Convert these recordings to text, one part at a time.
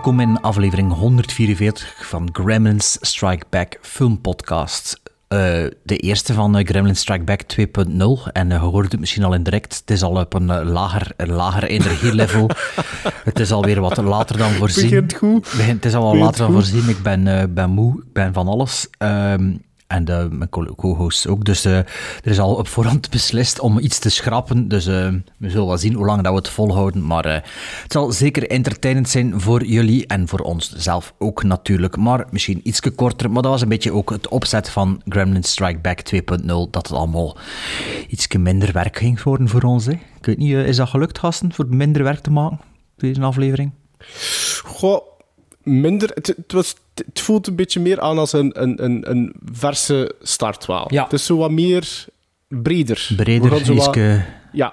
Welkom in aflevering 144 van Gremlins Strike Back Film Podcast. Eh, de eerste van eh, Gremlins Strike Back 2.0. En uh, je hoort het misschien al in direct. Het is al op een lager, lager energielevel. het is alweer wat later dan voorzien. Begint goed. Begint- het is al wat later dan voorzien. Ik ben, ben moe, ik ben van alles. Ehm, en de, mijn co- co-hosts ook. Dus eh, er is al op voorhand beslist om iets te schrappen. Dus eh, we zullen wel zien hoe lang dat we het volhouden. Maar eh, het zal zeker entertainend zijn voor jullie en voor ons zelf ook natuurlijk. Maar misschien iets korter. Maar dat was een beetje ook het opzet van Gremlin Strike Back 2.0. Dat het allemaal iets minder werk ging worden voor ons. Hè. Ik weet niet, eh, is dat gelukt, gasten? Voor minder werk te maken? Deze aflevering? Goh, minder. Het, het, was, het voelt een beetje meer aan als een, een, een, een verse startwaal. Ja. Het is zo wat meer breder. We Breder, zo wat- ietske Ja,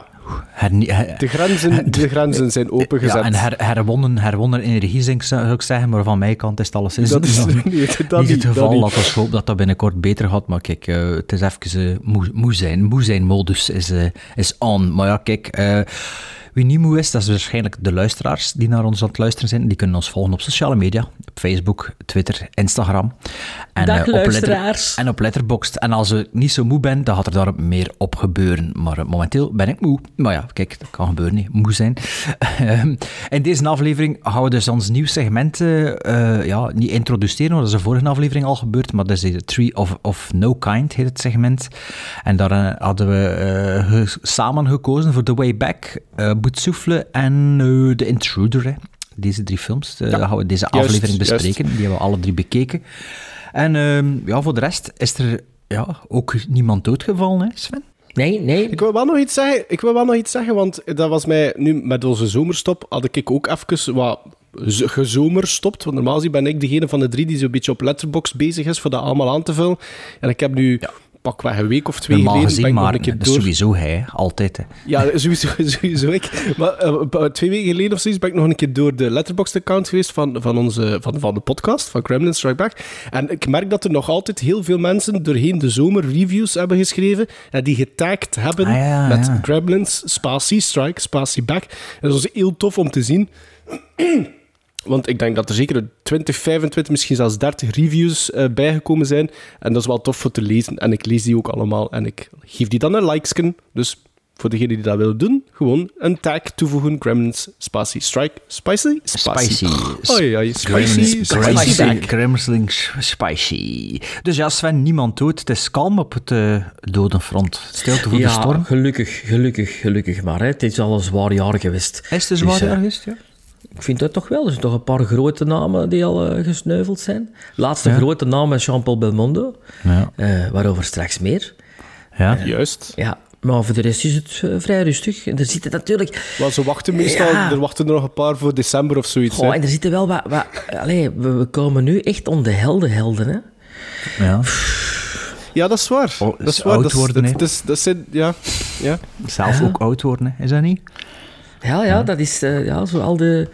her- de grenzen, de grenzen zijn opengezet. Ja, en her, herwonnen, herwonnen energie, zou ik- zeggen, maar van mijn kant is het dat is nee, dat niet niet. het dat geval. niet. Laat ons hopen dat dat binnenkort beter gaat, maar kijk, eh, het is even eh, moe, moe zijn. Moe zijn modus is, eh, is on. Maar ja, kijk, wie niet moe is, dat is waarschijnlijk de luisteraars die naar ons aan het luisteren zijn. Die kunnen ons volgen op sociale media, op Facebook, Twitter, Instagram. En, Dag, eh, op Letter- luisteraars. en op Letterboxd. En als ik niet zo moe ben, dan gaat er daar meer op gebeuren. Maar eh, momenteel ben ik moe. Maar ja, kijk, dat kan gebeuren, niet. moe zijn. Ehm, in deze aflevering gaan we dus ons nieuw segment eh, ja, niet introduceren, want dat is de vorige aflevering al gebeurd. Maar dat is de Tree of, of No Kind, heet het segment. En daar hadden we samen gekozen voor The Way Back, uh, Boetsouffle en eh, The Intruder. Hè. Deze drie films eh, gaan we deze juist, aflevering juist. bespreken. Die hebben we alle drie bekeken. En ehm, ja, voor de rest is er ja, ook niemand doodgevallen, hè, Sven? Nee, nee. Ik wil wel nog iets zeggen, ik wil wel nog iets zeggen, want dat was mij nu met onze zomerstop, had ik ook even wat gezomerstopt. Want normaal gezien ben ik degene van de drie die zo'n beetje op letterbox bezig is voor dat allemaal aan te vullen. En ik heb nu pakweg een week of twee Normaal geleden ben ik maar een door... sowieso hij, altijd. Hè. Ja, sowieso, sowieso ik. Maar eh, twee weken geleden of zoiets ben ik nog een keer door de Letterboxd-account geweest van, van, onze, van, van de podcast, van Gremlin Strike Back. En ik merk dat er nog altijd heel veel mensen doorheen de zomer reviews hebben geschreven en die getagd hebben Ah, ja, met ja. Gremlins, spatie, Strike, spatie, Back. En dat was heel tof om te zien. Want ik denk dat er zeker 20, 25, misschien zelfs 30 reviews eh, bijgekomen zijn. En dat is wel tof voor te lezen. En ik lees die ook allemaal. En ik geef die dan een likesken. Dus voor degenen die dat willen doen, gewoon een tag toevoegen. Gremlins, spatie, strike, spicy? Spicy. Oei, oei, spicy, Gremlins- spicy Gremlins- spicy. Dus ja, Sven, niemand dood. Het is kalm op het eh dodenfront. Stilte voor ja, de storm. gelukkig, gelukkig, gelukkig maar. Hè. Het is al een zwaar jaar geweest. Is het een Dus, zwaar jaar geweest, ja? Ik vind dat toch wel. Er zijn toch een paar grote namen die al eh, gesneuveld zijn. Laatste grote naam is Jean-Paul Belmondo. Ja. eh, waarover straks meer. ja. Juist. Ja, maar voor de rest is het eh, vrij rustig. En er zitten natuurlijk... Maar ze wachten meestal, Ja. er wachten er nog een paar voor december of zoiets. Goh, hè. en er zitten wel wat... wat allee, we, we komen nu echt om de helden-helden, hè. ja. Ja, dat is waar. Oh, dat is is waar. oud dat, is- worden, dat, hè. dat is- dat zijn, ja, ja. Zelf ook oud worden, hè. is dat niet? Ja, ja, dat is eh, ja, zo al de,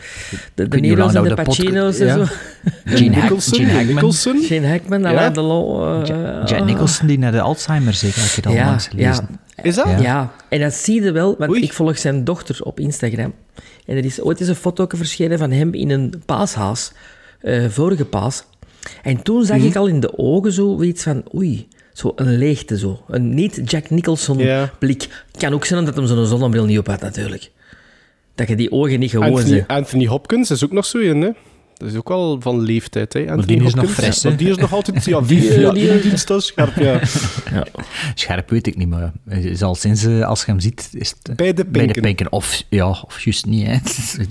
de, de Nero's en de Pacino's en ja. zo. Gene, Nicholson, Gene Hackman. Nicholson. Shane Hackman, Ja. Delon. eh, Ja- Jack Nicholson, die naar de Alzheimer zeker, heb je dat al ja, langs gelezen. ja, Is dat? Ja. ja. en dat zie je wel, want Oei. ik volg zijn dochter op Instagram. En er is ooit eens een foto verschenen van hem in een paashaas, eh, vorige paas. En toen zag Mhm. ik al in de ogen zo iets van, oei, zo een leegte zo. Een niet Jack Nicholson blik. Kan ook zijn dat hem zo'n zonnebril niet op had natuurlijk. Dat je die ogen niet gewoon Anthony, ziet. Anthony Hopkins is ook nog zo in, hè? Dat is ook al van leeftijd, hè? Anthony die is nog fris, hè? Maar die is nog altijd... Ja, die, Die, ja, die- die dienst is scherp, ja. Scherp weet ik niet, maar hij is al sinds eh, als je hem ziet, is het eh, Bij de bij de pinken. pinken. Of ja, of juist niet. Hè.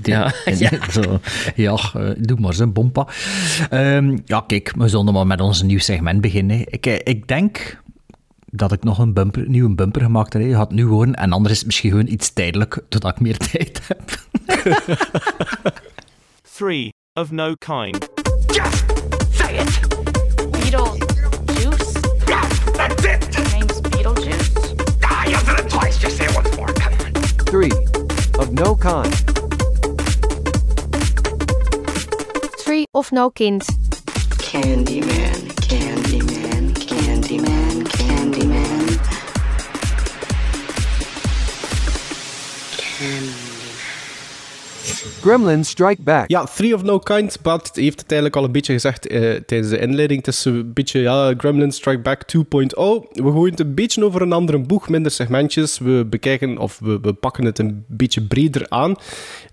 Ja, ja. Zo, ja eh, doe maar zijn bompa. Ehm, ja, kijk, we zullen maar met ons nieuw segment beginnen. Ik, eh, ik denk dat ik nog een bumper, nieuw bumper gemaakt heb. Je gaat nu horen. En anders is het misschien gewoon iets tijdelijk, totdat ik meer tijd heb. 3 of no kind. Just say it! Yes, that's it! Name's Beetlejuice. Ah, you've done it twice. Just say it more. 3 of no kind. 3 of no kind. Candyman, Candyman, Candyman. Gremlins Strike Back. Ja, Three of No Kind. Bart heeft het eigenlijk al een beetje gezegd eh, tijdens de inleiding. Het is een beetje ja, Gremlins Strike Back 2.0. We gooien het een beetje over een andere boeg, minder segmentjes. We bekijken of we, we pakken het een beetje breder aan.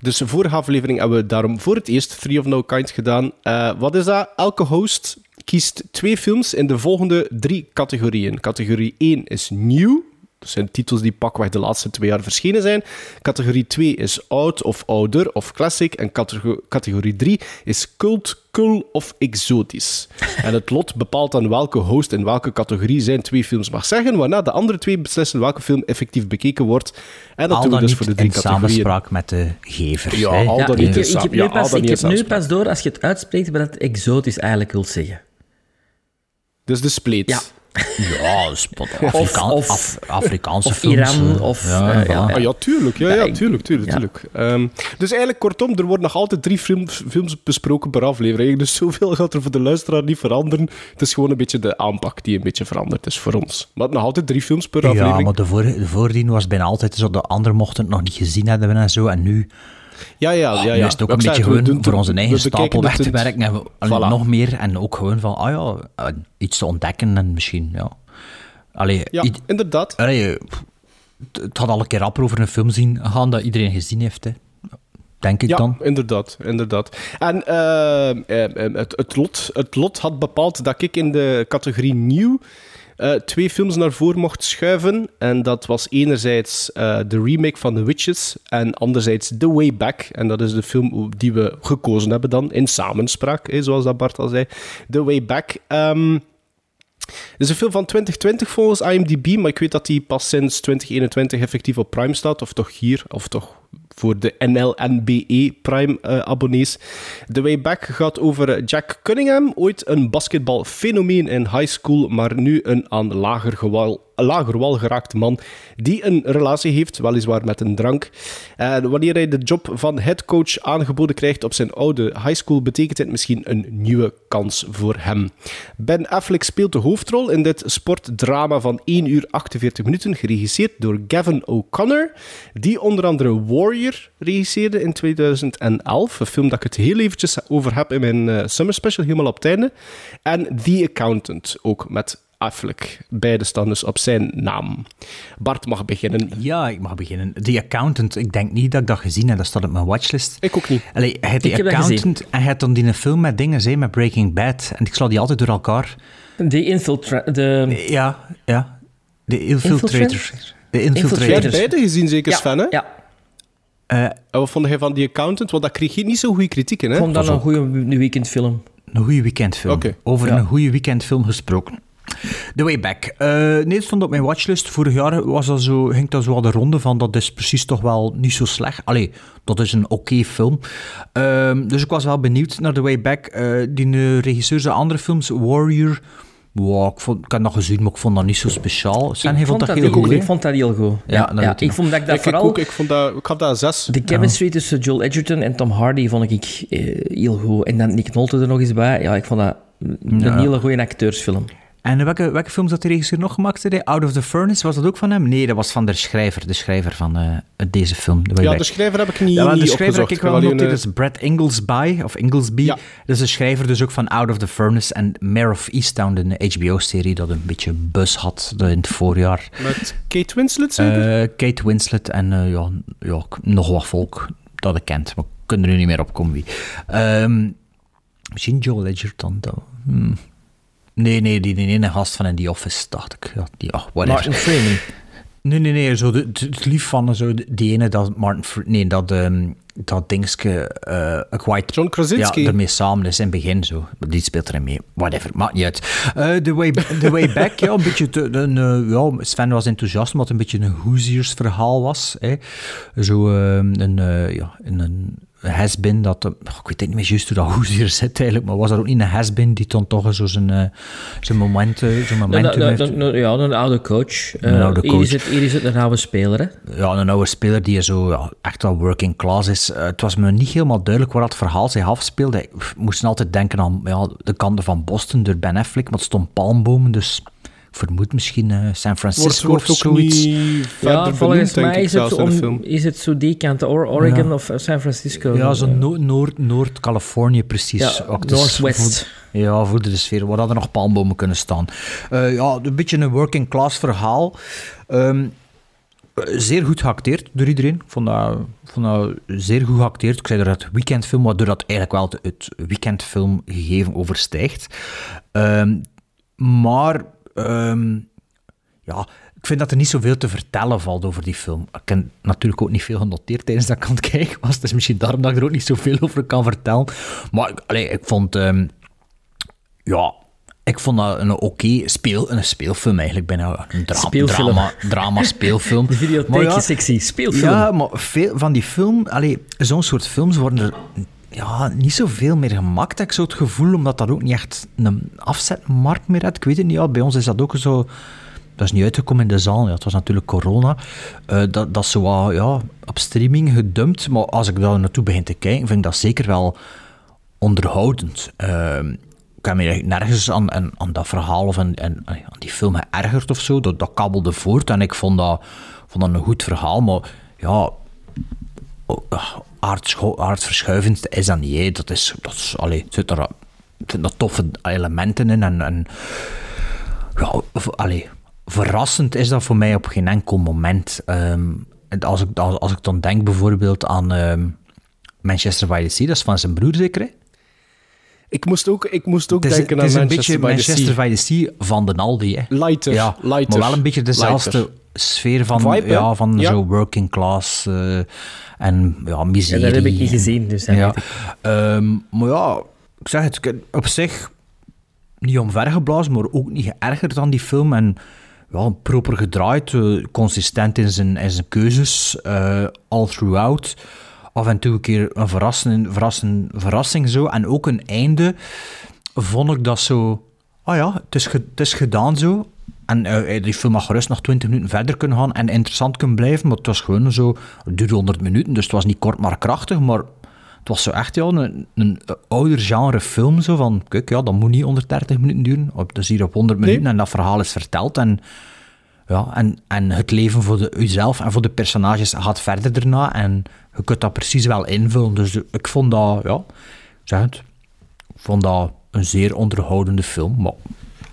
Dus de vorige aflevering hebben we daarom voor het eerst Three of No Kind gedaan. Eh, wat is dat? Elke host kiest twee films in de volgende drie categorieën. Categorie 1 is nieuw. Dat zijn titels die pakweg de laatste twee jaar verschenen zijn. Categorie 2 is oud of ouder of classic. En catego- categorie 3 is cult, cool of exotisch. En het lot bepaalt dan welke host in welke categorie zijn twee films mag zeggen, waarna de andere twee beslissen welke film effectief bekeken wordt. En dat Al doen we dus niet voor de drie in categorieën. samenspraak met de gever. Ja, al Ja, dan ik, niet ik heb nu, ja, al pas, ik heb nu door, als je het uitspreekt, wat het exotisch eigenlijk wil zeggen. Dus de spleet. Ja. Ja, spot, Afrikaan- of- Af- Afrikaanse of films. Iran, eh, of, Ja, eh, ja, Ah, ja, tuurlijk. Ja, Ja, ja, tuurlijk, tuurlijk, ja. tuurlijk. Ehm, dus eigenlijk, kortom, er worden nog altijd drie films, films besproken per aflevering. Dus zoveel gaat er voor de luisteraar niet veranderen. Het is gewoon een beetje de aanpak die een beetje veranderd is voor ons. Maar nog altijd drie films per Ja, aflevering. maar de, voor, de voordien was bijna altijd zo. De anderen mochten het nog niet gezien hebben en zo. En nu, Ja, ja, ja. ja. nu is het ook een beetje gewoon doen voor onze eigen stapel weg te werken. En we, allee, Voilà. nog meer. En ook gewoon van, ah ja, eh, iets te ontdekken en misschien, ja. Allee, Ja, i- inderdaad. allee, pff, het had al een keer rapper over een film zien gaan dat iedereen gezien heeft, hè. Denk ik Ja, dan. inderdaad, inderdaad. En eh, eh, eh, het, het, lot, het lot had bepaald dat ik in de categorie nieuw eh, twee films naar voren mocht schuiven. En dat was enerzijds eh, de remake van The Witches en anderzijds The Way Back. En dat is de film die we gekozen hebben dan in samenspraak, zoals dat Bart al zei. The Way Back. Ehm, het is een film van 2020 volgens IMDb, maar ik weet dat die pas sinds 2021 effectief op Prime staat. Of toch hier, of toch voor de NLNBE Prime-abonnees. The Way Back gaat over eh, Jack Cunningham, ooit een basketbalfenomeen in high school, maar nu een aan lager, gewal, lager wal geraakt man die een relatie heeft, weliswaar met een drank. En wanneer hij de job van headcoach aangeboden krijgt op zijn oude high school, betekent het misschien een nieuwe kans voor hem. Ben Affleck speelt de hoofdrol in dit sportdrama van 1 uur 48 minuten, geregisseerd door Gavin O'Connor, die onder andere Warrior regisseerde in 2011, een film dat ik het heel eventjes over heb in mijn eh, summer special, helemaal op het einde. En The Accountant, ook met Affleck. Beide staan dus op zijn naam. Bart mag beginnen. Ja, ik mag beginnen. The Accountant, ik denk niet dat ik dat gezien heb. Dat staat op mijn watchlist. Ik ook niet. Allee, hij Ik The heb dat Accountant en hij had dan die een film met dingen, zei, met Breaking Bad. En ik sla die altijd door elkaar. De infiltra... De... Ja, ja. De Infiltrator. Infiltrator? De Jij Infiltrator. hebt beide gezien, zeker Sven, hè? ja. Eh, En wat vond jij van The Accountant? Want dat kreeg je niet zo'n goede kritieken, hè? Ik vond dat een goede weekendfilm. een goede weekendfilm. Oké. Over Ja. een goede weekendfilm gesproken. The Way Back. Eh, nee, het stond op mijn watchlist. Vorig jaar was dat zo, ging dat zo al de ronde van dat is precies toch wel niet zo slecht. Allee, dat is een oké film. Ehm, dus ik was wel benieuwd naar The Way Back. Eh, die eh, regisseur zijn andere films, Warrior... Wow, ik, vond, ik heb dat gezien, maar ik vond dat niet zo speciaal. Zijn, hij ik, vond dat dat heel goed, ik vond dat heel goed. Ja, Ja, ik vond dat ik dat Ik, ik vooral... ook, ik, vond dat, ik dat een zes. De chemistry tussen Joel Edgerton en Tom Hardy vond ik eh, heel goed. En dan Nick Nolte er nog eens bij. Ja, ik vond dat een Ja. hele goede acteursfilm. En welke, welke films had de regisseur nog gemaakt? hij? Out of the Furnace, was dat ook van hem? Nee, dat was van de schrijver. De schrijver van eh, deze film. Ja, de schrijver heb ik niet, Ja, de schrijver heb ik wel genoteerd. Dat is Brad Inglesby, of Inglesby. Ja. Dat is de schrijver dus ook van Out of the Furnace en Mare of Easttown, de HBO-serie dat een beetje buzz had in het voorjaar. Met Kate Winslet, zeker? Eh, Kate Winslet en eh, ja, ja, nog wat volk dat ik kent, maar ik kan er nu niet meer op komen wie. Ehm, misschien Joel Edgerton, dan. Hmm. Nee, nee, die, die ene gast van in The Office, dacht ik. Ja, die, ach, whatever. Martin Freeman. Nee, nee, nee. Zo de, het- het lief van zo, die ene dat Martin... Nee, dat, ehm dat dingske... eh A Quiet... John Krasinski. Ja, ermee samen is in het begin zo. Die speelt erin mee. Whatever, maakt niet uit. Eh, the, way, the Way Back, ja, een beetje... Te, een, eh, ja, Sven was enthousiast omdat het een beetje een Hoosiers verhaal was. Hè. Zo ehm, een, eh, ja, een has-been, dat, eh, ik weet niet meer juist hoe dat hoezeer zit eigenlijk, maar was er ook niet een has-been die dan toch zo zijn, eh, zijn momenten, zijn Nou, momenten nou, heeft? nou, nou, ja, een oude coach. Een Eh, oude Hier, coach. is het, hier is het een oude speler, hè. Ja, een oude speler die zo ja, echt wel working class is. Het was me niet helemaal duidelijk waar dat verhaal zich afspeelde. Ik moest altijd denken aan ja, de kanten van Boston door Ben Affleck, maar het stond palmbomen, dus vermoed misschien eh, San Wordt, Francisco wordt of ook zoiets. Ja, volgens benoemd, mij is het, om, is het zo die kant, Or- Oregon Ja. of eh, San Francisco. Ja, zo Eh, no- Noord- Noord-Californië precies. Ja, Northwest. voor- ja, voor de sfeer, waar hadden nog palmbomen kunnen staan. Eh, ja, een beetje een working class verhaal. Ehm, eh, zeer goed geacteerd door iedereen. Ik vond dat, dat zeer goed geacteerd. Ik zei er het weekendfilm, waardoor dat eigenlijk wel het, het weekendfilm gegeven overstijgt. Ehm, maar ehm, ja, ik vind dat er niet zoveel te vertellen valt over die film. Ik heb natuurlijk ook niet veel genoteerd tijdens dat ik aan het kijken was. Dus misschien daarom dat ik er ook niet zoveel over kan vertellen. Maar ik, allee, ik vond... ehm, ja, ik vond dat een oké speel, een speelfilm eigenlijk. Bijna een dra Speelfilm. drama, drama speelfilm. De Maar ja, sexy. Speelfilm. ja, maar veel van die film, allee, zo'n soort films worden er ja, niet zoveel meer gemaakt. Ik zo het gevoel, omdat dat ook niet echt een afzetmarkt meer had. Ik weet het niet, ja, bij ons is dat ook zo... Dat is niet uitgekomen in de zaal, ja, het was natuurlijk corona. Eh, dat, dat is zo ja, op streaming gedumpt. Maar als ik daar naartoe begin te kijken, vind ik dat zeker wel onderhoudend. Ehm, ik heb me nergens aan, aan, aan dat verhaal of aan die film geërgerd of zo. Dat, dat kabbelde voort en ik vond dat, vond dat een goed verhaal. Maar ja, aardscho- aardverschuivend is dat niet. hè. Dat is, dat is, allee, er zitten er, zitten er toffe elementen in. En, en ja, allee, verrassend is dat voor mij op geen enkel moment. Ehm, als, ik, als, als ik dan denk bijvoorbeeld aan ehm, Manchester by the Sea, dat is van zijn broer zeker, hè? Ik moest ook, ik moest ook Het is, denken het is aan een Manchester beetje by the Manchester Sea. by the Sea van de Aldi, hè? Lighter, Ja, lighter. maar wel een beetje dezelfde Lighter. sfeer van, Vibe, ja, van Ja. zo working class eh, en ja, Ja, miserie. dat heb ik niet gezien, dus dat Ja. Ehm, maar ja, ik zeg het, op zich niet omvergeblazen, maar ook niet geërgerd aan die film. En ja, proper gedraaid, eh, consistent in zijn, in zijn keuzes, eh, all throughout. Af en toe een keer een verrassing, verrassing, verrassing zo. En ook een einde vond ik dat zo... Ah ja, het is, ge- het is gedaan zo. En eh, die film mag gerust nog 20 minuten verder kunnen gaan en interessant kunnen blijven. Maar het was gewoon zo... Het duurde 100 minuten, dus het was niet kort maar krachtig. Maar het was zo echt ja, een, een ouder genre film. Zo van, kijk, ja, dat moet niet 130 minuten duren. Op- is hier op 100 minuten en dat verhaal is verteld. En, ja, en, en het leven voor de, uzelf en voor de personages gaat verder daarna. En je kunt dat precies wel invullen. Dus ik vond dat, ja, zeg het, ik vond dat een zeer onderhoudende film. Maar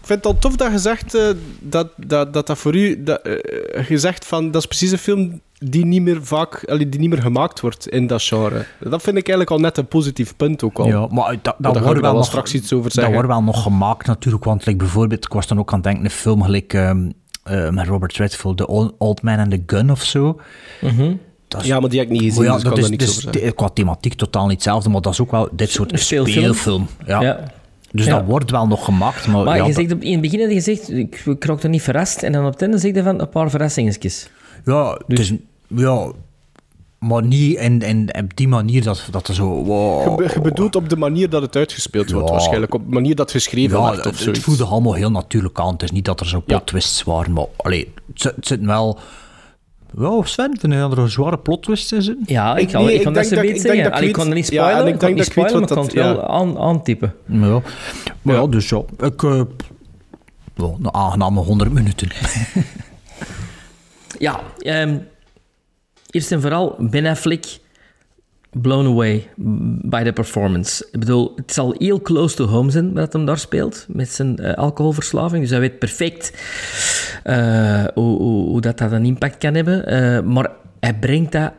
vind het al tof dat je zegt eh, dat, dat, dat dat voor u... Dat, eh, je zegt van, dat is precies een film die niet meer vaak... die niet meer gemaakt wordt in dat genre. Dat vind ik eigenlijk al net een positief punt ook al. Ja, maar dat, dat, daar ik wordt wel nog, straks iets over Dat zeggen. wordt wel nog gemaakt natuurlijk, want like, bijvoorbeeld, ik was dan ook aan het denken, een film gelijk ehm, eh, met Robert Redford, The Old, Man and the Gun of zo. Dat is- Ja, maar die heb ik niet gezien, Oh ja, dus ik dat kan is, daar niks dus over zeggen. de- qua thematiek totaal niet hetzelfde, maar dat is ook wel dit soort speelfilm. Ja. Ja. Dus Ja. dat wordt wel nog gemaakt, maar, Maar ja, je zegt op, in het begin had je gezegd, ik, ik er niet verrast. En dan op het einde zeg je van een paar verrassingetjes. ja, het is, ja, maar niet in, in, op die manier dat, dat er zo... Wow, Je, be- je bedoelt op de manier dat het uitgespeeld wordt, Ja. waarschijnlijk. Op de manier dat het geschreven Ja, wordt het, of het zoiets. voelde allemaal heel natuurlijk aan. Het is niet dat er zo plot twists waren, maar allee, het, zit- het wel... Ja, Sven, vind je dat er een zware plot twist in zitten? Ja, ik, Ik- kan, nee, ik ik kan dat ze denk zeggen. ik ik kan er niet ja, en spoilen, ik ik kan denk niet dat ik weet spoilen, maar ik kan dat- het wel aan, aantypen. Ja. Maar ja, dus ja, ik... eh, wel, een aangename 100 minuten. Ja, ehm, eerst en vooral Ben Affleck blown away by the performance. Ik bedoel, het zal heel close to home zijn wat hem daar speelt met zijn eh, alcoholverslaving. Dus hij weet perfect eh, hoe, hoe, hoe dat, dat een impact kan hebben. Eh, maar hij brengt dat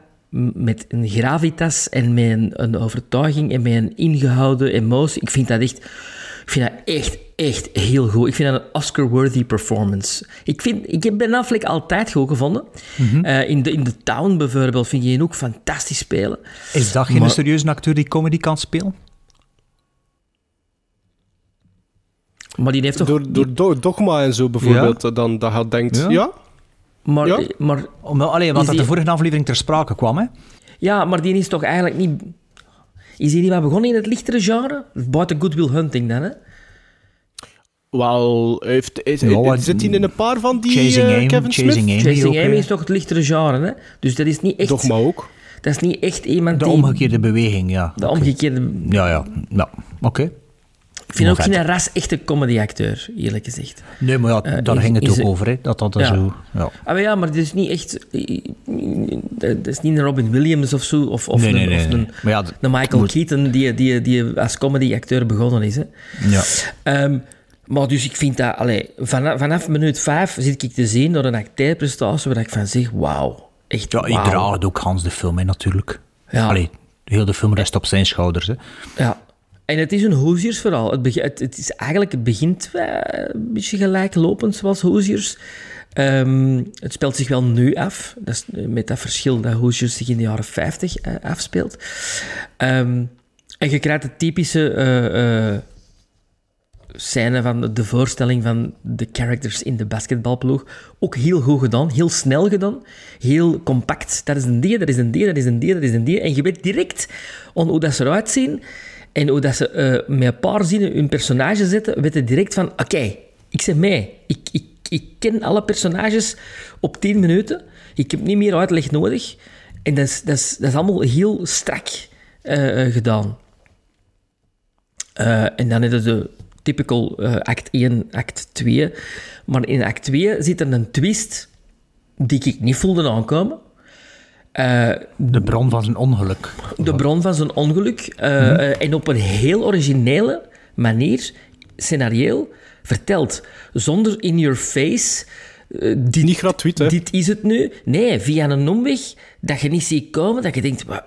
met een gravitas en met een, een overtuiging en met een ingehouden emotie. Ik vind dat echt... Ik vind dat echt, echt heel goed. Ik vind dat een Oscar-worthy performance. Ik, vind, ik heb Ben Affleck altijd goed gevonden. Eh, in, de, in The Town bijvoorbeeld vind je hem ook fantastisch spelen. Is dat geen Maar- serieuze acteur die comedy kan spelen? Maar die heeft toch... Door, door Do- Dogma en zo bijvoorbeeld, dan dat je denkt, Ja. ja, maar, Ja. maar, Om, allee, Is want dat die- de vorige aflevering ter sprake kwam, hè? ja, maar die is toch eigenlijk niet... Is hij niet wat begonnen in het lichtere genre? Buiten Good Will Hunting dan, hè? Wel, heeft, is, Ja, wat- zit hij in een paar van die Chasing Amy, Kevin Chasing Smith? Amy. Chasing Amy eh, is toch het lichtere genre, hè? Dus dat is niet echt... Dogma ook. Dat is niet echt iemand De die... omgekeerde beweging, ja. De omgekeerde... Ja, ja. ja. Oké. Ik vind ook Maar geen ras echte comedy-acteur, eerlijk gezegd. Nee, maar ja, Eh, daar is- ging het ook over, hè. Dat dat Ja. zo... Ja. Ah, maar ja, maar het is niet echt... Dat is niet een Robin Williams of zo, of, of, Nee, een, nee, nee, of nee. een, Maar ja, d- een Michael moet- Keaton die, die, die als comedy-acteur begonnen is. Hè. Ja. Ehm, maar dus ik vind dat... Allee, vanaf, vanaf minuut vijf zit ik te zien door een acteerprestatie waar ik van zeg, wauw. Echt, Ja, ik wauw. draag het ook Hans de film, hè, natuurlijk. Ja. Allee, heel de film rest op zijn schouders, hè. Ja. En het is een Hoosiers-verhaal. Het, het, het is eigenlijk... Het begint wel een beetje gelijklopend, zoals Hoosiers. Ehm, het speelt zich wel nu af. Dat is eh, met dat verschil dat Hoosiers zich in de jaren 50 eh, afspeelt. Ehm, en je krijgt de typische scène van de- voorstelling van de characters in de basketbalploeg. Ook heel goed gedaan, heel snel gedaan, heel compact. Dat is een die, dat is een die, dat is een die, dat is een die. En je weet direct hoe dat ze eruit zien en hoe dat ze eh, met een paar zinnen hun personage zetten, weet je direct van, oké, ik zeg mee. Ik, ik, ik ken alle personages op 10 minuten. Ik heb niet meer uitleg nodig. En dat is, dat is, dat is allemaal heel strak eh, eh, gedaan. En dan het de typical eh, act 1, act 2. Maar in act 2 zit er een twist die ik niet voelde aankomen. Eh, De bron van zijn ongeluk. de bron van zijn ongeluk. eh, eh, en op een heel originele manier, scenarioel, verteld. Zonder in your face. eh, dit, Niet gratuit, hè? Dit is het nu. Nee, via een omweg dat je niet ziet komen, dat je denkt. Wat,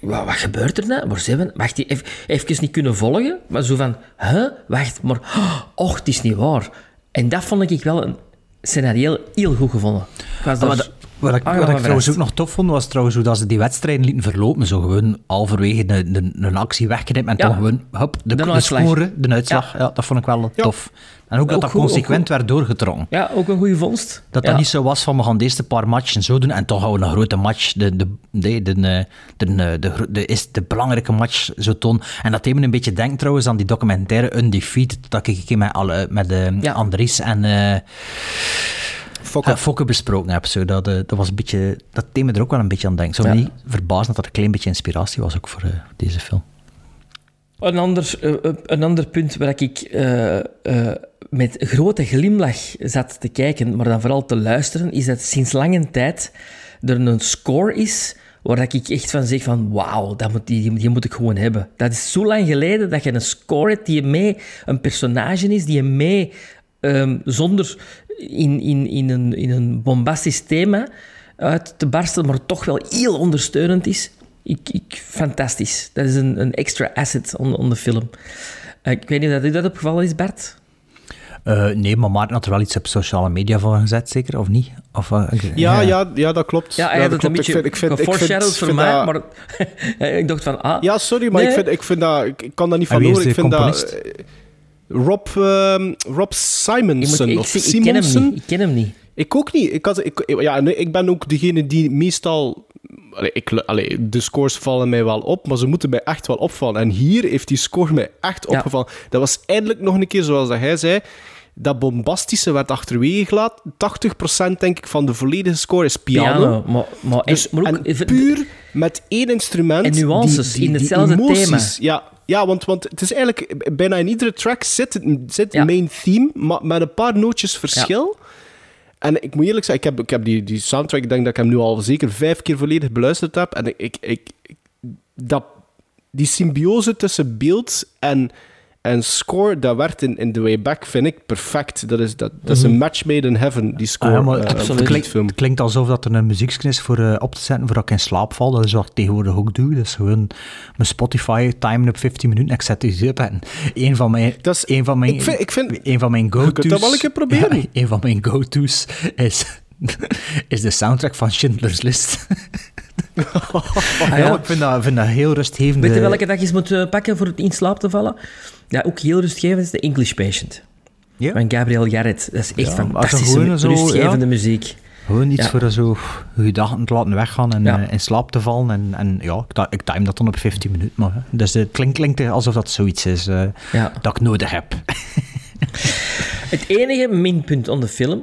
wat, wat gebeurt er nou? Waar zijn we? Wacht, even, even niet kunnen volgen. Maar zo van, huh? Wacht, maar... Och, het is niet waar. En dat vond ik wel een scenario heel goed gevonden. Was Maar dat- Wat ik, Ah, ja, wat ik trouwens ook nog tof vond, was trouwens hoe dat ze die wedstrijden lieten verlopen. Zo gewoon halverwege een, een, een actie weggeknipt en Ja. toch gewoon hop, de, De de, uitslag. score, de uitslag. Ja. Ja. dat vond ik wel tof. En ook dat Ook dat goed, ook consequent werd doorgetrokken. Ja, ook een goede vondst. Dat ja. dat niet zo was van we gaan de eerste paar matchen zo doen en toch gaan we een grote match, de, de, de, de, de, de, de, gro- de, is de belangrijke match zo tonen. En dat deed me een beetje denken trouwens aan die documentaire Undefeated, dat ik een keer met, alle, met eh, Ja. Andries en eh Fokker. eh, Fokke besproken heb. Zo. Dat, eh, dat, was een beetje, dat deed me er ook wel een beetje aan denken. Ik zou me niet verbazen dat dat een klein beetje inspiratie was ook voor eh, deze film. Een ander, eh, een ander punt waar ik eh, eh, met grote glimlach zat te kijken, maar dan vooral te luisteren, is dat sinds lange tijd er een score is waar ik echt van zeg van wauw, dat moet, die, die moet ik gewoon hebben. Dat is zo lang geleden dat je een score hebt die mee een personage is, die je mee ehm, zonder in, in, in, een, in een bombastisch thema uit te barsten, maar toch wel heel ondersteunend is. Ik, ik, fantastisch. Dat is een, een extra asset on, on de film. Eh, ik weet niet of dat u dat opgevallen is, Bart. Eh, nee, maar Maarten had er wel iets op sociale media van gezet, zeker? Of niet? Of, eh, Ja, ja, ja, dat klopt. Ja, hij had dat het een beetje Ik vind- ik vind- ik vind- geforeshadowed voor vind mij, dat- maar ik dacht van, ah, Ja, sorry, maar Nee. ik, vind, ik vind dat... Ik, kan dat niet van horen. Ik de vind dat... componist? eh, Rob, ehm, Rob ik, Simonson moet, ik, of ik ken hem niet. Ik ken hem niet. Ik ook niet. Ik, had, ik, ja, ik ben ook degene die meestal... Allee, ik, allee, de scores vallen mij wel op, maar ze moeten mij echt wel opvallen. En hier heeft die score mij echt Ja. opgevallen. Dat was eindelijk nog een keer, zoals dat hij zei... Dat bombastische werd achterwege gelaten. 80% denk ik van de volledige score is piano. Piano. Maar, maar, en- Dus, maar ook, en puur met één instrument. En nuances in hetzelfde emoties. thema. Ja, ja want, want het is eigenlijk bijna in iedere track zit het zit Ja. main theme, maar met een paar nootjes verschil. En ik moet eerlijk zeggen, ik heb, ik heb die, die soundtrack, ik denk dat ik hem nu al zeker vijf keer volledig beluisterd heb. En ik, ik, ik- dat, die symbiose tussen beeld en, en score, dat werd in, in The Way Back, vind ik, perfect. Dat is, dat, dat is een match made in heaven, die score. Ah, ja, maar eh, het, die klinkt, film. het klinkt alsof dat er een muziekje is voor eh, op te zetten voordat ik in slaap val. Dat is wat ik tegenwoordig ook doe. Dat is gewoon mijn Spotify timen op 15 minuten. Ik zet die op en een van mijn, Dat is- een van mijn, ik vind- ik vind- een van mijn Je go-to's... kunt dat wel een keer proberen. Ja, een van mijn go-to's is, is de soundtrack van Schindler's List. Ah, ja, ja. ik vind dat, vind dat heel rustgevend. Weet je welke dag je moet eh, pakken voor het in slaap te vallen? Ja, ook heel rustgevend is de English Patient. Ja? Van Gabriel Jarret. Dat is echt Ja, fantastische, zo, rustgevende ja. muziek. Gewoon iets voor zo je gedachten te laten weggaan en eh, in slaap te vallen. En, en ja, ik, ik time dat dan op 15 minuten. Maar, hè. dus het klinkt, klinkt alsof dat zoiets is eh, dat ik nodig heb. Het enige minpunt aan de film,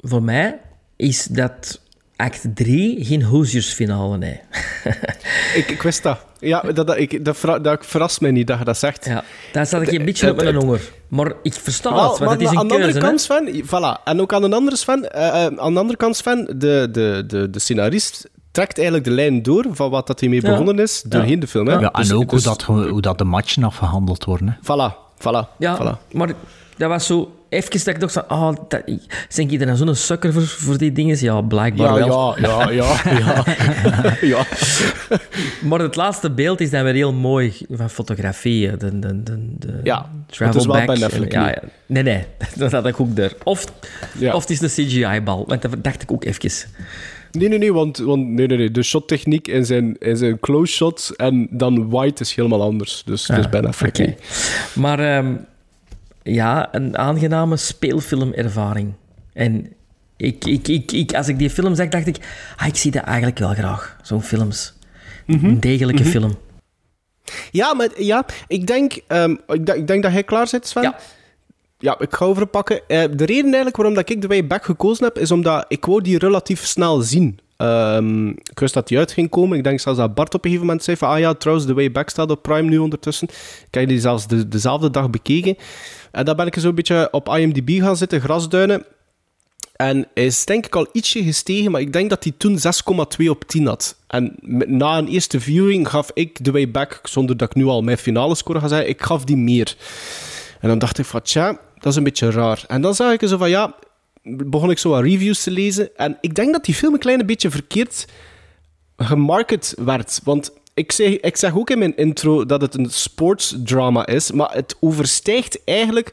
voor mij, is dat act 3 geen Hoosiers-finale heeft. Ik, ik wist dat. Ja, dat, dat, ik, dat, verra- dat verrast mij niet dat je dat zegt. Ja, daar zat ik een beetje op mijn honger. Maar ik versta Wel, het, want het is een aan de andere keuze. hè. kant, Sven, voilà. En ook aan de andere, Sven, eh, eh, aan de andere kant, Sven, de, de, de, de scenarist trekt eigenlijk de lijn door van wat dat hij mee Ja. begonnen is doorheen de film. Hè? Ja, Dus- en ook dus- hoe, dat, hoe dat de matchen afgehandeld worden. Hè. Voilà, voilà, Ja, voilà. maar dat was zo... Even dat ik dacht van... Oh, dat, zijn ik dan zo'n sukker voor, voor die dingen? Ja, blijkbaar Ja, wel. ja, ja, ja, ja. ja. Maar het laatste beeld is dan weer heel mooi van fotografie. hè. De, de, de, de Ja, travel het is wel Affleck ja. Nee, nee. Dat had ik ook daar. Of, Ja. of het is een CGI-bal. Want dat dacht ik ook even. Nee, nee, nee, want, want nee, nee, nee. de shottechniek in zijn, zijn close shots en dan white is helemaal anders. Dus, dus Ben Affleck. Oké. Maar ehm, ja, een aangename speelfilmervaring. En ik, ik, ik, ik, als ik die film zag, dacht ik... Ah, ik zie dat eigenlijk wel graag. Zo'n films. Mhm. Een degelijke film. Ja, maar ja, ik denk, ehm, ik, denk- ik denk dat jij klaar zit, Sven. Ja. Ja, ik ga over pakken. Eh, de reden eigenlijk waarom dat ik The Way Back gekozen heb, is omdat ik wou die relatief snel zien. Ehm, ik wist dat die uit ging komen. Ik denk zelfs dat Bart op een gegeven moment zei van, ah ja, trouwens, The Way Back staat op Prime nu ondertussen. Ik heb die zelfs de, dezelfde dag bekeken. En dan ben ik zo een beetje op IMDb gaan zitten, grasduinen. En is denk ik al ietsje gestegen, maar ik denk dat hij toen 6,2 op 10 had. En na een eerste viewing gaf ik The Way Back, zonder dat ik nu al mijn finale score ga zeggen, ik gaf die meer. En dan dacht ik van, tja, dat is een beetje raar. En dan zag ik zo van, ja, begon ik zo wat reviews te lezen. En ik denk dat die film een klein beetje verkeerd gemarket werd. Want ik zeg, ik zeg ook in mijn intro dat het een sportsdrama is, maar het overstijgt eigenlijk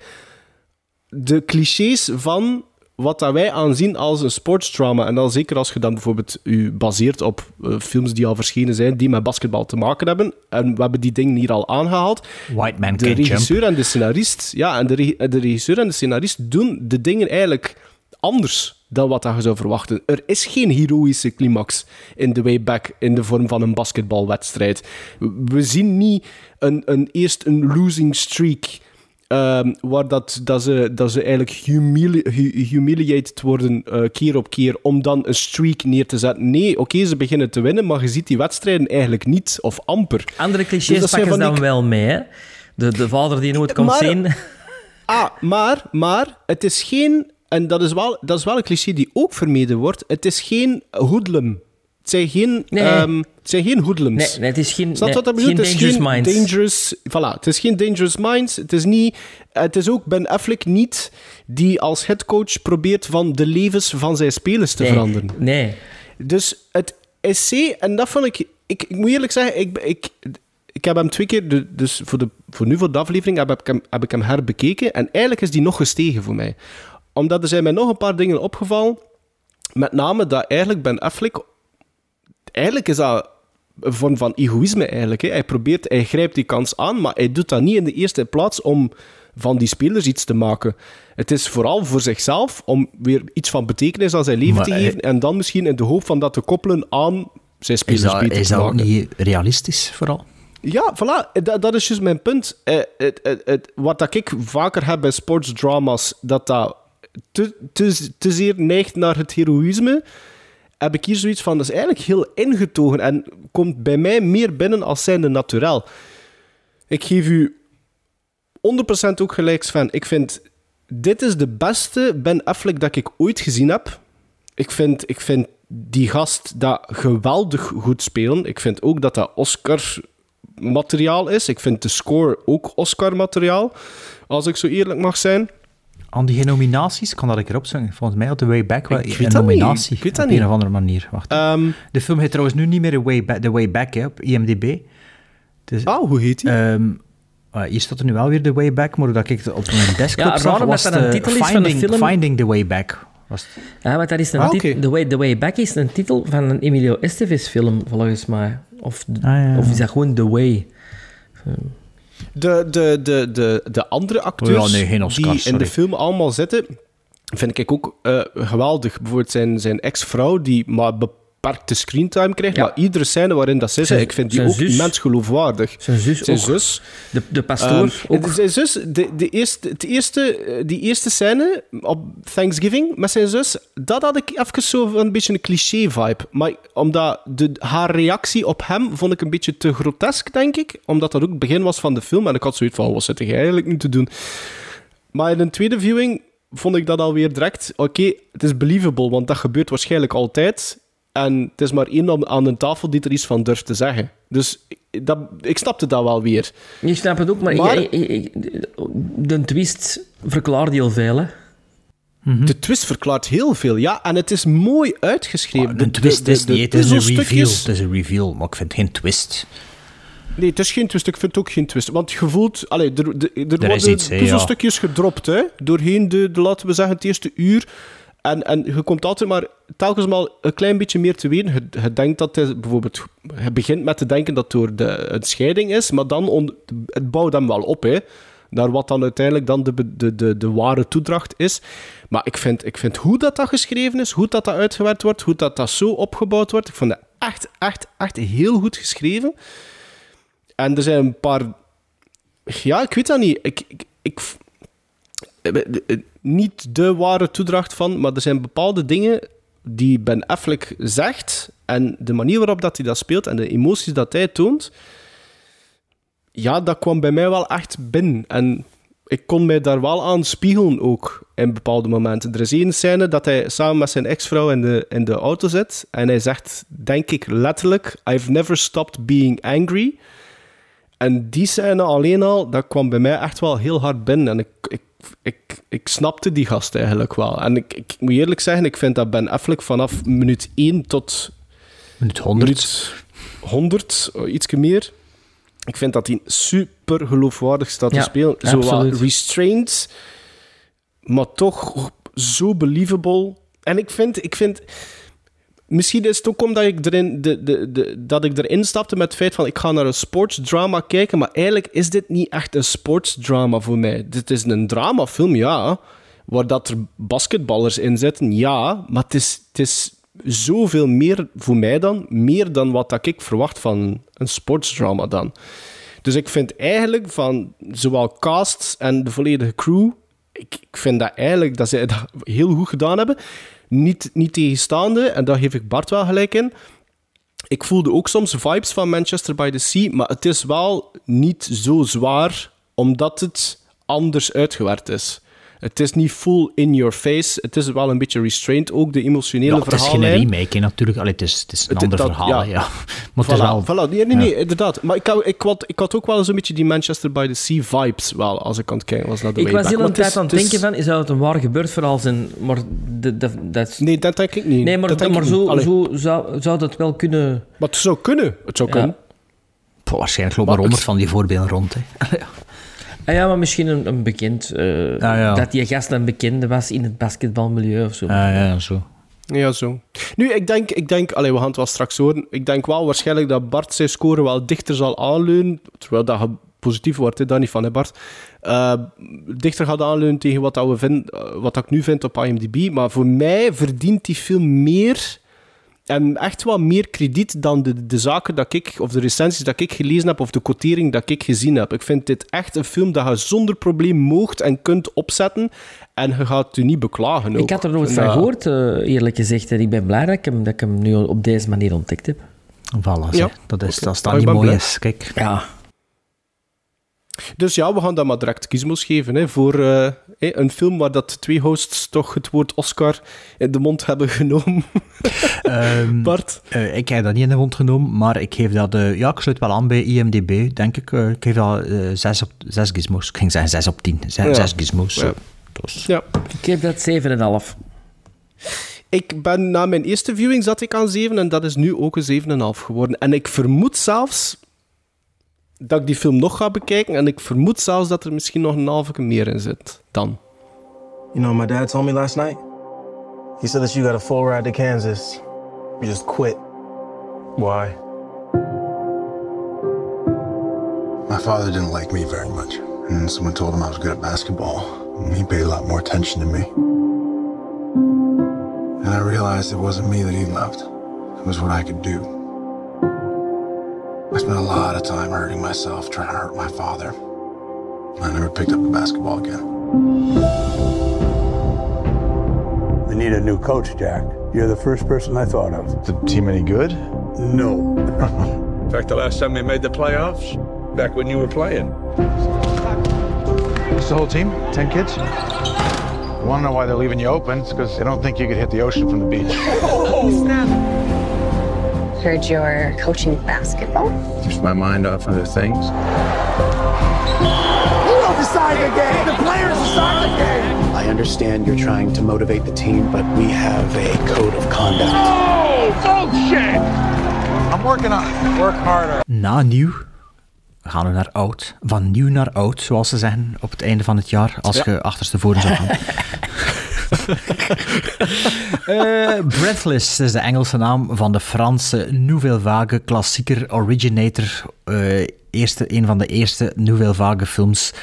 de clichés van wat dat wij aanzien als een sportsdrama. En dan zeker als je dan bijvoorbeeld u baseert op eh, films die al verschenen zijn, die met basketbal te maken hebben. En we hebben die dingen hier al aangehaald. White man De jump. regisseur en de scenarist, ja, en de, re- de regisseur en de scenarist doen de dingen eigenlijk anders dan wat je zou verwachten. Er is geen heroïsche climax in The Way Back in de vorm van een basketbalwedstrijd. We zien niet een, een, eerst een losing streak ehm, waar dat, dat, ze, dat ze eigenlijk humili hu- humiliated worden eh, keer op keer om dan een streak neer te zetten. Nee, oké, ze beginnen te winnen, maar je ziet die wedstrijden eigenlijk niet of amper. Andere Dus clichés zijn pakken ze dan wel mee, hè? De, de vader die nooit komt Maar- zien. Ah, maar, maar het is geen, en dat is, wel, dat is wel een cliché die ook vermeden wordt, het is geen hoodlum. Het zijn geen, Nee. ehm, het zijn geen hoodlums. Nee, nee, het is geen, Snap wat dat geen bedoelt? Het is Dangerous geen Minds. dangerous... Voilà, het is geen dangerous minds. Het is, niet, het is ook Ben Affleck niet die als headcoach probeert van de levens van zijn spelers te veranderen. Nee. Dus het essay, en dat vond ik... Ik, ik moet eerlijk zeggen, ik, ik, ik heb hem twee keer... Dus voor, de, voor nu, voor de aflevering, heb ik, hem, heb ik hem herbekeken. En eigenlijk is die nog gestegen voor mij. Omdat er zijn mij nog een paar dingen opgevallen. Met name dat eigenlijk Ben Affleck... Eigenlijk is dat een vorm van egoïsme eigenlijk. Hè. Hij probeert, hij grijpt die kans aan, maar hij doet dat niet in de eerste plaats om van die spelers iets te maken. Het is vooral voor zichzelf om weer iets van betekenis aan zijn leven Maar te hij- geven en dan misschien in de hoop van dat te koppelen aan zijn Is spelers dat, beter is te dat ook maken. niet realistisch, vooral? Ja, voilà. Dat, dat is juist mijn punt. Eh, het, het, het- wat dat ik vaker heb bij sportsdrama's, dat dat te, te, te zeer neigt naar het heroïsme, heb ik hier zoiets van, dat is eigenlijk heel ingetogen en komt bij mij meer binnen als zijnde naturel. Ik geef u 100% ook gelijk, Sven. Ik vind, dit is de beste Ben Affleck dat ik ooit gezien heb. Ik vind, ik vind die gast dat geweldig goed spelen. Ik vind ook dat dat Oscar-materiaal is. Ik vind de score ook Oscar-materiaal, als ik zo eerlijk mag zijn. Aan die nominaties, kan dat ik erop zeggen? Volgens mij had The Way Back wel een nominatie. Ik weet dat op niet. een of andere manier. Wacht. Ehm, de film heet trouwens nu niet meer The Way Back, The Way Back hè, op IMDb. Dus, ah, hoe heet die? ehm, eh, hier staat er nu wel weer The Way Back, maar dat ik het op mijn desktop Ja, zag, was dat een het, titel is van de Finding, film. Finding The Way Back. Was het. Ja, want dat is een Ah. The, Way, The Way Back is een titel van een Emilio Estevez film, volgens mij. Of, Ah, ja. of is dat gewoon The Way? De, de, de, de, de andere acteurs Oh ja, nee, geen Oscar, die in de film allemaal zitten... vind ik ook eh, geweldig. Bijvoorbeeld zijn, zijn ex-vrouw, die maar beperkte screentime krijgt, Ja. maar iedere scène waarin dat Zijn- ik vind die ook zus. immens geloofwaardig. Zijn zus Zijn ook. zus. De, de pastoor Ehm, ook. Zijn zus, de, de eerste, het eerste, eh, die eerste scène op Thanksgiving met zijn zus, dat had ik even zo een beetje een cliché-vibe. Maar omdat de, haar reactie op hem vond ik een beetje te grotesk, denk ik. Omdat dat ook het begin was van de film. En ik had zoiets van, wat zit jij eigenlijk nu te doen? Maar in een tweede viewing vond ik dat alweer direct... Oké, het is believable, want dat gebeurt waarschijnlijk altijd. En het is maar één aan- aan de tafel die er iets van durft te zeggen. Dus ik- dat, ik snapte dat wel weer. Je snapt het ook, maar, Maar- ik- ik- ik- de twist verklaart heel veel, hè. De twist verklaart heel veel, ja. En het is mooi uitgeschreven. Een twist is niet, het is een reveal. Het is een reveal, maar ik vind geen twist. Nee, het is geen twist. Ik vind het ook geen twist. Want je voelt... Allee, er, er, er worden iets, hè, ja. puzzelstukjes gedropt, hè. Doorheen de, de, laten we zeggen, het eerste uur. En, en je komt altijd maar telkens maar een klein beetje meer te weten. Je, denkt dat het bijvoorbeeld... Begint met te denken dat het door de, een scheiding is, maar dan... Het bouwt hem wel op, hè. Naar wat dan uiteindelijk dan de, de, de, de ware toedracht is. Maar ik vind, ik vind hoe dat, dat geschreven is, hoe dat, dat uitgewerkt wordt, hoe dat, dat zo opgebouwd wordt, ik vond dat echt, echt, echt heel goed geschreven. En er zijn een paar... Ja, ik weet dat niet. Ik... ik, niet de ware toedracht van, maar er zijn bepaalde dingen die Ben Affleck zegt en de manier waarop dat hij dat speelt en de emoties dat hij toont, ja, dat kwam bij mij wel echt binnen. En ik kon mij daar wel aan spiegelen ook in bepaalde momenten. Er is één scène dat hij samen met zijn ex-vrouw in de, in de auto zit en hij zegt, denk ik letterlijk, I've never stopped being angry. En die scène alleen al, dat kwam bij mij echt wel heel hard binnen. En ik, ik, ik, ik snapte die gast eigenlijk wel. En ik, ik moet eerlijk zeggen, ik vind dat Ben Affleck vanaf minuut 1 tot Minuut 100. minuut 100, eh, ietsje meer. Ik vind dat hij super geloofwaardig staat Ja, te spelen. Zo wat absoluut. restrained, maar toch zo believable. En ik vind, ik vind... Misschien is het ook omdat ik erin, de, de, de, dat ik erin stapte met het feit van ik ga naar een sportsdrama kijken, maar eigenlijk is dit niet echt een sportsdrama voor mij. Dit is een dramafilm, ja, waar dat er basketballers in zitten, ja, maar het is, het is zoveel meer voor mij dan, meer dan wat ik verwacht van een sportsdrama dan. Dus ik vind eigenlijk van zowel cast en de volledige crew, ik, ik vind dat eigenlijk dat zij dat heel goed gedaan hebben. Niet, niet tegenstaande, en daar geef ik Bart wel gelijk in. Ik voelde ook soms vibes van Manchester by the Sea, maar het is wel niet zo zwaar, omdat het anders uitgewerkt is. Het is niet full in your face. Het is wel een beetje restrained, ook de emotionele Ja, het is geen remake, hè, natuurlijk. Allee, het, is, het is een Het- ander dat- verhaal, ja. ja. Maar het is wel... Voilà, voilà. Nee, nee, nee, inderdaad. Maar ik had, ik, had, ik had ook wel zo'n beetje die Manchester by the Sea vibes wel, als ik aan het kijken was naar de Ik was heel een tijd is- aan het is- denken van, zou het een waar gebeurd verhaal zijn? Maar de, de, dat is... Nee, dat denk ik niet. Nee, maar, dat maar zo, zo zou, zou dat wel kunnen... Maar het zou kunnen. Het zou Ja. kunnen. Poh, waarschijnlijk loopt maar Maar honderd van die voorbeelden rond. Hè. Ah ja, maar misschien een, een bekend... eh, ja. Dat die gast een bekende was in het basketbalmilieu of zo. Ah, ja, zo. Ja, zo. Nu, ik denk, ik denk allee, we gaan het wel straks horen. Ik denk wel waarschijnlijk dat Bart zijn score wel dichter zal aanleunen. Terwijl dat je positief wordt, hè, daar niet van, hè, Bart. Eh, dichter gaat aanleunen tegen wat, dat we vind, eh, wat dat ik nu vind op IMDb. Maar voor mij verdient die film meer. En echt wel meer krediet dan de, de zaken dat ik, of de recensies dat ik gelezen heb, of de quotering dat ik gezien heb. Ik vind dit echt een film dat je zonder probleem moogt en kunt opzetten. En je gaat je niet beklagen. Ook. Ik had er nooit van gehoord, eh, eerlijk gezegd. En ik ben blij dat ik, hem, dat ik hem nu op deze manier ontdekt heb. Voilà, Ja. dat is dat Ik dat niet mooi blij. is. Kijk. Ja. Dus ja, we gaan dat maar direct kiesmos geven hè, voor eh, hè, een film waar dat twee hosts toch het woord Oscar in de mond hebben genomen. Ehm, Bart? eh, ik heb dat niet in de mond genomen, maar ik geef dat... eh, ja, ik sluit wel aan bij IMDB, denk ik. Ik geef dat eh, zes, op, zes gizmos. Ik ging zeggen zes op tien. Zes, Ja. zes gizmos. Ja. Dus, Ja. Ik heb dat 7,5. Ik ben na mijn eerste viewing zat ik aan 7 en dat is nu ook een 7,5 geworden. En ik vermoed zelfs dat ik die film nog ga bekijken en ik vermoed zelfs dat er misschien nog een halve meer in zit dan. You know, my dad told me last night. He said that you got a full ride to Kansas. You just quit. Why? My father didn't like me very much, and someone told him I was good at basketball. and He paid a lot more attention to me. And I realized it wasn't me that he loved, it was what I could do. I spent a lot of time hurting myself, trying to hurt my father. I never picked up a basketball again. We need a new coach, Jack. You're the first person I thought of. Is the team any good? No. In fact, the last time we made the playoffs, back when you were playing. It's the whole team? Ten kids? I want to know why they're leaving you open? It's because they don't think you could hit the ocean from the beach. Oh, Heard you're coaching basketball. Keeps my mind off other things. You don't decide the game. The players decide the game. I understand you're trying to motivate the team, but we have a code of conduct. Oh, bullshit! I'm working on it. Work harder. Na nieuw gaan we naar oud. Van nieuw naar oud, zoals ze zeggen op het einde van het jaar, als Ja. je achterstevoren zou gaan. Eh, Breathless is de Engelse naam van de Franse Nouvelle Vague klassieker originator. eh, eerste, een van de eerste Nouvelle Vague films.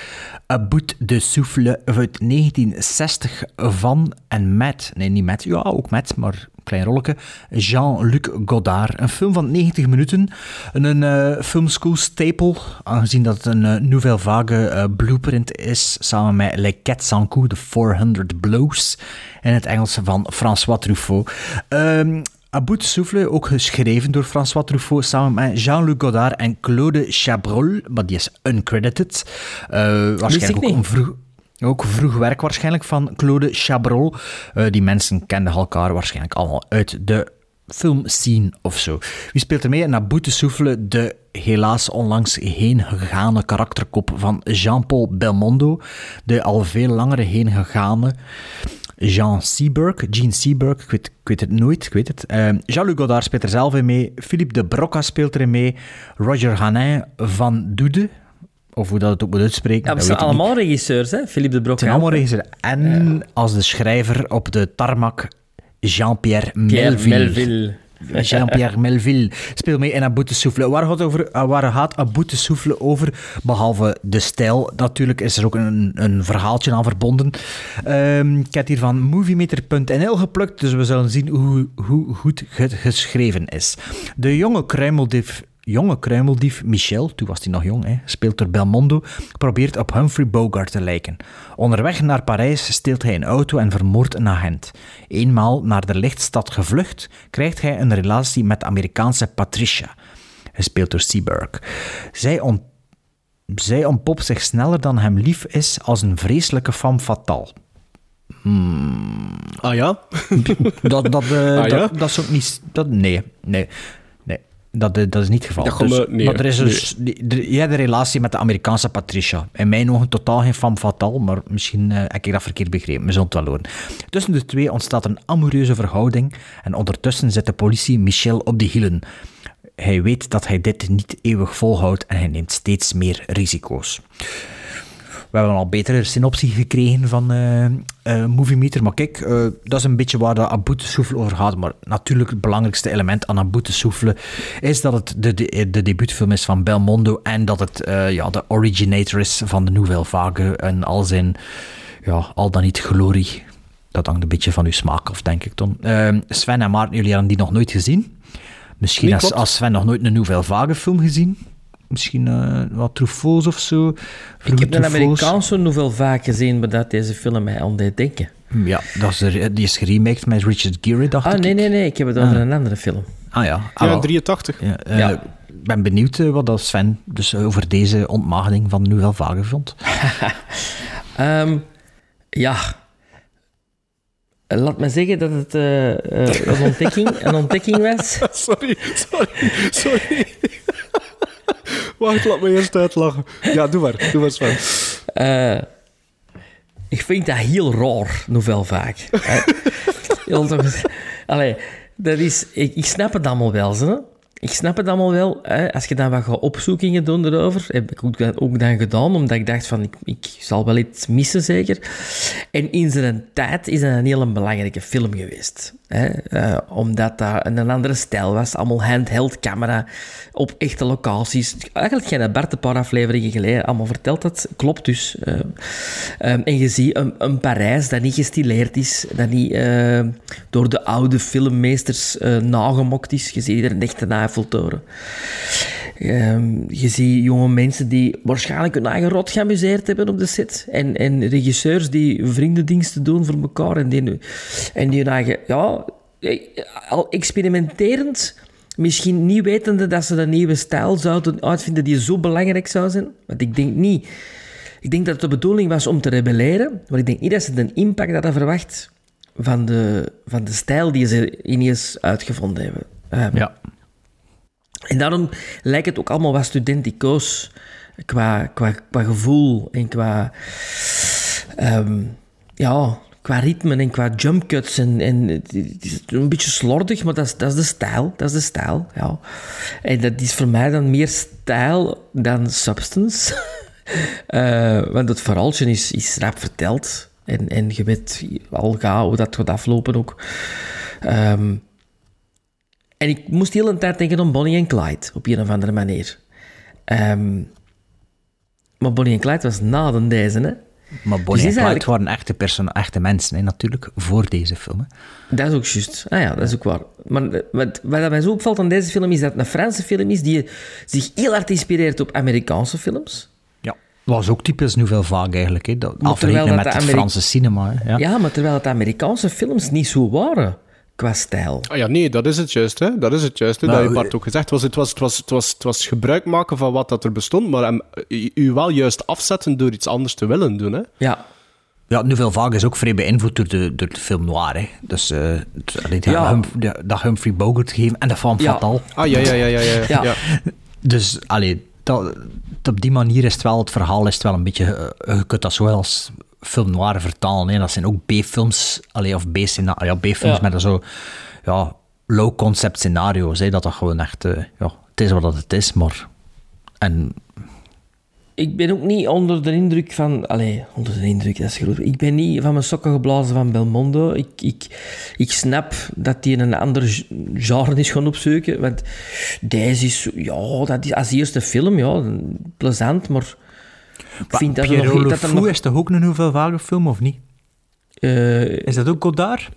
A Bout de Souffle uit 1960 van en met, nee niet met, ja ook met, maar klein rolletje, Jean-Luc Godard. Een film van 90 minuten, een eh filmschool staple, aangezien dat het een eh, Nouvelle Vague eh, blueprint is, samen met Les 400 coups, de 400 blows, in het Engels van François Truffaut. Ehm A Bout de Souffle, ook geschreven door François Truffaut, samen met Jean-Luc Godard en Claude Chabrol, maar die is uncredited. Eh waarschijnlijk ook een vroeg... Ook vroeg werk waarschijnlijk van Claude Chabrol. Eh, die mensen kenden elkaar waarschijnlijk allemaal uit de filmscene of zo. Wie speelt er mee? Na Boete Souffle, de helaas onlangs heen gegane karakterkop van Jean-Paul Belmondo. De al veel langere heen gegane Jean Seberg. Gene Seberg, ik weet, het nooit, ik het. Eh, Jean-Luc Godard speelt er zelf in mee. Philippe de Broca speelt erin mee. Roger Hanin van Doede. Of hoe dat het ook moet uitspreken. Ja, we zijn allemaal regisseurs, hè? Philippe de. Het zijn allemaal regisseurs. En als de schrijver op de tarmac Jean-Pierre Pierre Melville. Melville. Jean-Pierre Melville speelt mee in A Bout de Souffle. Waar gaat, over, uh, waar gaat Souffle over? Behalve de stijl. Natuurlijk is er ook een, een verhaaltje aan verbonden. Ehm, ik heb hier van moviemeter.nl geplukt, dus we zullen zien hoe, hoe goed het geschreven is. De jonge kruimeldief jonge kruimeldief Michel, toen was hij nog jong, hè, speelt door Belmondo, probeert op Humphrey Bogart te lijken. Onderweg naar Parijs steelt hij een auto en vermoordt een agent. Eenmaal naar de lichtstad gevlucht, krijgt hij een relatie met de Amerikaanse Patricia, gespeeld door Seberg. Zij, ont zij ontpopt zich sneller dan hem lief is als een vreselijke femme fatale. Ah ja? Dat, dat, eh, Ah, ja? dat, dat is ook niet... Dat, nee, nee. Dat, eh, dat is niet het geval. Dat Dus- nee, maar er is dus... de- jij hebt een relatie met de Amerikaanse Patricia. In mijn ogen totaal geen femme fatale, maar misschien eh, heb ik dat verkeerd begrepen. We zullen het wel horen. Tussen de twee ontstaat een amoureuze verhouding en ondertussen zet de politie Michel op de hielen. Hij weet dat hij dit niet eeuwig volhoudt en hij neemt steeds meer risico's. We hebben al betere synopsie gekregen van eh eh, Movie Meter. Maar kijk, eh, dat is een beetje waar de Aboute Souffle over gaat. Maar natuurlijk het belangrijkste element aan Aboute Souffle is dat het de, de, de debuutfilm is van Belmondo en dat het ja, de originator is van de Nouvelle Vague en al zijn, ja, al dan niet glorie. Dat hangt een beetje van uw smaak af, denk ik, Ton. Eh, Sven en Maarten, jullie hebben die nog nooit gezien. Misschien als, als Sven nog nooit een Nouvelle Vague film gezien. Misschien eh, wat Truffauts of zo. Ik heb een Truffauts. Amerikaanse novel vaak gezien, maar dat deze film mij aan deed denken. Ja, dat is er, die is geremaked met Richard Gere, dacht Ah, ik. nee, nee, nee. Ik heb het over Ah. een andere film. Ah ja. Ah, Ja, wel. 83. Ja, eh, Ja. Ik ben benieuwd eh, wat dat Sven dus over deze ontmaagding van Nouvelle Vague vond. Ehm, ja. Laat me zeggen dat het eh, eh, een, ontdekking, een ontdekking was. Sorry, sorry, sorry. Wacht, laat me eerst uitlachen. Ja, doe maar, doe maar Sven. Eh, ik vind dat heel raar, novel vaak. Allee, dat is... Ik, ik snap het allemaal wel, hè. ik snap het allemaal wel. Hè. Als je dan wat gaat opzoekingen doen erover, heb ik ook, ook dan gedaan, omdat ik dacht van, ik, ik zal wel iets missen zeker. En in zijn tijd is dat een heel belangrijke film geweest. Eh, omdat dat een andere stijl was, allemaal handheld camera op echte locaties. Eigenlijk geen Bart een paar afleveringen geleden allemaal verteld dat klopt dus. Eh, ehm, en je ziet een, een Parijs dat niet gestileerd is, dat niet eh, door de oude filmmeesters nagemokt is. Je ziet er een echte Eiffeltoren. Ehm, je ziet jonge mensen die waarschijnlijk hun eigen rot geamuseerd hebben op de set. En, en regisseurs die vriendendiensten doen voor elkaar. En die, en die hun eigen... Ja, al experimenterend... Misschien niet wetende dat ze een nieuwe stijl zouden uitvinden die zo belangrijk zou zijn. Want ik denk niet... Ik denk dat het de bedoeling was om te rebelleren. Maar ik denk niet dat ze de impact hadden verwacht van de, van de stijl die ze ineens uitgevonden hebben. Ehm, Ja. En daarom lijkt het ook allemaal wat studenticoos qua, qua, qua gevoel en qua, ehm, ja, qua ritme en qua jump cuts. En, en het is een beetje slordig, maar dat is, dat is de stijl. Dat is de stijl, ja. En dat is voor mij dan meer stijl dan substance. Eh, want het verhaaltje is, is rap verteld. En, en je weet al gauw hoe dat gaat aflopen ook. Ehm, en ik moest de hele tijd denken aan Bonnie en Clyde, op een of andere manier. Ehm, maar Bonnie en Clyde was na de deze, hè. Maar Dus Bonnie en Clyde waren echte, perso- echte mensen, hè, natuurlijk, voor deze film. hè. Dat is ook juist. Ah ja, dat is ook waar. Maar wat, wat mij zo opvalt aan deze film is dat het een Franse film is die zich heel hard inspireert op Amerikaanse films. Ja. Was ook typisch Nouvelle Vague eigenlijk. Hè. Dat, afrekenen met dat het Franse cinema. Hè. Ja. Ja. maar terwijl het Amerikaanse films niet zo waren qua stijl. Ah ja, nee, dat is het juist. Hè? Dat is het juist. Hè? Nou, dat heeft Bart ook gezegd. Het was, het, was, het, was, het, was, het was gebruik maken van wat dat er bestond, maar hem, u, wel juist afzetten door iets anders te willen doen. Hè? Ja. Ja, Nouvelle Vague is ook vrij beïnvloed door de, door de film noir. Hè. Dus eh, het- allee, die Ja. Dat Humphrey Bogart gegeven en de Femme Ja. Fatale. Ah ja, ja, ja, ja. ja, Ja. ja. Dus allee, dat, op die manier is het wel, het verhaal is het wel een beetje, je kunt dat zo wel als film noir vertalen. Hè. Dat zijn ook B-films, of B-scena- ja, B-films met zo ja, low-concept scenario's. Hè. Dat dat gewoon echt, eh, ja, het is wat het is, maar... En Ik ben ook niet onder de indruk van... Allee, onder de indruk, dat is groot. Ik ben niet van mijn sokken geblazen van Belmondo. Ik, ik, ik snap dat hij een ander genre is gaan opzoeken. Want deze is... Ja, dat is als eerste film, ja, plezant, maar... Ik vind dat Pierrot nog... Le Dat Fou nog is toch ook een Vague film, of niet? eh, Is dat ook Godard?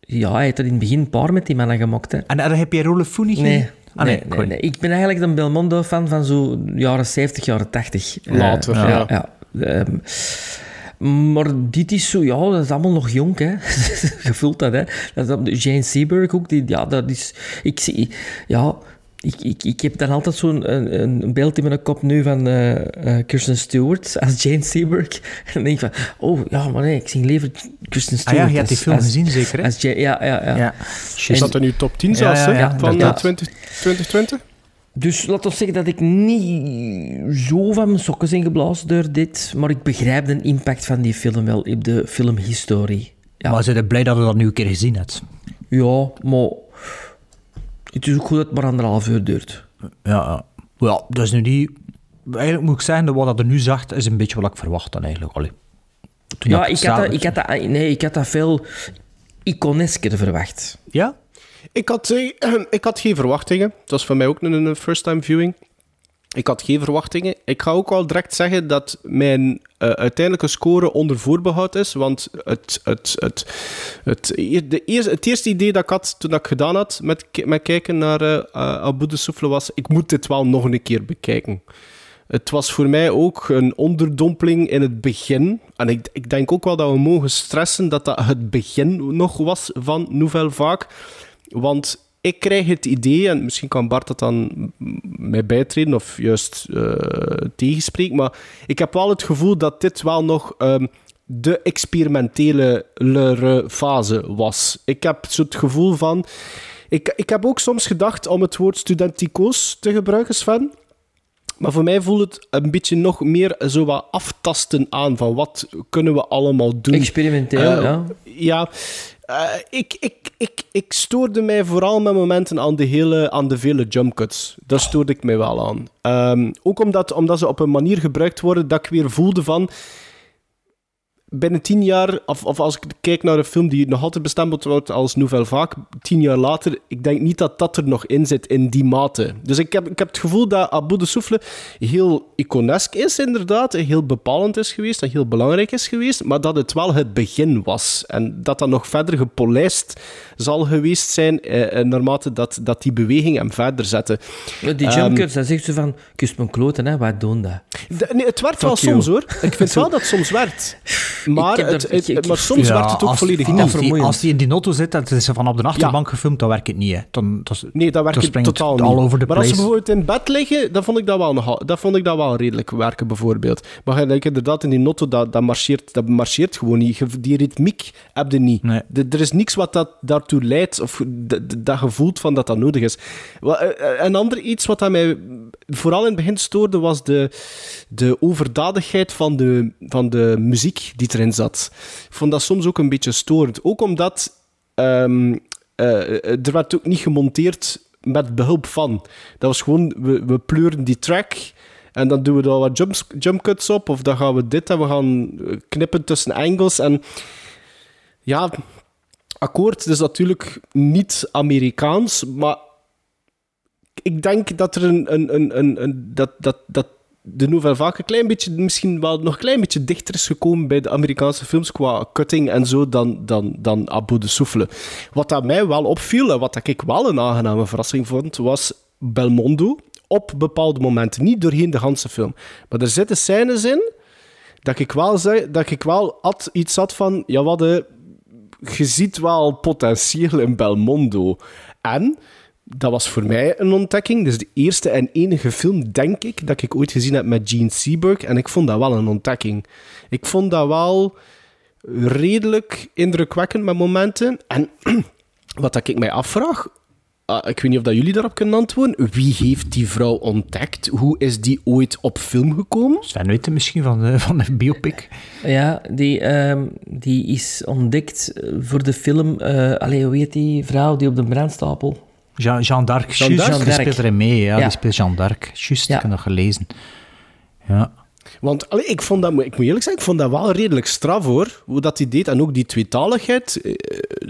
ja, hij heeft er in het begin een paar met die mannen gemaakt, hè. En daar heb je Le Fou niet Nee? Ah, nee, ik nee, nee. Ik ben eigenlijk een Belmondo-fan van zo jaren 70, jaren 80. Eh, Later, ja. ja. Ehm, maar dit is zo, ja, dat is allemaal nog jong, hè. Je voelt dat, hè. Dat is, Jane Seberg ook, die, ja, dat is... Ik zie... Ja, ik, ik, ik heb dan altijd zo'n een, een beeld in mijn kop nu van eh, eh, Kirsten Stewart als Jane Seberg. En dan denk ik van, oh, ja, maar nee, ik zie liever Kirsten Ah Stewart ja, je hebt die film als- gezien, zeker, hè? Als Jane, ja, ja, ja. Ja. Is dat in uw top 10 zelfs, Ja, hè, ja, ja, van eh, inderdaad. 20, 2020? Dus laat ons zeggen dat ik niet zo van mijn sokken ben geblazen door dit, maar ik begrijp de impact van die film wel op de filmhistorie. Ja, Maar zijn je blij dat je dat nu een keer gezien hebt? ja maar het is ook goed dat het maar anderhalf uur duurt. Ja, ja. Ja, dat is nu niet... Eigenlijk moet ik zeggen, dat wat dat er nu zegt, is een beetje wat ik verwacht dan eigenlijk. Allee. Toen Ja, ik had, dat, ik, had dat, nee, ik had dat veel iconesker verwacht. Ja? Ik had, eh, ik had geen verwachtingen. Dat was voor mij ook een, een first-time viewing. Ik had geen verwachtingen. Ik ga ook al direct zeggen dat mijn eh, uiteindelijke score onder voorbehoud is. Want het, het, het, het, eer- de eerste, het eerste idee dat ik had toen ik gedaan had met, met kijken naar eh, Abu de Souffle was... Ik moet dit wel nog een keer bekijken. Het was voor mij ook een onderdompeling in het begin. En ik, ik denk ook wel dat we mogen stressen dat dat het begin nog was van Nouvelle Vague. Want ik krijg het idee, en misschien kan Bart dat dan mij bijtreden of juist eh, tegenspreken, maar ik heb wel het gevoel dat dit wel nog ehm, de experimentele fase was. Ik heb zo het gevoel van... Ik, ik heb ook soms gedacht om het woord studenticoos te gebruiken, Sven. Maar voor mij voelt het een beetje nog meer zo wat aftasten aan van wat kunnen we allemaal doen. Experimenteel, Eh, ja. Ja, Eh, ik, ik, ik, ik stoorde mij vooral met momenten aan de, hele, aan de vele jump cuts. Daar stoorde ik mij wel aan. Ehm, ook omdat, omdat ze op een manier gebruikt worden dat ik weer voelde van binnen tien jaar, of, of als ik kijk naar een film die nog altijd bestempeld wordt als Nouvelle Vaak, tien jaar later, ik denk niet dat dat er nog in zit in die mate. Dus ik heb, ik heb het gevoel dat Abu de Souffle heel iconesk is, inderdaad, heel bepalend is geweest en heel belangrijk is geweest, maar dat het wel het begin was. En dat dat nog verder gepolijst zal geweest zijn, eh, eh naarmate dat, dat die beweging hem verder zette. Ja, Die Ehm, jump cuts, dan zegt ze van, kust mijn kloten, hè, wat doen dat? nee, het werkt wel you. soms hoor. Ik vind wel dat het soms werkt. Maar, het, het- ik- ik- maar soms Ja, werkt het ook volledig als, niet. als die in die auto zit en het is van op de achterbank gefilmd, dan werkt het niet. Hè. Dan, dat is, Nee, dat werkt dan totaal niet. all over the maar als ze bijvoorbeeld in bed liggen, dan vond ik dat wel, nog, dat vond ik dat wel redelijk werken, bijvoorbeeld. Maar denken, inderdaad, in die notto, dat, dat, marcheert, dat marcheert gewoon niet. Die ritmiek heb je niet. Nee. De- er is niks wat dat leidt, of dat je voelt van dat dat nodig is. Eh, eh, Een ander iets wat mij vooral in het begin stoorde, was de, de overdadigheid van de, van de muziek die erin zat. Ik vond dat soms ook een beetje storend. Ook omdat eh, er werd ook niet gemonteerd met behulp van. Dat was gewoon, we, we pleuren die track en dan doen we daar wat jump, cuts op, of dan gaan we dit en we gaan knippen tussen angles. En ja, akkoord, het is natuurlijk niet Amerikaans, maar ik denk dat er een, een, een, een, dat, dat, dat de Nouvelle Vague een klein beetje, misschien wel nog een klein beetje dichter is gekomen bij de Amerikaanse films qua cutting en zo dan, dan, dan Abu de Souffle. Wat dat mij wel opviel en wat ik wel een aangename verrassing vond, was Belmondo op bepaalde momenten. Niet doorheen de hele film. Maar er zitten scènes in dat ik wel, zei, dat ik wel had, iets had van, ja, wat de, je ziet wel potentieel in Belmondo. En dat was voor mij een ontdekking. Dus de eerste en enige film, denk ik, dat ik ooit gezien heb met Gene Seberg. En ik vond dat wel een ontdekking. Ik vond dat wel redelijk indrukwekkend met momenten. En wat dat ik mij afvraag, ik weet niet of dat jullie daarop kunnen antwoorden. Wie heeft die vrouw ontdekt? Hoe is die ooit op film gekomen? Sven weet het misschien van de, van de biopic. Ja, die, ehm, die is ontdekt eh, voor de film... eh allee, hoe heet die vrouw die op de brandstapel... Jean, Jean d'Arc, Jean d'Arc. die speelt erin mee. Ja, Ja. die speelt Jean d'Arc. Juist, ik heb dat gelezen. Ja. Want allee, ik, vond dat, ik moet eerlijk zeggen, ik vond dat wel redelijk straf hoor. Hoe dat hij deed. En ook die tweetaligheid eh,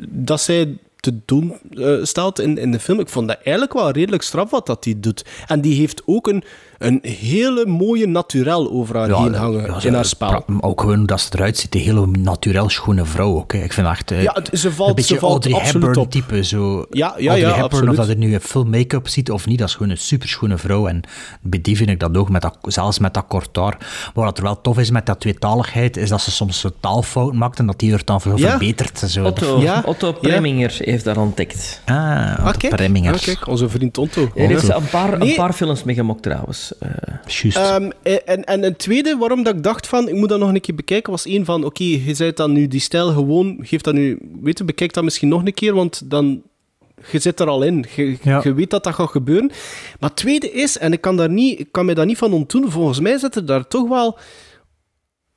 dat zij te doen eh, stelt in, in de film. Ik vond dat eigenlijk wel redelijk straf wat dat hij doet. En die heeft ook een, een hele mooie naturel over haar heen hangen ja, in haar spel. Ook gewoon hoe dat ze eruit ziet. Een hele naturel schone vrouw ook. hè. Ik vind echt... eh, Ja, het- ze valt- een beetje ze valt Audrey absoluut Hepburn op. type. Zo. Ja, ja, Audrey ja, Hepburn, absoluut. of dat er nu full make-up ziet of niet, dat is gewoon een superschone vrouw. En bij die vind ik dat ook, met dat, zelfs met dat kort haar. Wat er wel tof is met dat tweetaligheid, is dat ze soms een taalfout maakt en dat die er dan veel Ja. verbetert. Zo. Otto, Ja, Otto ja. Preminger heeft dat ontdekt. Ah, Ah, Otto kijk. Preminger. Ah, kijk, onze vriend Tonto. Hij heeft een paar, Nee. een paar films mee gemokt trouwens. Eh, Juist. Ehm, en, en een tweede waarom dat ik dacht van, ik moet dat nog een keer bekijken, was één van, oké, je zei dan nu die stijl gewoon, geef dat nu, weet je, bekijk dat misschien nog een keer, want dan, je zit er al in. Je, Ja. je weet dat dat gaat gebeuren. Maar het tweede is, en ik kan, daar niet, ik kan mij daar niet van ontdoen, volgens mij zitten daar toch wel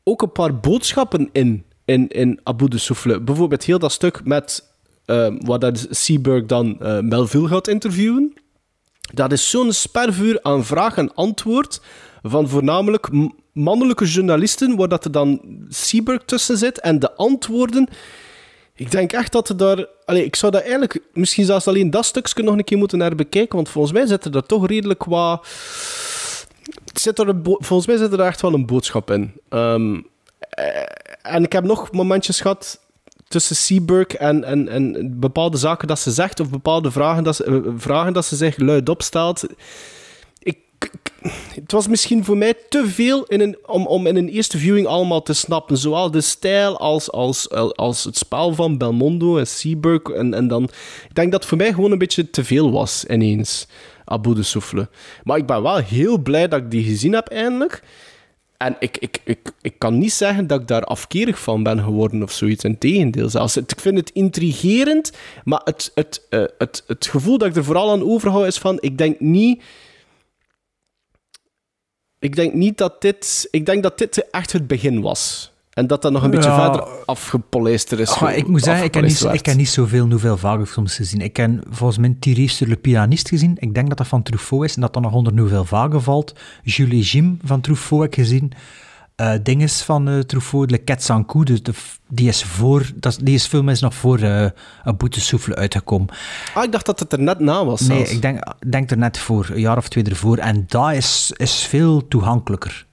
ook een paar boodschappen in, in, in Abu de Souffle. Bijvoorbeeld heel dat stuk met, ehm waar dat Seaburg dan eh, Melville gaat interviewen. Dat is zo'n spervuur aan vraag en antwoord van voornamelijk mannelijke journalisten, waar dat er dan Seaburg tussen zit. En de antwoorden... Ik denk echt dat er daar... Allee, ik zou dat eigenlijk misschien zelfs alleen dat stukje nog een keer moeten naar bekijken, want volgens mij zit er daar toch redelijk wat... Zit er volgens mij zit er echt wel een boodschap in. Ehm, eh, en ik heb nog momentjes gehad tussen Seaburg en, en, en bepaalde zaken dat ze zegt, of bepaalde vragen dat ze, eh, vragen dat ze zich luidop stelt. Ik, het was misschien voor mij te veel in een, om, om in een eerste viewing allemaal te snappen. Zowel de stijl als, als, als het spel van Belmondo en Seaburg. En, en dan, ik denk dat het voor mij gewoon een beetje te veel was ineens. Abu de Souffle. Maar ik ben wel heel blij dat ik die gezien heb eindelijk. En ik, ik, ik, ik kan niet zeggen dat ik daar afkerig van ben geworden of zoiets. Integendeel zelfs. Ik vind het intrigerend, maar het, het, eh, het, het gevoel dat ik er vooral aan overhoud is van... Ik denk niet... Ik denk niet dat dit... Ik denk dat dit echt het begin was. En dat dat nog een beetje Ja. verder afgepolijster is. Goh, ik moet zeggen, ik heb, niet, ik heb niet zoveel Nouvelle Vague films gezien. Ik heb volgens mij Thierry sur le pianist gezien. Ik denk dat dat van Truffaut is en dat dat nog onder Nouvelle Vague valt. Jules Jim van Truffaut heb ik gezien. Eh dinges van eh, Truffaut, Le Quête sans coup, dus de, die is voor, dat, die is film is nog voor eh een boete souffle uitgekomen. Ah, ik dacht dat het er net na was. Nee, zelfs. ik denk, denk er net voor, een jaar of twee ervoor. En dat is, is veel toegankelijker.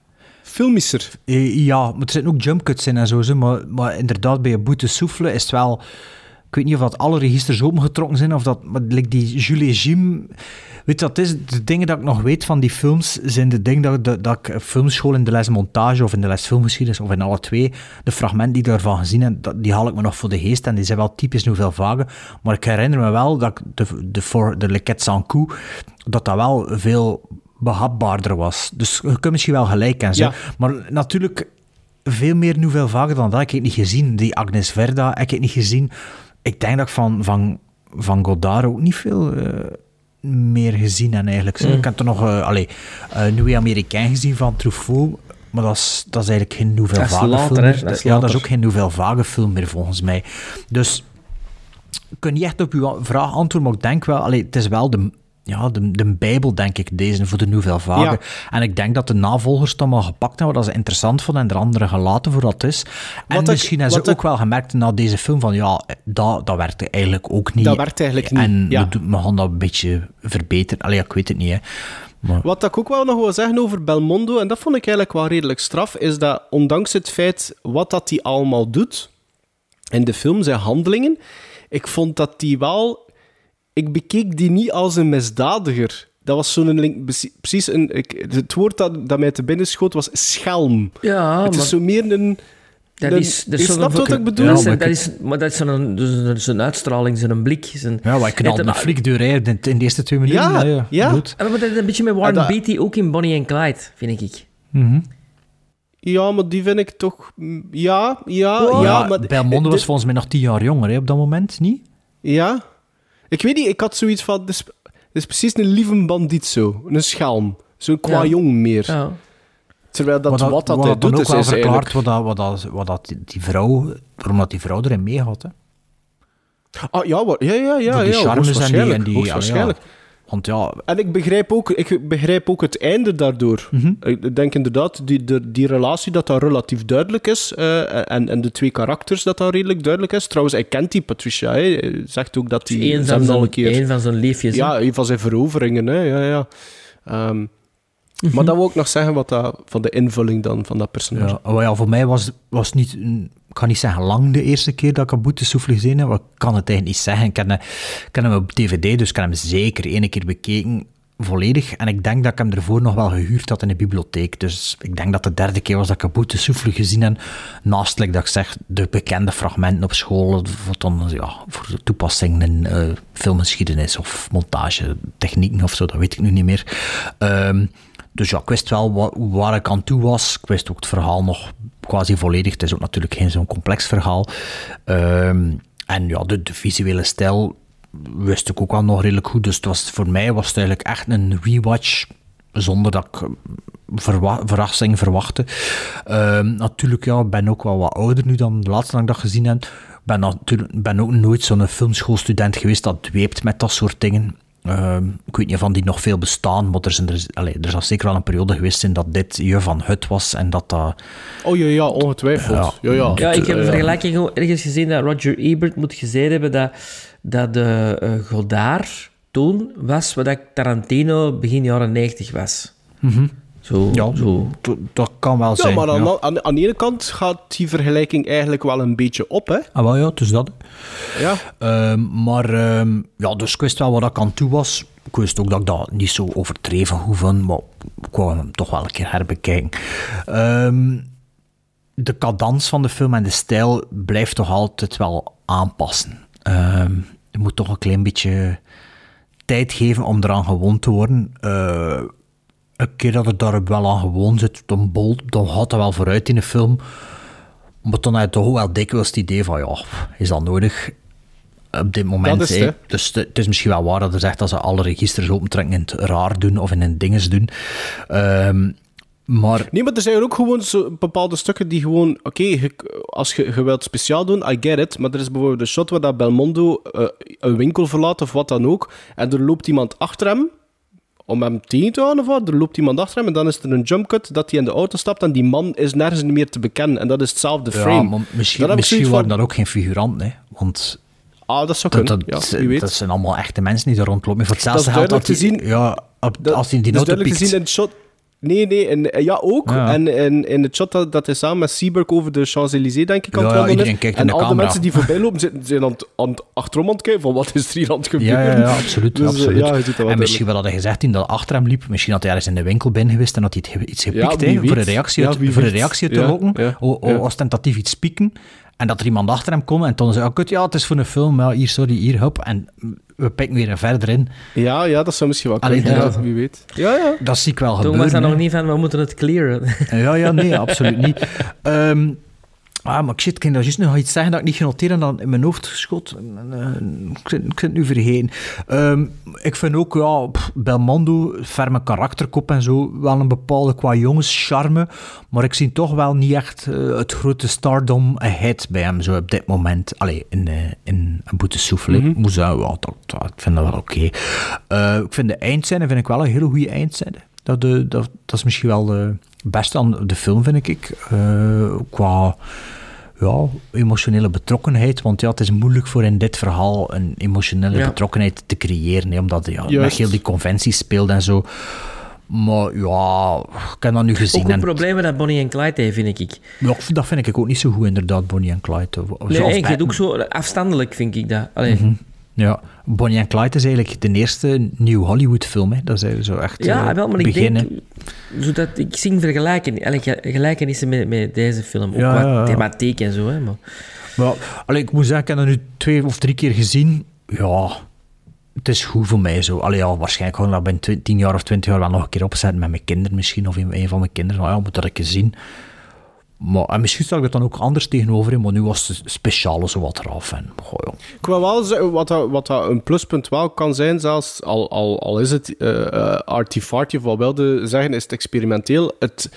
Filmischer. Eh, Ja, maar er zitten ook jumpcuts in en zo, maar, maar inderdaad, bij een boete souffle is het wel... Ik weet niet of dat alle registers opengetrokken zijn, of dat... Maar like die Jules Jim... Weet je het is? De dingen dat ik nog weet van die films, zijn de dingen dat, dat, dat ik filmschool in de les montage of in de les filmgeschiedenis, of in alle twee, de fragmenten die daarvan gezien heb, dat, die haal ik me nog voor de geest en die zijn wel typisch Nouvelle Vague. Maar ik herinner me wel dat ik de, de, voor de Le dat dat wel veel behapbaarder was. Dus je kunt misschien wel gelijk en zo. Ja. Maar natuurlijk, veel meer Nouvelle Vague dan dat heb ik niet gezien. Die Agnes Verda heb ik niet gezien. Ik denk dat ik van, van, van Godard ook niet veel eh, meer gezien heb eigenlijk. Mm. Ik heb er nog uh, allee, uh, Nieuwe Amerikaan gezien van Truffaut. Maar dat is, dat is eigenlijk geen Nouvelle Vague later, film. hè. Dat is ja, dat is ook geen Nouvelle Vague film meer volgens mij. Dus ik kan niet echt op uw vraag antwoorden, maar ik denk wel, allee, het is wel de, ja, de, de Bijbel, denk ik, deze voor de Nouvelle Vague. Ja. En ik denk dat de navolgers het allemaal gepakt hebben, wat ze interessant vonden, en de anderen gelaten voor dat is. En Wat ik- misschien hebben ze ook ik- wel gemerkt na deze film van, ja, dat, dat werkte eigenlijk ook niet. Dat werkt eigenlijk niet, En ja. we, we gaan dat een beetje verbeteren. Allee, ik weet het niet, hè. Maar, Wat ik ook wel nog wil zeggen over Belmondo, en dat vond ik eigenlijk wel redelijk straf, is dat ondanks het feit wat dat hij allemaal doet in de film, zijn handelingen, ik vond dat die wel... Ik bekeek die niet als een misdadiger. Dat was zo'n link... Precies een... Ik, het woord dat, dat mij te binnen schoot was schelm. Ja, het maar- is zo meer een... Dat een- is, dat je is zo'n snapt wat ik bedoel? Dat is, Ja, maar dat is, maar dat is zo'n dus een uitstraling, zijn blik. Zijn, ja, maar ik knalde een flik door hè, in in de eerste twee minuten. Ja, ja. goed. Ah, maar dat is een beetje met Warren Ah, dat- Beatty ook in Bonnie and Clyde, vind ik. Mhm. Ja, maar die vind ik toch... mm, Ja, ja, Ja, ja, maar... Belmondo was volgens mij nog tien jaar jonger hè, op dat moment, niet? Ja? Ik weet niet, ik had zoiets van... Het is, is precies een lieve bandiet zo. Een schelm. Zo'n qua Ja. jong meer. Ja. Terwijl dat, wat, dat wat hij doet, ook is wel eigenlijk... verklaart wat, dat, wat, dat, wat dat die- vrouw, waarom dat die vrouw erin meegaat. Hè. Ah, ja, wa- ja, ja, ja. Voor die ja, charmes en die... En die hoogstwaarschijnlijk. ja, want ja, En ik begrijp, ook, ik begrijp ook het einde daardoor. Mhm. Ik denk inderdaad, die, de, die relatie dat dat relatief duidelijk is. eh, en, en de twee karakters dat dat redelijk duidelijk is. Trouwens, hij kent die Patricia. Hè. Hij zegt ook dat hij... Eén ze van, zijn, een keer... één van zijn liefjes. Ja, een van zijn veroveringen, hè. Ja, ja. Ehm, Mhm. Maar dat wil ik nog zeggen wat dat, van de invulling dan van dat personage. ja, maar ja, voor mij was was niet... een- Ik kan niet zeggen lang de eerste keer dat ik een gezien heb. Ik kan het eigenlijk niet zeggen. Ik ik ken hem op DVD, dus ik heb hem zeker één keer bekeken. Volledig. En ik denk dat ik hem ervoor nog wel gehuurd had in de bibliotheek. Dus ik denk dat de derde keer was dat ik een gezien heb. Naast, dat ik zeg, de bekende fragmenten op school. Voor, dan, ja, voor toepassing in eh, filmgeschiedenis of montagetechnieken of zo. Dat weet ik nu niet meer. Ehm, dus ja, ik wist wel wa- waar ik aan toe was. Ik wist ook het verhaal nog quasi volledig. Het is ook natuurlijk geen zo'n complex verhaal. Ehm, en ja, de, de visuele stijl wist ik ook wel nog redelijk goed. Dus het was, voor mij was het eigenlijk echt een rewatch zonder dat ik eh, verwa- verrassing verwachtte. Ehm, natuurlijk, ja, ben ook wel wat ouder nu dan de laatste dat ik dat gezien heb. Ben, ben ook nooit zo'n filmschoolstudent geweest dat dweept met dat soort dingen. Ehm, ik weet niet of die nog veel bestaan, maar er, zijn, er, allee, er zal zeker wel een periode geweest zijn dat dit je van Hut was en dat dat... Oh ja, ja, ongetwijfeld. Ja, ja. Ja, ik heb een vergelijking ergens gezien dat Roger Ebert moet gezegd hebben dat, dat de eh, Godard toen was wat dat Tarantino begin jaren 90 was. Zo, Ja, zo. dat- kan wel Ja, zijn. maar aan, ja. aan, aan de ene kant gaat die vergelijking eigenlijk wel een beetje op, hè? Ah, wel ja, dus dat. Ja. Ehm, maar ehm, ja, dus ik wist wel wat ik aan toe was. Ik wist ook dat ik dat niet zo overdreven hoeven, maar ik wou hem toch wel een keer herbekijken. Ehm, de cadans van de film en de stijl blijft toch altijd wel aanpassen. Ehm, je moet toch een klein beetje tijd geven om eraan gewoon te worden. Eh, een keer dat het daar wel aan gewoon zit, dan, bol, dan gaat dat wel vooruit in de film. Maar dan heb je toch wel dikwijls het idee van, ja, is dat nodig? Op dit moment, Dat is hè. het, hè. Dus het is misschien wel waar dat er zegt dat ze alle registers opentrekken en het raar doen of in een dinges doen. Ehm, Maar... Nee, maar er zijn ook gewoon zo bepaalde stukken die gewoon... Oké, als je, je wilt speciaal doen, I get it. Maar er is bijvoorbeeld een shot waar dat Belmondo eh, een winkel verlaat of wat dan ook. En er loopt iemand achter hem om hem tegen te houden of wat. Er loopt iemand achter hem en dan is er een jump cut dat hij in de auto stapt en die man is nergens meer te bekennen. En dat is hetzelfde frame. Ja, maar misschien, misschien waren van- dat ook geen figuranten, hè. Want Ah, dat zou kunnen. dat, ja, wie weet. dat zijn allemaal echte mensen die daar rondlopen. Voor Dat is hetzelfde geld dat te die- zien. Ja, op- Dat- als hij in die duidelijk te piekt. zien in het shot. Nee, nee, en, eh, ja, ook. Ja. En in, in het shot dat, dat hij samen met Seaburg over de Champs-Élysées, denk ik, aan het ja, wandelen En de al de mensen die voorbij lopen, zijn, zijn aan, het- aan, het- achterom aan het kijken van wat is er hier aan het gebeuren. Ja, ja, absoluut. Dus, eh, absoluut. en misschien wel had hij gezegd toen dat achter hem liep, misschien had hij ergens in de winkel binnen geweest en had hij iets gepikt hè, voor, een reactie uit, voor een reactie te lokken. ja, O-. Ostentatief iets pieken. En dat er iemand achter hem komt en toen zei, oh, kut, ja, het is voor een film, ja, hier, sorry, hier, hop. En we pikken weer verder in. Ja, ja, dat zou misschien wel kunnen. ja, wie weet. Ja, ja. Dat zie ik wel Toen gebeuren. was dat hè. nog niet van, we moeten het clearen. Ja, ja, nee, absoluut niet. Ehm, ah, maar shit, ik kan daar juist nog iets zeggen dat ik niet genoteerd en dan in mijn hoofd schot. Eh, ik, zit- ik zit het nu vergeten. Ehm, ik vind ook, ja, pff, Belmondo, ferme karakterkop en zo, wel een bepaalde qua jongenscharme, maar ik zie toch wel niet echt eh, het grote stardom ahead bij hem, zo op dit moment. Allee, in, eh, in een boete souffle. Ja, dat, dat- ik vind dat wel oké. Ik vind de eindscène vind ik wel een hele goede eindscène. Dat, de, dat, dat is misschien wel de beste aan de film, vind ik. Eh, qua ja, emotionele betrokkenheid. Want ja, het is moeilijk voor in dit verhaal een emotionele Ja. betrokkenheid te creëren. Hè, omdat ja, met heel die conventies speelt en zo. Maar ja, ik heb dat nu gezien. Ook een en, probleem dat Bonnie en Clyde heeft, vind ik. ja, dat vind ik ook niet zo goed, inderdaad, Bonnie en Clyde. Nee, ik vind het ook zo afstandelijk, vind ik dat. Allee. Ja, Bonnie en Clyde is eigenlijk de eerste New Hollywood film. Hè. Dat is zo echt Ja, eh, wel, maar ik beginnen. denk... Zodat, ik zie vergelijken, allee, ge- gelijkenissen met, met deze film. Ook Ja, qua ja, thematiek en zo. Hè, maar. Maar, allee, ik moet zeggen, ik heb dat nu twee of drie keer gezien. Ja, het is goed voor mij zo. Allee, ja, waarschijnlijk gewoon dat binnen tien jaar of twintig jaar wel nog een keer opzetten met mijn kinderen misschien. Of een, een van mijn kinderen. Nou ja, moet dat een keer zien. Maar, en misschien stel ik het dan ook anders tegenover in, maar nu was het speciale zo wat eraf. En, goh. Ik wil wel zeggen, wat, dat, wat dat een pluspunt wel kan zijn, zelfs al, al, al is het eh eh, arty-farty of wilde zeggen, is het experimenteel. Het,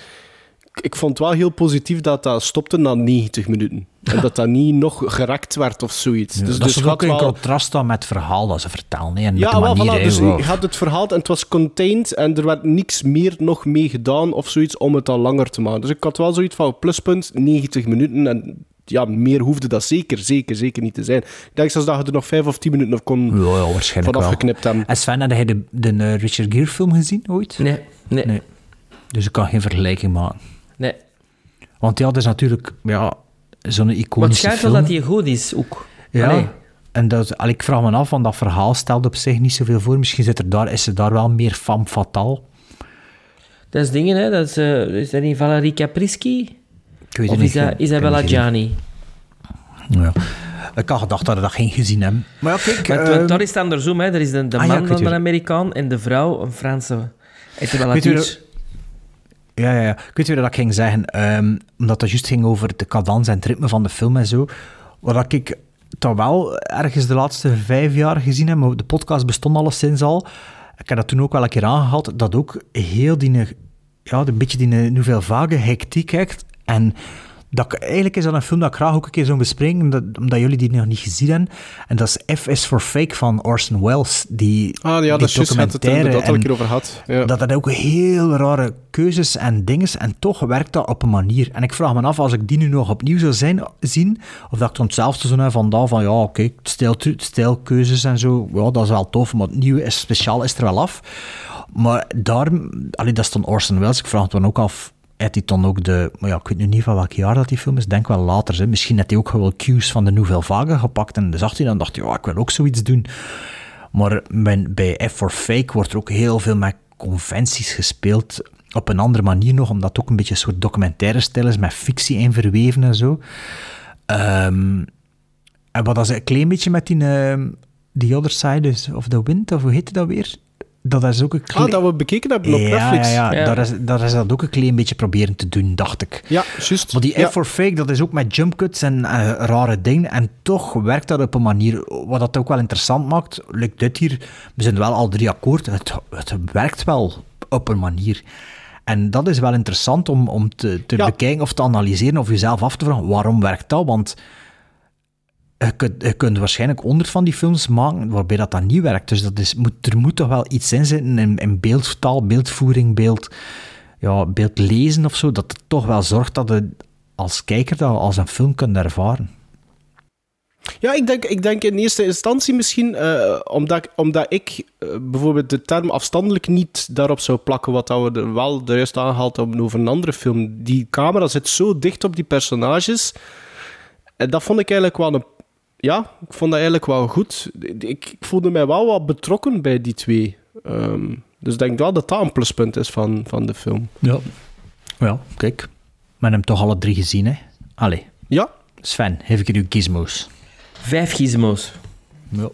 ik vond het wel heel positief dat dat stopte na 90 minuten. En dat dat niet nog gerekt werd of zoiets. Ja, dus dat dus is gaat ook in wel- contrast dan met het verhaal dat ze vertellen. hè, En met Ja, de wel, manier, voilà, dus je had het verhaal en het was contained en er werd niks meer nog mee gedaan of zoiets om het al langer te maken. Dus ik had wel zoiets van pluspunt, 90 minuten en ja, meer hoefde dat zeker, zeker, zeker niet te zijn. Ik denk zelfs dat je er nog 5 of 10 minuten of kon Ja, ja, waarschijnlijk vanaf wel. geknipt hebben. En Sven, had hij de, de eh, Richard Gere film gezien ooit? Nee, nee, Nee. Dus ik kan geen vergelijking maken. Want ja, dat is natuurlijk ja, zo'n iconische het schijnt wel dat hij goed is, ook. Ja, Allee. en dat, al, ik vraag me af, want dat verhaal stelt op zich niet zoveel voor. Misschien zit er daar, is ze daar wel meer femme fatale. Dat is dingen, hè. Dat is, eh, is dat niet Valerie Caprisky? Ik weet Of is dat ik heb Isabella. Gianni? Ja. Ik had gedacht dat we dat geen gezien hebben. Maar ja, kijk... Ehm, daar is het andersom, hè. Er is de, de ah man ik dan een. Amerikaan en de vrouw een Franse. Weet je Teach. Ja, ja, ja. Ik weet weer wat ik ging zeggen. ehm, omdat het juist ging over de cadans en het ritme van de film en zo. Wat ik toch wel ergens de laatste vijf jaar gezien heb, de podcast bestond alleszins al. Ik heb dat toen ook wel een keer aangehaald, dat ook heel die, ja, een beetje die nouvelle vague hectiek heeft. En dat ik- eigenlijk is dat een film dat ik graag ook een keer zou bespreken, omdat, omdat jullie die nog niet gezien hebben. En dat is F is for Fake van Orson Welles. Die, Ah ja, die dat is juist, had het er documentaire. inderdaad al een En- keer over gehad. Ja. dat dat ook heel rare keuzes en dingen en toch werkt dat op een manier. En ik vraag me af, als ik die nu nog opnieuw zou zijn, zien, of dat ik dan hetzelfde zou hebben van van, ja, oké, stijl, stijlkeuzes en zo, ja, dat is wel tof, maar het nieuwe is speciaal is er wel af. Maar daar, allee, dat is dan Orson Welles, ik vraag het dan ook af, heeft hij dan ook de, maar ja, ik weet nu niet van welk jaar dat die film is, denk wel later, hè. misschien heeft hij ook wel cues van de Nouvelle Vague gepakt en zag hij dan, dacht hij, ja, ik wil ook zoiets doen. Maar bij, F for Fake wordt er ook heel veel met conventies gespeeld. Op een andere manier nog, omdat het ook een beetje een soort documentaire stijl is, met fictie in verweven en zo. Ehm, en wat is een klein beetje met die ehm, The Other Side of the Wind, of hoe heette dat weer? Dat is ook een Ah, klein... dat we bekeken hebben op ja, Netflix. Ja, ja, Ja. Daar, is, daar is dat ook een klein beetje proberen te doen, dacht ik. Ja, juist. Maar die Ja. F for Fake, dat is ook met jump cuts en eh, rare dingen. En toch werkt dat op een manier wat dat ook wel interessant maakt. Lukt dit hier, we zijn wel al drie akkoord. Het, het werkt wel op een manier. En dat is wel interessant om, om te, te bekijken of te analyseren of jezelf af te vragen, waarom werkt dat? Want je kunt, waarschijnlijk honderd van die films maken waarbij dat dan niet werkt. Dus dat is, moet, er moet toch wel iets in zitten in, in beeldtaal, beeldvoering, beeld, ja, beeld lezen of zo, dat het toch wel zorgt dat je als kijker dat als een film kunt ervaren. Ja, ik denk, ik denk in eerste instantie misschien, eh, omdat, omdat ik eh, bijvoorbeeld de term afstandelijk niet daarop zou plakken, wat dat we er wel juist aangehaald hebben over een andere film. Die camera zit zo dicht op die personages. En dat vond ik eigenlijk wel een... Ja, ik vond dat eigenlijk wel goed. Ik, ik voelde mij wel wat betrokken bij die twee. Ehm, dus ik denk wel dat dat een pluspunt is van, van de film. Ja. Ja, kijk. We hebben hem toch alle drie gezien, hè? Allee. Ja. Sven, geef ik u gizmos. Vijf gizmos. Ja.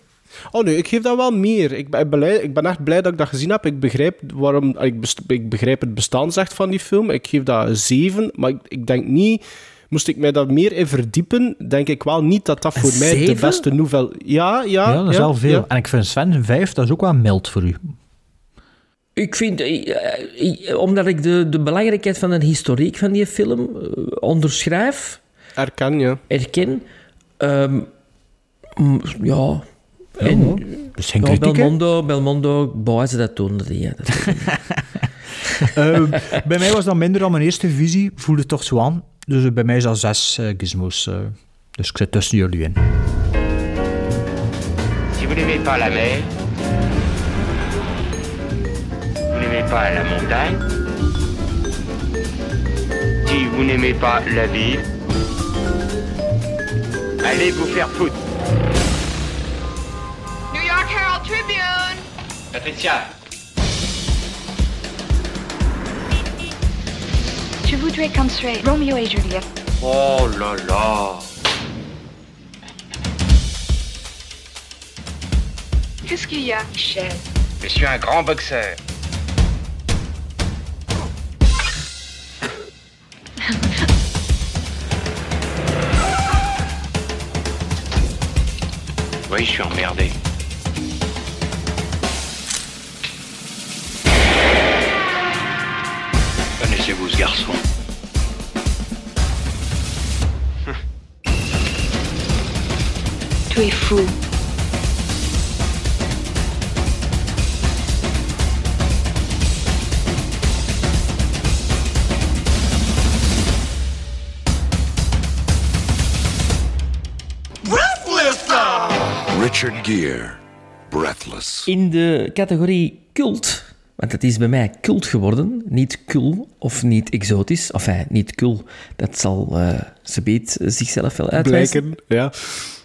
Oh nee, ik geef dat wel meer. Ik ben, blij, ik ben echt blij dat ik dat gezien heb. Ik begrijp, waarom, ik, best, ik begrijp het bestaan zegt van die film. Ik geef dat zeven, maar ik, ik denk niet... Moest ik mij daar meer in verdiepen, denk ik wel niet dat dat voor mij de beste novel... Ja, ja. Ja, dat is ja, wel veel. ja. En ik vind Sven een vijf, dat is ook wel mild voor u. Ik vind, eh, eh, omdat ik de, de belangrijkheid van de historiek van die film eh, onderschrijf, Erken, ja. erken, ehm, mm, ja... En, dus geen ja, kritiek, hè? Belmondo, Belmondo, dat doen. Dat, ja, dat, Eh, bij mij was dat minder dan mijn eerste visie. Voelde het toch zo aan. Dus bij mij is dat zes eh, gizmos. eh. dus ik zit tussen jullie in. Si vous n'aimez pas la mer, vous n'aimez pas la montagne, si vous n'aimez pas la ville, allez vous faire foutre. New York Herald Tribune. Patricia, Je voudrais construire Romeo et Juliette. oh là là, Qu'est-ce qu'il y a, Michel? Je suis un grand boxeur. Oui, je suis emmerdé. Tu es fou. Richard Gere, Breathless. In de categorie cult, want het is bij mij cult geworden, niet cool of niet exotisch, of enfin, niet cool, dat zal uh, Sebeet zichzelf wel uitwijzen. Blijken,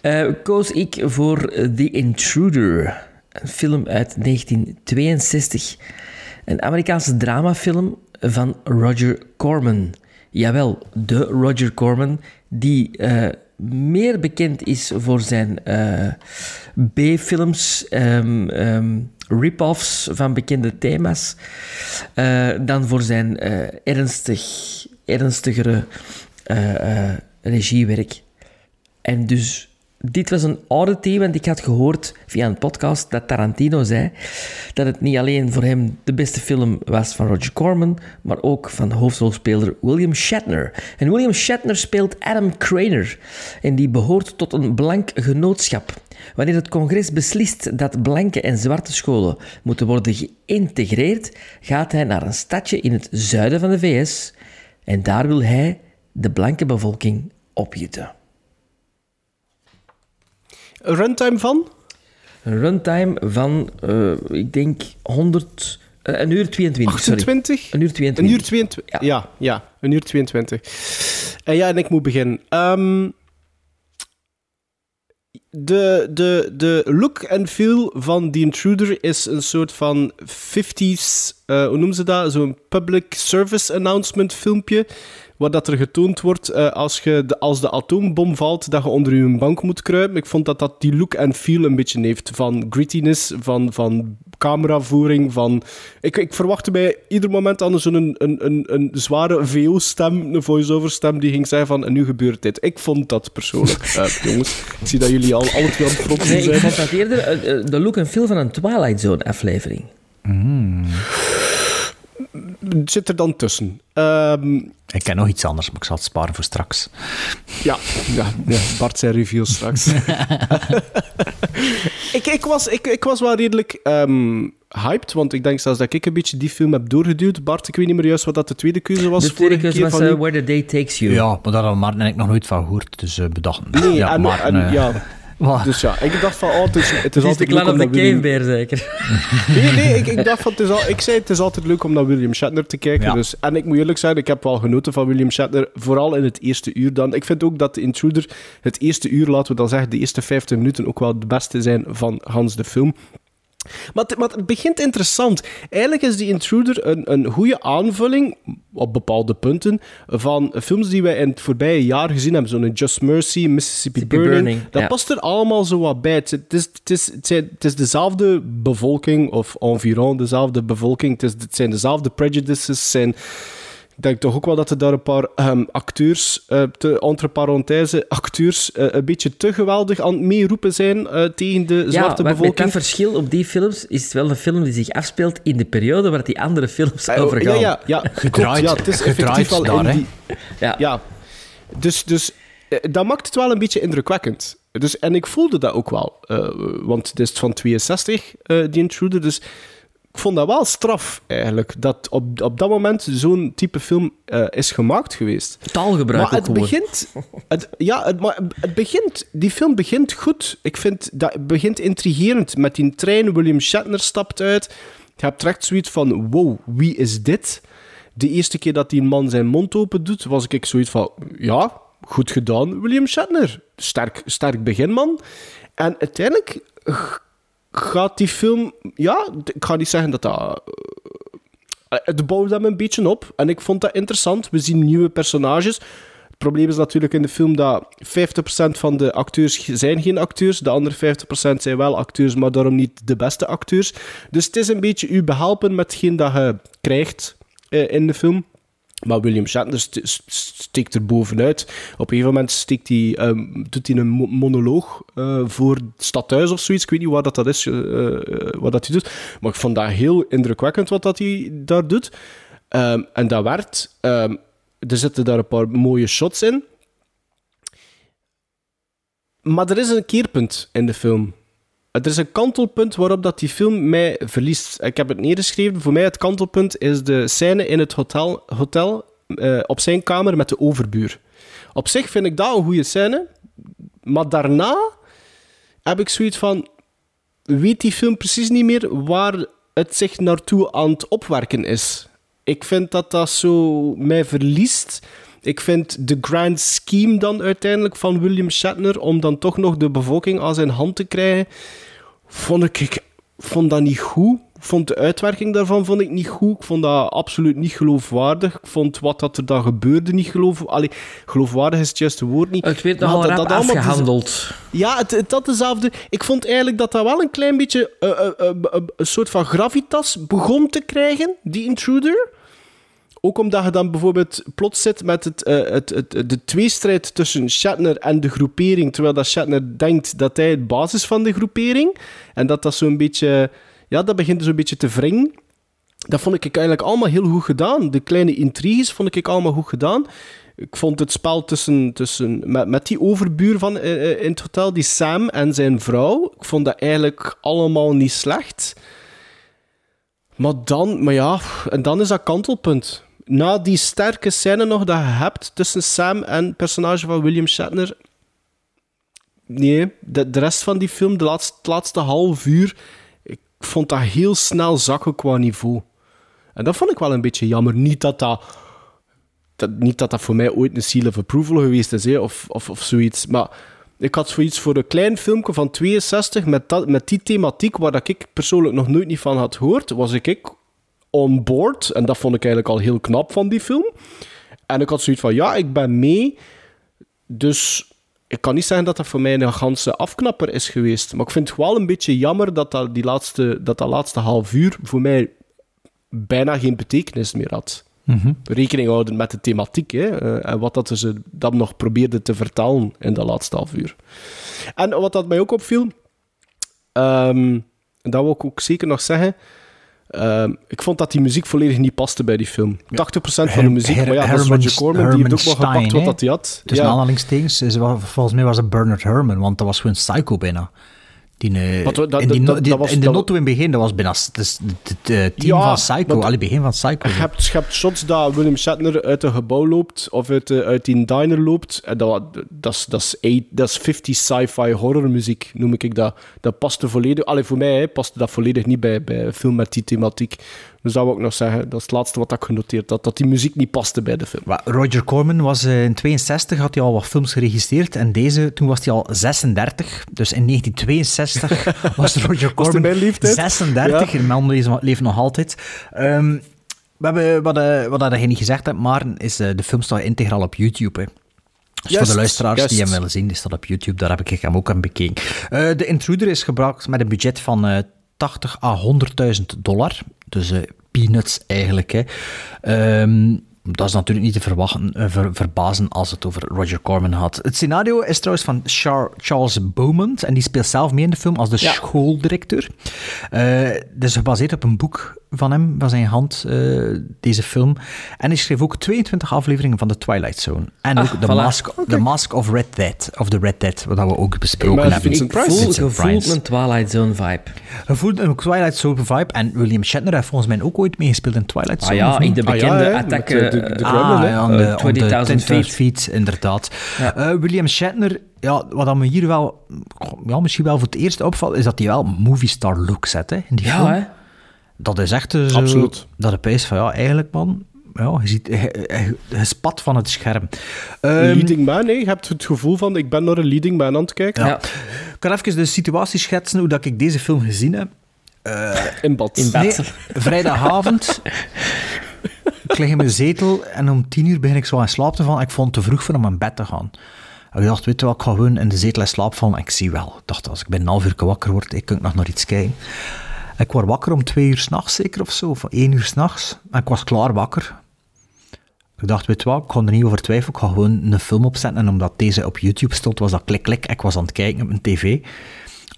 ja. Uh, koos ik voor The Intruder, een film uit 1962. Een Amerikaanse dramafilm van Roger Corman. Jawel, de Roger Corman, die uh, meer bekend is voor zijn B-films, um, um, rip-offs van bekende thema's, uh, dan voor zijn ernstig, ernstigere regiewerk. En dus dit was een oddity, want ik had gehoord via een podcast dat Tarantino zei dat het niet alleen voor hem de beste film was van Roger Corman, maar ook van hoofdrolspeler William Shatner. En William Shatner speelt Adam Craner en die behoort tot een blank genootschap. Wanneer het congres beslist dat blanke en zwarte scholen moeten worden geïntegreerd, gaat hij naar een stadje in het zuiden van de VS en daar wil hij de blanke bevolking opjutten. Een runtime van? Een runtime van, uh, ik denk, 100... Uh, een uur 22, 28? Sorry. Een uur 22. Een uur 22, ja. ja, ja een uur 22. En ja, en ik moet beginnen. Um, de, de, de look en feel van The Intruder is een soort van 50s, uh, hoe noemen ze dat? Zo'n public service announcement filmpje. Waar dat er getoond wordt uh, als, je de, als de atoombom valt, dat je onder je bank moet kruipen. Ik vond dat dat die look en feel een beetje heeft. Van grittiness, van, van cameravoering, van... Ik, ik verwachtte bij ieder moment zo'n een, een, een, een zware VO-stem, een voice-over stem, die ging zeggen van, en nu gebeurt dit. Ik vond dat persoonlijk, uh, jongens. Ik zie dat jullie al alle twee aan het fronten nee, zijn. ik vond dat eerder uh, de look en feel van een Twilight Zone-aflevering. Mm. Zit er dan tussen. Ehm, Ik ken nog iets anders, maar ik zal het sparen voor straks. ja, ja, ja, Bart zijn review straks. ik, ik, was, ik, ik was wel redelijk ehm, hyped, want ik denk zelfs dat ik een beetje die film heb doorgeduwd. Bart, ik weet niet meer juist wat dat de tweede keuze was. De tweede vorige keuze keer was van eh. Where the Day Takes You. Ja, maar daar hadden Maarten en ik nog nooit van gehoord, dus eh bedacht. Nee, ja, en- eh, ja. wat? Dus ja, ik dacht van, oh, het is, het is Het is de altijd leuk Clan of om the naar William... Cavebear, zeker. Nee, nee, ik, ik dacht van, het is al, ik zei het is altijd leuk om naar William Shatner te kijken. Ja. Dus, en ik moet eerlijk zijn, ik heb wel genoten van William Shatner, vooral in het eerste uur dan. Ik vind ook dat de Intruder, het eerste uur, laten we dan zeggen, de eerste 50 minuten ook wel het beste zijn van Hans de film. Maar het, maar het begint interessant. Eigenlijk is die Intruder een, een goede aanvulling, op bepaalde punten, van films die wij in het voorbije jaar gezien hebben. Zo'n Just Mercy, Mississippi Burning. Burning, dat ja. past er allemaal zo wat bij. Het, het is, het, is, het, zijn- het is dezelfde bevolking, of environ dezelfde bevolking. Het, is, het zijn dezelfde prejudices. Zijn, denk toch ook wel dat er daar een paar ehm, acteurs, eh, te, entre parenthèse, acteurs, eh, een beetje te geweldig aan het meeroepen zijn eh, tegen de Ja, zwarte bevolking. dat verschil op die films is het wel een film die zich afspeelt in de periode waar die andere films Eh, over ja, gaan. ja, ja, klopt. Gedraaid- ja, het is effectief wel daar, in hè. die... Ja. Ja, dus, dus dat maakt het wel een beetje indrukwekkend. Dus, en ik voelde dat ook wel, eh, want het is van 62, eh die Intruder, dus ik vond dat wel straf, eigenlijk, dat op, op dat moment zo'n type film eh, is gemaakt geweest. Taalgebruik Maar het begint... Het, ja, het, maar het begint... Die film begint goed. Ik vind dat het begint intrigerend. Met die trein, William Shatner stapt uit. Je hebt direct zoiets van, wow, wie is dit? De eerste keer dat die man zijn mond open doet, was ik zoiets van, ja, goed gedaan, William Shatner. Sterk, sterk begin, man. En uiteindelijk gaat die film... Ja, ik ga niet zeggen dat dat... eh, Het bouwt hem een beetje op. En ik vond dat interessant. We zien nieuwe personages. Het probleem is natuurlijk in de film dat 50% van de acteurs zijn geen acteurs. De andere 50% zijn wel acteurs, maar daarom niet de beste acteurs. Dus het is een beetje u behelpen met hetgeen dat je krijgt eh, in de film. Maar William Shatner st- st- steekt er bovenuit. Op een gegeven moment hij, ehm, doet hij een mo- monoloog eh, voor het stadhuis of zoiets. Ik weet niet wat dat, dat is, eh, eh, wat dat hij doet. Maar ik vond dat heel indrukwekkend wat dat hij daar doet. Ehm, en dat werd... ehm, er zitten daar een paar mooie shots in. Maar er is een keerpunt in de film. Er is een kantelpunt waarop dat die film mij verliest. Ik heb het neergeschreven. Voor mij het kantelpunt is de scène in het hotel, hotel eh, op zijn kamer met de overbuur. Op zich vind ik dat een goede scène. Maar daarna heb ik zoiets van... Weet die film precies niet meer waar het zich naartoe aan het opwerken is. Ik vind dat dat zo mij verliest. Ik vind de grand scheme dan uiteindelijk van William Shatner om dan toch nog de bevolking aan zijn hand te krijgen, vond ik, ik vond dat niet goed. Ik vond de uitwerking daarvan vond ik niet goed. Ik vond dat absoluut niet geloofwaardig. Ik vond wat dat er dan gebeurde niet geloofwaardig. Allee, geloofwaardig is het juiste woord niet. Nogal dat- dat dus- afgehandeld. ja, het, het- dat dezelfde. Ik vond eigenlijk dat dat wel een klein beetje eh, eh, eh, een soort van gravitas begon te krijgen, die intruder. Ook omdat je dan bijvoorbeeld plots zit met het, eh, het, het, de tweestrijd tussen Shatner en de groepering, terwijl dat Shatner denkt dat hij het basis van de groepering. En dat dat zo'n beetje... Ja, dat begint zo'n beetje te wringen. Dat vond ik eigenlijk allemaal heel goed gedaan. De kleine intriges vond ik allemaal goed gedaan. Ik vond het spel tussen, tussen, met, met die overbuur van, eh, eh, in het hotel, die Sam en zijn vrouw, ik vond dat eigenlijk allemaal niet slecht. Maar dan, maar ja, en dan is dat kantelpunt. Na die sterke scène nog dat je hebt tussen Sam en het personage van William Shatner. Nee, de, rest van die film, de laatste, het laatste half uur, ik vond dat heel snel zakken qua niveau. En dat vond ik wel een beetje jammer. Niet dat dat, dat, niet dat, dat voor mij ooit een seal of approval geweest is, hè, of, of, of zoiets. Maar ik had zoiets voor een klein filmpje van 62 met, dat, met die thematiek, waar dat ik persoonlijk nog nooit niet van had gehoord, was ik, ik on board. En dat vond ik eigenlijk al heel knap van die film. En ik had zoiets van, ja, ik ben mee. Dus ik kan niet zeggen dat dat voor mij een ganse afknapper is geweest. Maar ik vind het wel een beetje jammer dat dat, die laatste, dat, dat laatste half uur voor mij bijna geen betekenis meer had. Mhm. Rekening houden met de thematiek hè, eh, en wat dat ze dan nog probeerden te vertalen in dat laatste half uur. En wat dat mij ook opviel, ehm, en dat wil ik ook zeker nog zeggen, Ehm, ik vond dat die muziek volledig niet paste bij die film. 80% van de muziek, Her- maar ja, dat is Herman Roger Corman, die Herman heeft ook wel gepakt wat hij had. Tussen Ja. aanhalingstekens, wel- volgens mij was het Bernard Herrmann, want dat was gewoon psycho bijna. Die, eh, Wat, dat- in, die, dat- no- die- dat was- in de notto in het begin, dat was bijna het eh, team Ja, van Psycho, allee, begin van Psycho. Je hebt, je hebt shots dat William Shatner uit een gebouw loopt of uit, de, uit die diner loopt. En dat, dat, is, dat, is, eight- dat is 50 sci-fi horror muziek, noem ik dat. Dat paste volledig, allee, voor mij hè, paste dat volledig niet bij, bij een film met die thematiek. Dus dat wil ik nog zeggen. Dat is het laatste wat ik genoteerd had, dat die muziek niet paste bij de film. Roger Corman was eh, in 62 had hij al wat films geregisseerd en deze, toen was hij al 36. Dus in 1962 was Roger Corman mijn leeftijd? 36. Ja. En man leeft- nog altijd. Ehm, we hebben, wat, eh, wat dat niet gezegd hebt, maar is eh, de film staat integraal op YouTube. Hè. Dus voor de luisteraars die hem willen zien, die staat op YouTube. Daar heb ik hem ook aan bekeken. Eh, de Intruder is gebracht met een budget van 80 à 100.000 dollar. Dus eh, peanuts eigenlijk. Hè. Ehm, dat is natuurlijk niet te verwachten, eh, ver- verbazen als het over Roger Corman had. Het scenario is trouwens van Char- Charles Beaumont. En die speelt zelf mee in de film als de Ja. schooldirecteur. Het is gebaseerd op een boek van hem, van zijn hand, eh, deze film. En hij schreef ook 22 afleveringen van The Twilight Zone. En Ah, ook The, voilà. Mask, The Mask of Red Dead, of The Red Dead, wat we ook besproken hebben. Vincent Ik Price. voel, Price. een Twilight Zone vibe. Je voelt een Twilight Zone vibe. En William Shatner heeft volgens mij ook ooit meegespeeld in Twilight Ah Zone. ja, of niet? in de Ah ja, bekende attack... eh, de- de ah, ja, eh, aan de 20,000 10 feet. feet, inderdaad. Ja. Eh, William Shatner, ja, wat dan me hier wel, ja, misschien wel voor het eerst opvalt, is dat hij wel movie star look zet hè, in die film. Ja, hè? Dat is echt eh, zo, Absoluut. dat ik pijs van, ja, eigenlijk man, ja, je ziet, hij, hij spat van het scherm. Ehm, leading man, hè? je hebt het gevoel van ik ben naar een leading man aan het kijken. ja. Ja. Ik kan even de situatie schetsen hoe dat ik deze film gezien heb. In bad. In bed. Nee, vrijdagavond. ik lig in mijn zetel en om tien uur begin ik zo in slaap te vallen. Ik vond het te vroeg voor om naar bed te gaan. En ik dacht, weet je wat, ik ga gewoon in de zetel in slaap vallen. Ik zie wel. Ik dacht, als ik binnen een half uur wakker word, ik kan nog naar iets kijken. Ik word wakker om twee uur s'nachts zeker of zo, of één uur s'nachts. En ik was klaar wakker. Ik dacht, weet je wat, ik ga er niet over twijfelen. Ik ga gewoon een film opzetten. En omdat deze op YouTube stond, was dat klik-klik. Ik was aan het kijken op mijn tv.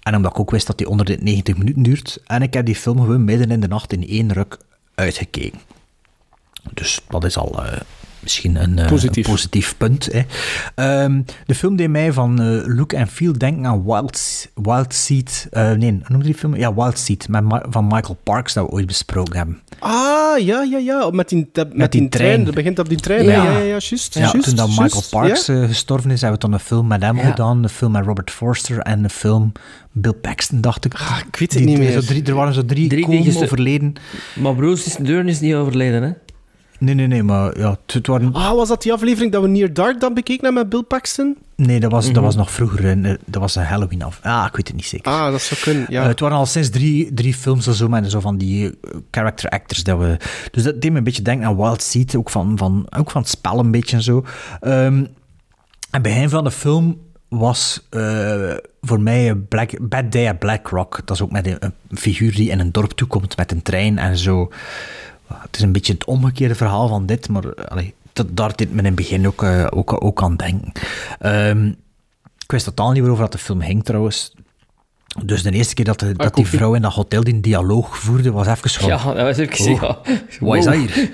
En omdat ik ook wist dat die onder de 90 minuten duurt. En ik heb die film gewoon midden in de nacht in één ruk uitgekeken. Dus dat is al eh, misschien een, eh, Positief. een positief punt. Hè. Ehm, de film deed mij van eh, look and feel denken aan Wild, Wild Seed. eh, nee, hoe noemde die film? Ja, Wild Seed, met Ma- van Michael Parks, dat we ooit besproken hebben. Ah, ja, ja, ja. Met die, met die die trein. trein. Dat begint op die trein. Ja. Ja, ja, juist. Ja, toen dat. Michael Parks gestorven is, hebben we dan een film met hem Ja. gedaan, een film met Robert Forster en een film Bill Paxton, dacht ik. Ah, ik weet het Die- niet meer. Zo drie, er waren zo drie, Drie overleden. Maar Bruce is, Dern is niet overleden, hè? Nee, nee, nee, maar ja, het, het waren... Ah, was dat die aflevering dat we Near Dark dan bekeken hebben met Bill Paxton? Nee, dat was, Mhm. dat was nog vroeger. eh, Dat was een Halloween af. Ah, ik weet het niet zeker. Ah, dat zou kunnen, ja. Eh, het waren al sinds drie, drie films of zo met zo van die eh, character actors. Dat we, dus dat deed me een beetje denken aan Wild Seed, ook van, van, ook van het spel een beetje en zo. Ehm en begin van de film was eh, voor mij een Black, Bad Day at Black Rock. Dat is ook met een, een figuur die in een dorp toekomt met een trein en zo. Het is een beetje het omgekeerde verhaal van dit, maar allee, dat, daar deed men in het begin ook, eh, ook, ook aan denken. Ehm, ik wist totaal niet waarover dat de film ging trouwens. Dus de eerste keer dat, de, dat die vrouw in dat hotel die een dialoog voerde, was even van... Ja, dat was even... Oh, ja. Wat is dat hier?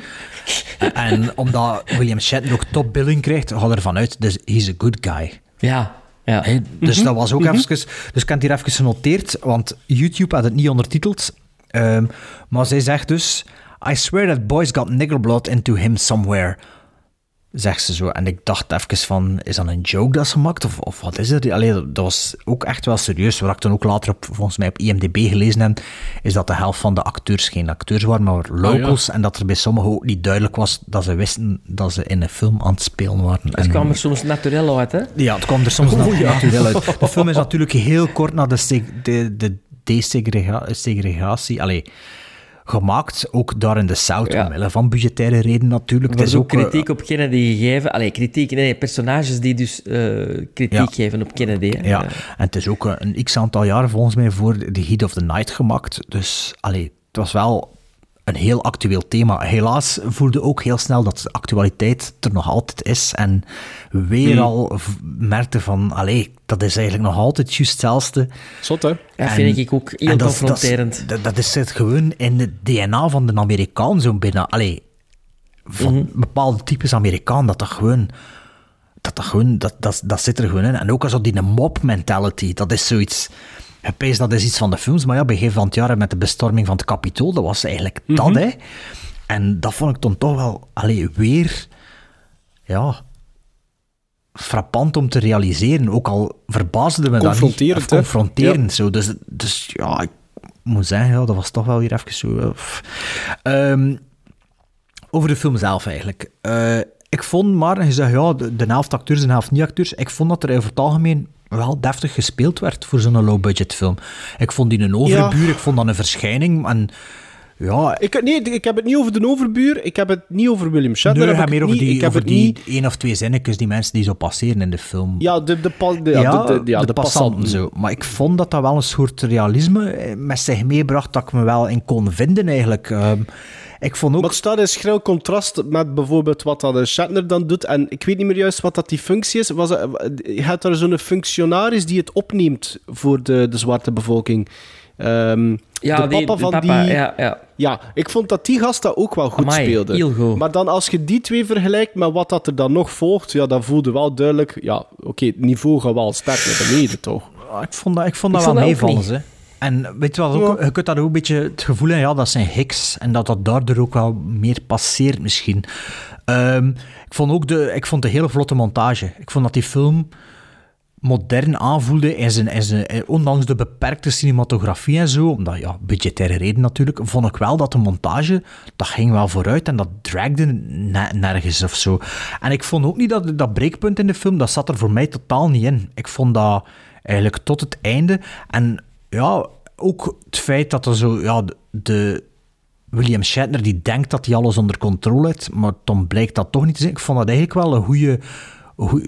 en omdat William Shatner ook top billing krijgt, ga ervan uit, dus he's a good guy. Ja, ja. Dus dat was ook even... Dus ik heb het hier even genoteerd, want YouTube had het niet ondertiteld. Ehm, maar zij zegt dus... I swear that boys got nigger blood into him somewhere. Zegt ze zo. En ik dacht even van, is dat een joke dat ze maakt? Of, of wat is het? Allee, dat was ook echt wel serieus. Wat ik dan ook later op, volgens mij op IMDb gelezen heb, is dat de helft van de acteurs geen acteurs waren, maar locals. En dat er bij sommigen ook niet duidelijk was dat ze wisten dat ze in een film aan het spelen waren. Het En- kwam er soms naturel uit, hè? ja, het kwam er soms Oh, nat- ja. natuurlijk uit. De film is natuurlijk heel kort na de, de, de desegregatie allee, gemaakt. Ook daar in de South, Ja. omwille van budgettaire redenen natuurlijk. Er Het is ook eh, kritiek op Kennedy gegeven. Allee, kritiek, nee, personages die dus eh, kritiek Ja. geven op Kennedy. hè. Ja, en het is ook eh, een x-aantal jaar volgens mij voor The Heat of the Night gemaakt. Dus allee, het was wel een heel actueel thema. Helaas voelde ook heel snel dat de actualiteit er nog altijd is. En weer Hmm. al merkte van, allee, dat is eigenlijk nog altijd juist hetzelfde. Zot, hè? Ja, vind ik ook heel dat confronterend. Dat, is- dat, dat is het gewoon in het DNA van de Amerikaan zo binnen. Allee, van Mhm. bepaalde types Amerikaan, dat dat gewoon... Dat, dat, gewoon, dat, dat, dat zit er gewoon in. En ook als op die mob mentality, dat is zoiets... Dat is iets van de films, maar ja, gegeven van het jaar met de bestorming van het Capitool, dat was eigenlijk dat, Mhm. hè. En dat vond ik dan toch wel, allee, weer, ja, frappant om te realiseren. Ook al verbaasde me dat niet. Confronterend, Of hè? Confronterend, zo. Dus, dus ja, ik moet zeggen, ja, dat was toch wel weer even zo... eh. Ehm, over de film zelf eigenlijk. Eh, ik vond maar, je zegt ja, de, de helft acteurs en de helft niet-acteurs. Ik vond dat er over het algemeen wel deftig gespeeld werd voor zo'n low-budget film. Ik vond die een overbuur, ik vond dat een verschijning. En ja, Ik, nee, ik heb het niet over de overbuur. Ik heb het niet over William Shatner. nee, heb ik meer over niet- ik die, heb over die niet- één of twee zinnetjes, die mensen die zo passeren in de film. Ja, de, de, pa- de, ja, ja, de, de, ja, de de passanten passanten. zo. Maar ik vond dat dat wel een soort realisme eh, met zich meebracht dat ik me wel in kon vinden eigenlijk. Ehm, ik vond ook... Maar het staat in schril contrast met bijvoorbeeld wat dat een Shatner dan doet. En ik weet niet meer juist wat dat die functie is. Was het, je hebt daar zo'n functionaris die het opneemt voor de, de zwarte bevolking. Ehm, Ja, de die- papa de van papa, die... ja, ja. Ja, ik vond dat die gast dat ook wel goed Amai, speelde. heel goed. Maar dan als je die twee vergelijkt met wat dat er dan nog volgt, ja, dan voelde wel duidelijk... Ja, oké, het niveau gaat wel sterk naar beneden, toch? Ja, ik vond dat, ik vond dat Ik wel meevallen. Hè. En weet je wat, ook, je kunt daar ook een beetje het gevoel hebben, ja, dat zijn hicks. En dat dat daardoor ook wel meer passeert misschien. Ehm, ik vond ook de, ik vond de hele vlotte montage. Ik vond dat die film modern aanvoelde in zijn, in zijn, ondanks de beperkte cinematografie en zo, omdat ja, budgettaire reden natuurlijk, vond ik wel dat de montage, dat ging wel vooruit en dat dragde ne- nergens of zo. En ik vond ook niet dat dat breekpunt in de film, dat zat er voor mij totaal niet in. Ik vond dat eigenlijk tot het einde. En ja, ook het feit dat er zo, ja, de- William Shatner die denkt dat hij alles onder controle heeft, maar dan blijkt dat toch niet te zijn. Ik vond dat eigenlijk wel een goede,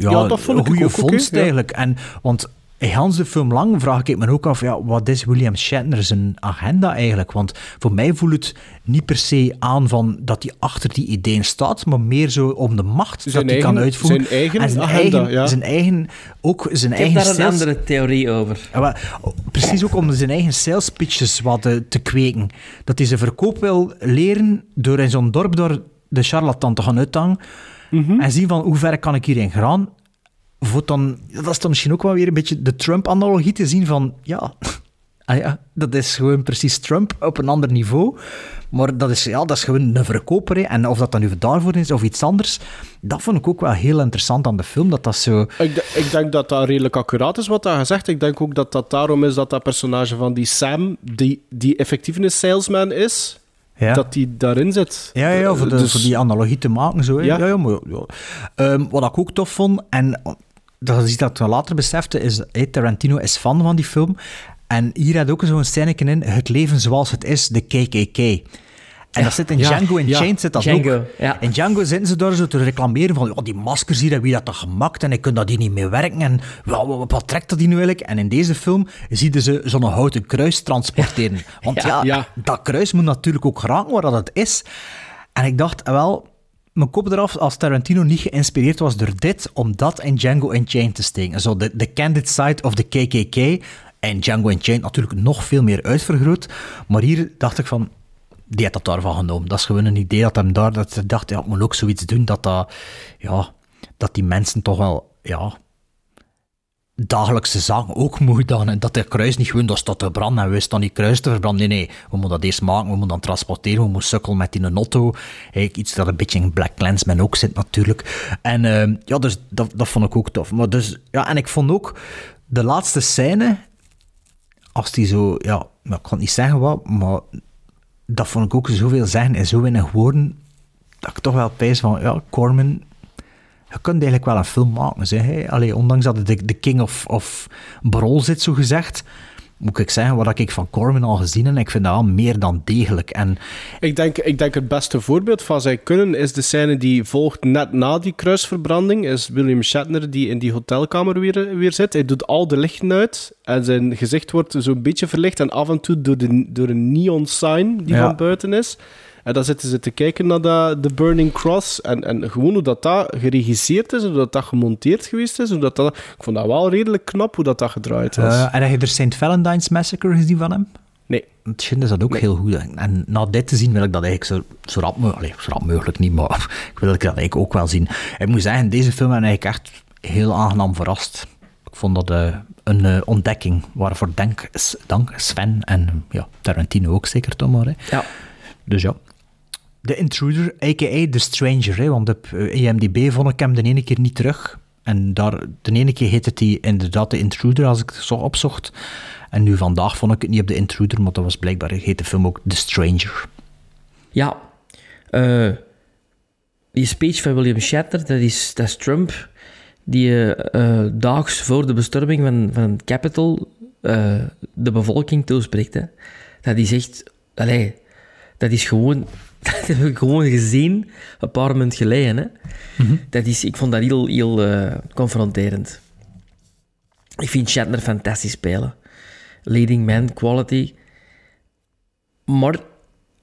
ja, Ja, dat vond ik ook vondst eigenlijk. En, want in Hans de film lang vraag ik me ook af, ja, wat is William Shatner zijn agenda eigenlijk? Want voor mij voelt het niet per se aan van dat hij achter die ideeën staat, maar meer zo om de macht Zijn dat hij eigen- kan uitvoeren. zijn eigen en zijn agenda, eigen, ja. zijn eigen, ook zijn Ik heb eigen daar een sales- andere theorie over. ja, maar, oh, precies ook om zijn eigen sales pitches wat eh, te kweken. Dat hij zijn verkoop wil leren door in zo'n dorp door de charlatan te gaan uithangen Mhm. en zien van hoe ver kan ik hierin gaan. Voor dan, dat is dan misschien ook wel weer een beetje de Trump-analogie te zien van, ja, ah ja, dat is gewoon precies Trump op een ander niveau. Maar dat is, ja, dat is gewoon een verkoper. hè. En of dat dan nu daarvoor is of iets anders, dat vond ik ook wel heel interessant aan de film. Dat dat zo... Ik, ik denk dat dat redelijk accuraat is wat hij gezegd. Ik denk ook dat dat daarom is dat dat personage van die Sam, die, die effectief een salesman is, Ja. dat die daarin zit. Ja, ja, voor, de, Dus- voor die analogie te maken. Zo, hè. Ja. ja. Ja, maar, ja. Ehm, wat ik ook tof vond, en dat is iets dat ik later besefte, is hey, Tarantino is fan van die film. En hier had ook zo'n scène in, het leven zoals het is, de KKK. En dat zit in Ja, Django ja. Unchained zit dat Django, ook. ja. In Django zitten ze daar zo te reclameren van oh, die maskers hier, wie dat toch gemaakt en ik kan dat hier niet mee werken en wat, wat, wat trekt dat hier nu eigenlijk? En in deze film zie je ze zo'n houten kruis transporteren. Want ja, Ja, ja. dat kruis moet natuurlijk ook raken waar dat het is. En ik dacht, wel, mijn kop eraf als Tarantino niet geïnspireerd was door dit, om dat in Django Unchained te steken. Zo de, de candid side of the KKK. En Django Unchained natuurlijk nog veel meer uitvergroot. Maar hier dacht ik van, die had dat daarvan genomen. Dat is gewoon een idee dat hem daar, dat ze dacht, ja, ik moet ook zoiets doen dat dat, ja, dat die mensen toch wel, ja, dagelijkse zaken ook moet dan. En dat de kruis niet gewoon dat staat te branden en we staan die kruis te verbranden. Nee, nee, we moeten dat eerst maken, we moeten dan transporteren, we moeten sukkelen met die een. Hey, iets dat een beetje in Black Clansman ook zit natuurlijk. En ehm, ja, dus dat, dat vond ik ook tof. Maar dus, ja, en ik vond ook de laatste scène, als die zo, ja, ik kan niet zeggen wat, maar dat vond ik ook zoveel zeggen en zo weinig woorden, dat ik toch wel pijs van, ja, Corman, je kunt eigenlijk wel een film maken. Zeg. Allee, ondanks dat het de, de king of, of brol zit, zo gezegd, moet ik zeggen, wat ik van Corman al gezien heb, ik vind dat wel meer dan degelijk. En Ik denk, ik denk het beste voorbeeld van zijn kunnen is de scène die volgt net na die kruisverbranding. Is William Shatner die in die hotelkamer weer, weer zit. Hij doet al de lichten uit en zijn gezicht wordt zo'n beetje verlicht. En af en toe door, de, door een neon sign die Ja. van buiten is. En dan zitten ze te kijken naar dat, The Burning Cross. En, en gewoon hoe dat, dat geregisseerd is, hoe dat, dat gemonteerd geweest is. Hoe dat, dat, ik vond dat wel redelijk knap hoe dat, dat gedraaid was. Eh, en heb je er St. Valentine's Massacre gezien van hem? Nee. Het schijnt is dat ook heel goed. En na dit te zien wil ik dat eigenlijk zo, zo, rap, mo- allee, zo rap mogelijk niet, maar ik wil dat eigenlijk ook wel zien. Ik moet zeggen, deze film heb ik eigenlijk echt heel aangenaam verrast. Ik vond dat eh, een eh, ontdekking waarvoor dank, dank Sven en ja, Tarantino ook zeker, toch maar. Hè. Ja. Dus ja. The Intruder, a.k.a. The Stranger, hè, want op eh, IMDb vond ik hem de ene keer niet terug. En daar, de ene keer heette hij inderdaad The Intruder, als ik het zo opzocht. En nu vandaag vond ik het niet op The Intruder, maar dat was blijkbaar, heet de film ook The Stranger. Ja. Eh, die speech van William Shatner, dat is, dat Trump, die eh, eh, daags voor de bestorming van, van Capitol eh, de bevolking toespreekt. Dat is echt... Allee, dat is gewoon... Dat heb ik gewoon gezien, een paar minuten geleden. Hè. dat is, ik vond dat heel, heel eh, confronterend. Ik vind Shatner fantastisch spelen. Leading man, quality. Maar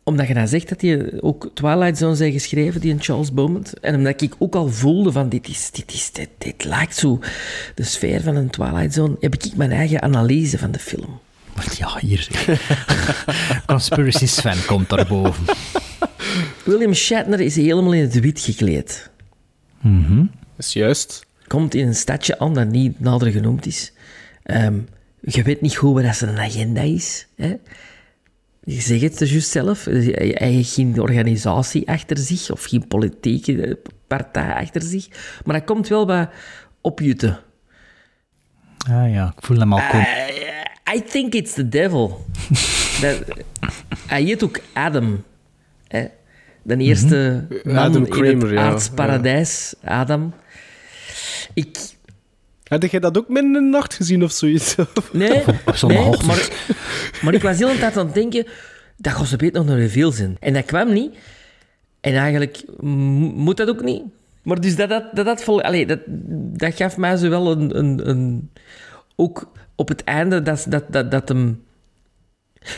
omdat je dan zegt dat die ook Twilight Zone zijn geschreven, die in Charles Beaumont, en omdat ik ook al voelde van dit, is, dit, is, dit, dit lijkt zo de sfeer van een Twilight Zone, heb ik mijn eigen analyse van de film. Ja, hier. Conspiracy Sven komt daarboven. William Shatner is helemaal in het wit gekleed. Mhm. Dat is juist. Komt in een stadje aan dat niet nader genoemd is. Ehm, je weet niet goed wat zijn agenda is. Hè? Je zegt het dus juist zelf. Hij heeft geen organisatie achter zich of geen politieke partij achter zich. Maar hij komt wel bij opjutten. Ah ja, ik voel hem al komen. I think it's the devil. dat, hij heet ook Adam. Hè? De eerste Mhm. man Adam in Kramer, het ja. aardsparadijs. Adam. Ik... Had jij dat ook midden in de nacht gezien of zoiets? Nee, maar, maar ik was heel de tijd aan het denken... Dat gaat ze beter nog naar reveal zijn. En dat kwam niet. En eigenlijk moet dat ook niet. Maar dus dat, dat, dat, dat, vol, dat, dat gaf mij zo wel een, een, een... Ook op het einde dat, dat, dat, dat hem...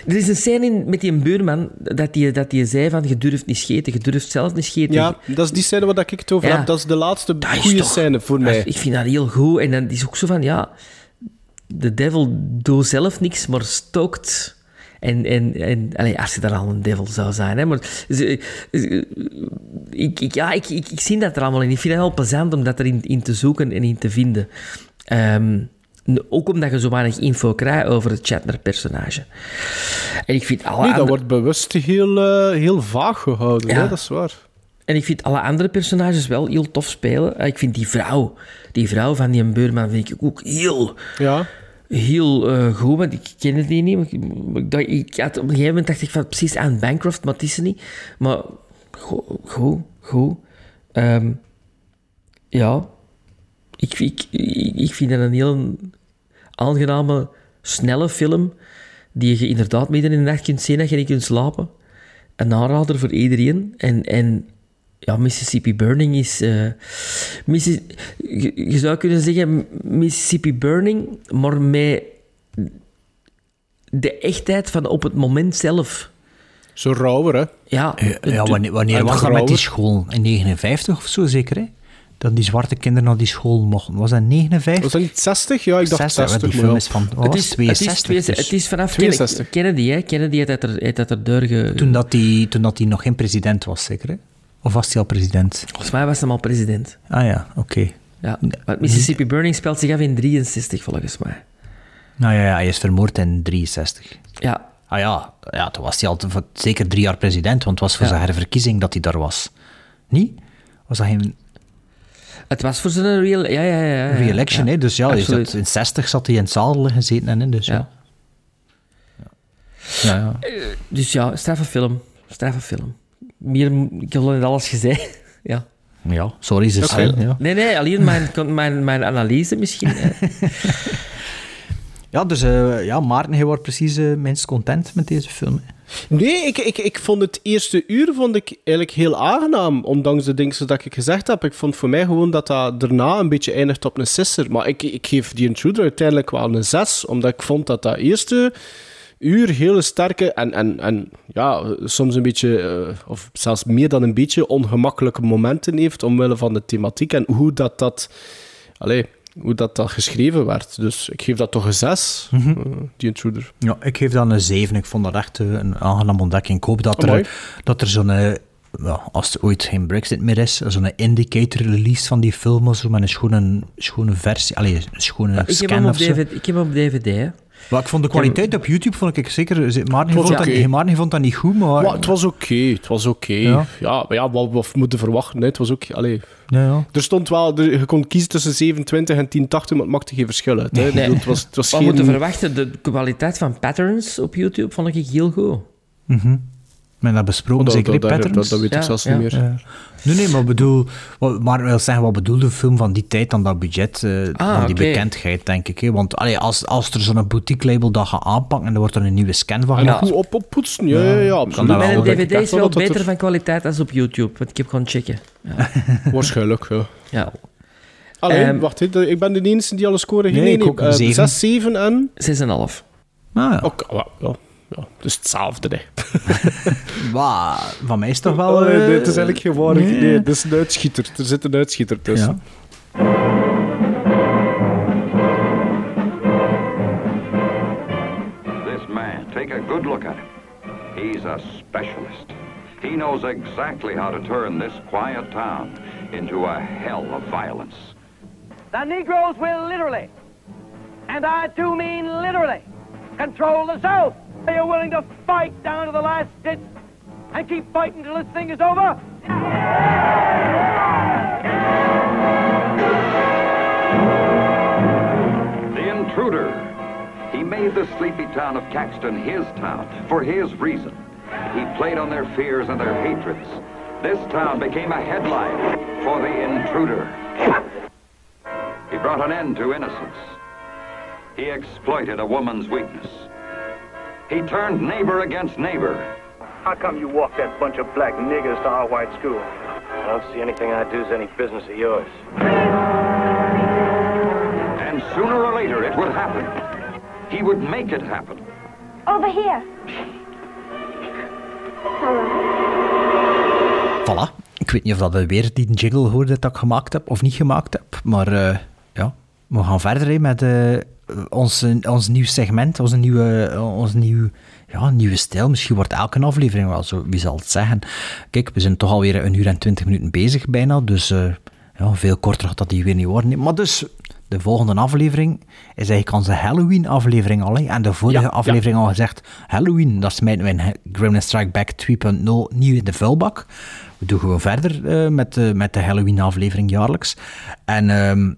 Er is een scène in, met die buurman dat die, dat die zei van je durft niet scheten, je durft zelf niet scheten. Ja, dat is die scène waar ik het over Ja. heb. Dat is de laatste goede toch- scène voor mij. Ik vind dat heel goed. En dan is ook zo van, ja... De devil doet zelf niks, maar stookt... En, en, en allee, als je dan al een devil zou zijn, hè, maar ik, ik, ja, ik, ik, ik zie dat er allemaal in. Ik vind het wel plezant om dat erin in te zoeken en in te vinden. Ehm, ook omdat je zo weinig info krijgt over het Shatner-personage. En ik vind alle Nee, dat andere- wordt bewust heel, eh, heel vaag gehouden. Ja. Hè? Dat is waar. En ik vind alle andere personages wel heel tof spelen. Eh, Ik vind die vrouw, die vrouw van die beurman, vind ik ook heel, Ja. heel eh, goed. Want ik kende die niet. Maar ik, dacht, ik had, op een gegeven moment dacht ik van precies aan Bancroft, maar het is ze niet. Maar goed, goed. goed. Ehm, ja, ik, ik, ik, ik vind dat een heel aangename, snelle film. Die je inderdaad midden in de nacht kunt zien dat je niet kunt slapen. Een aanrader voor iedereen. En, en ja, Mississippi Burning is... Missi- je, je zou kunnen zeggen Mississippi Burning, maar met de echtheid van op het moment zelf. Zo rauwer, hè? Ja, Ja, wanneer, wanneer was dat met die school? In 59 of zo zeker, hè? Dat die zwarte kinderen naar die school mochten. Was dat 59? Was dat niet 60? Ja, ik dacht 60, 60. die film ja. is van wat Het was is, het? het, is 62. twee- dus. het is vanaf 62. Kennedy, hè? Kennedy heeft dat er, dat er doorge... Toen dat hij toen dat die nog geen president was, zeker, hè? Of was hij al president? Volgens mij was hij al president. Ah ja, oké. Ja, want Mississippi Burning speelt zich af in 63, volgens mij. Nou ja, ja, hij is vermoord in 63. Ja, Ah ja, ja toen was hij al zeker drie jaar president, want het was voor Ja. zijn herverkiezing dat hij daar was. Niet? Was dat geen het was voor zijn real... Ja, ja, ja. ja, re-election, Ja, hè? Dus ja, zat, in 60 zat hij in het zadel gezeten en hè, dus ja. Ja, ja. Dus ja, straffe film. Straffe film. Meer, ik heb al net alles gezegd. ja. Ja, sorry, ze Sven. Ja. Nee, nee, alleen mijn, mijn, mijn analyse misschien. ja, dus eh, ja, Maarten, hij wordt precies minst content met deze film. Nee, ik, ik, ik vond het eerste uur vond ik eigenlijk heel aangenaam. Ondanks de dingen dat ik gezegd heb. Ik vond voor mij gewoon dat dat daarna een beetje eindigt op een sisser. Maar ik, ik geef die intruder uiteindelijk wel een 6. Omdat ik vond dat dat eerste uur hele sterke en, en, en ja, soms een beetje, eh, of zelfs meer dan een beetje, ongemakkelijke momenten heeft omwille van de thematiek en hoe dat dat, allee, hoe dat, dat geschreven werd. Dus ik geef dat toch een 6, Mhm. die intruder. Ja, ik geef dan een 7. Ik vond dat echt eh, een aangename ontdekking. Ik hoop dat Amai. er, dat er zo'n, eh, ja, als er ooit geen Brexit meer is, zo'n indicator release van die film, of zo, met een schone, schone versie, allee, een schone Ik heb, scan hem op of zo. DVD, ik heb hem op DVD, hè. Maar ik vond de kwaliteit op YouTube, vond ik zeker, Maarten vond, dat, oké. Maarten vond dat niet goed, maar... Maar het was oké, het was oké. Ja. Ja. maar ja, wat, wat we moeten verwachten, hè. het was ook... Allee. Ja, ja. Er stond wel, er- je kon kiezen tussen 27 en 1080, maar het maakte geen verschil uit. Hè. Bedoel, Het was, het was Wat geen... moeten verwachten, de kwaliteit van patterns op YouTube vond ik heel goed. Mhm. Men dat besproken, Oh, dat- zeker dat- dat- patterns? dat weet ik Ja, zelfs ja. niet meer. Ja. Nee, nee, maar bedoel, wat, maar wil zeggen, wat bedoelde de film van die tijd dan dat budget, eh, Ah, van die oké. bekendheid, denk ik. Hè? Want allee, als, als er zo'n boutique label dat gaat aanpakken en er wordt er een nieuwe scan van En gemaakt. goed op, oppoetsen, ja, ja, ja, absoluut. dat wel. Mijn DVD is wel dat dat beter er- van kwaliteit als op YouTube, want ik heb gewoon checken. Ja. Waarschijnlijk, ja. ja. Allee, Ehm, wacht, hè, ik ben de enige die alle scoren Nee, ook een zeven. 6, 7 en... 6,5. Ah, ja. Oké, ja, ja, ja, dus hetzelfde, hè. Wa- van mij is toch wel... Oh, nee, nee, het is eigenlijk geen waardig. nee. Nee, het is een uitschieter. Er zit een uitschieter tussen. This man, take a good look at him. He's a specialist. He knows exactly how to turn this quiet town into a hell of violence. The Negroes will literally, and I do mean literally, control the South. Are you willing to fight down to the last ditch and keep fighting till this thing is over? The intruder. He made the sleepy town of Caxton his town for his reason. He played on their fears and their hatreds. This town became a headline for the intruder. He brought an end to innocence. He exploited a woman's weakness. He turned neighbor against neighbor. How come you walk that bunch of black niggers to our white school? I don't see anything I do is any business of yours. And sooner or later it would happen. He would make it happen. Over here. Voilà. Ik weet niet of dat je weer die jingle hoorde dat ik gemaakt heb of niet gemaakt heb. Maar eh, ja, we gaan verder hè, met eh, ons, ons nieuw segment, onze nieuwe, ons nieuw, ja, nieuwe stijl. Misschien wordt elke aflevering wel zo, wie zal het zeggen. Kijk, we zijn toch alweer een uur en twintig minuten bezig bijna. Dus eh, ja, veel korter gaat dat die weer niet worden. Maar dus, de volgende aflevering is eigenlijk onze Halloween-aflevering al. hè. En de vorige Ja, aflevering al gezegd, Halloween, dat smijten we in Gremlin Strike Back 2.0 nieuw in de vuilbak. We doen gewoon verder eh, met, de, met de Halloween-aflevering jaarlijks. En, ehm,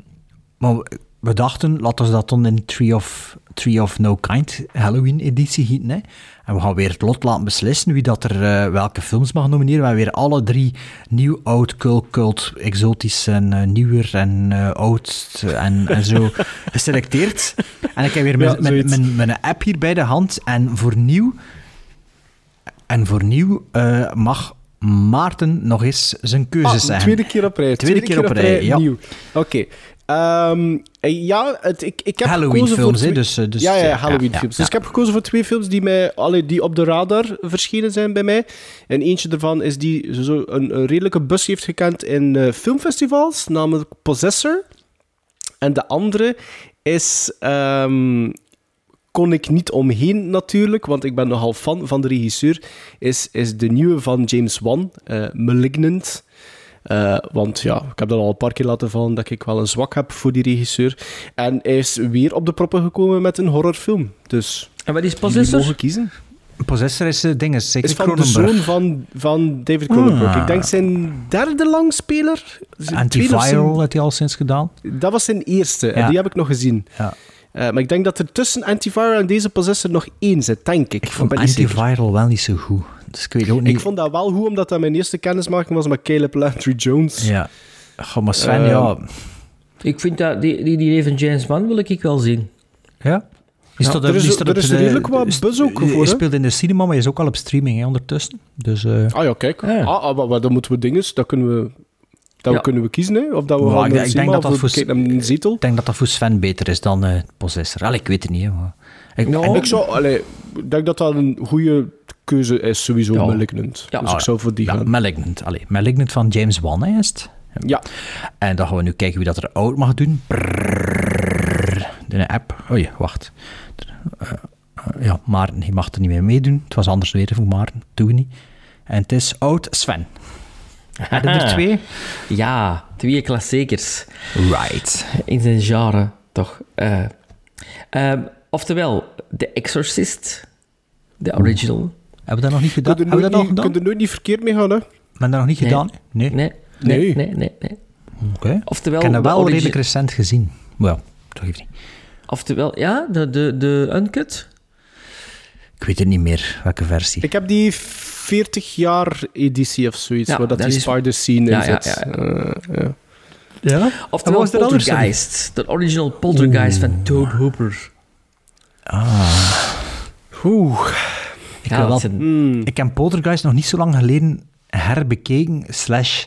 maar we- dachten, laten we dat dan in Tree of, Tree of No Kind Halloween-editie gieten. Hè. En we gaan weer het lot laten beslissen wie dat er eh, welke films mag nomineren. We hebben weer alle drie nieuw, oud, cult, cult, exotisch en eh, nieuwer en eh, oud en, en zo geselecteerd. En ik heb weer mijn, Ja, mijn, mijn, mijn app hier bij de hand. En voor nieuw, en voor nieuw mag Maarten nog eens zijn keuze Ah, zeggen. tweede keer op rij. Tweede keer op rij, ja. Oké. Eh, ja, het, ik, ik heb Halloween gekozen voor films, hè, twee- dus, eh, dus, ja, ja, ja, Halloween ja, films. ja. Dus ik heb gekozen voor twee films die, mij, allee, die op de radar verschenen zijn bij mij. En eentje daarvan is die zo een, een redelijke bus heeft gekend in eh, filmfestivals, namelijk Possessor. En de andere is... ehm, kon ik niet omheen natuurlijk, want ik ben nogal fan van de regisseur, is, is de nieuwe van James Wan, Malignant. Eh, want ja, ik heb dat al een paar keer laten vallen dat ik wel een zwak heb voor die regisseur. En hij is weer op de proppen gekomen met een horrorfilm. Dus En wat is Possessor? mogen kiezen. Possessor is uh, ding, is zeker is van de zoon van, van David Cronenberg. Ah. Ik denk zijn derde langspeler. Antiviral heeft hij al sinds gedaan. Dat was zijn eerste, en die heb ik nog gezien. Ja. Eh, maar ik denk dat er tussen Antiviral en deze Possessor nog één zit, denk ik. Ik vond. Antiviral wel niet zo goed. Dus ik weet ook niet... Ik vond dat wel goed, omdat dat mijn eerste kennismaking was met Caleb Landry Jones. Ja. Goh, maar Sven, Ehm, ja... Ik vind dat, die, die, die even James Wan wil ik wel zien. Ja? Is Ja, dat, er is- is dat er is de- redelijk wat buzz ook Hij voor, hè? speelt in de cinema, maar hij is ook al op streaming hè, ondertussen. Dus... eh, Ah ja, kijk. Ja. Ah, ah, maar, maar dan moeten we dingen, dat kunnen we, dat Ja. kunnen we kiezen, hè? Of dat we Maar gaan ik ik denk cinema dat dat voor- een zetel. Ik denk dat dat voor Sven beter is dan eh Possessor. Allee, ik weet het niet, hè, maar... Ik, Nou, En ik zou, allee, ik denk dat dat een goede keuze is, sowieso, Ja. Malignant. Ja. Dus ik zou voor die ja, gaan. Malignant. Allee, Malignant van James Wan, is het? Ja. En dan gaan we nu kijken wie dat er oud mag doen. De app. Oei, wacht. Eh, eh, ja, Maarten die mag er niet meer meedoen. Het was anders weer voor Maarten. Doe we niet. En het is oud Sven. Hadden er twee? Ja, twee klassiekers. Right. In zijn genre, toch. Eh, ehm, oftewel, The Exorcist, de original. Hebben we dat nog niet gedaan? Hebben we dat nog gedaan? kun je er nooit niet verkeerd mee gaan, hè? Maar dat nog niet Nee. gedaan? Nee. Nee, nee, Nee. nee, nee. nee, Oké. Oftewel, Ik heb dat de wel origi- redelijk recent gezien. Wel, toch even niet. Oftewel, ja, de, de, de Uncut. Ik weet het niet meer, welke versie. Ik heb die 40 jaar editie of zoiets, Ja, waar dat dat die is- spider scene in Ja, ja, zit. ja, Eh, ja. Ja? Oftewel, was sorry? Poltergeist. De original Poltergeist van Tobe Hooper. Oeh. Ik, Ja, wel- Hmm. ik heb Poltergeist nog niet zo lang geleden herbekeken, slash...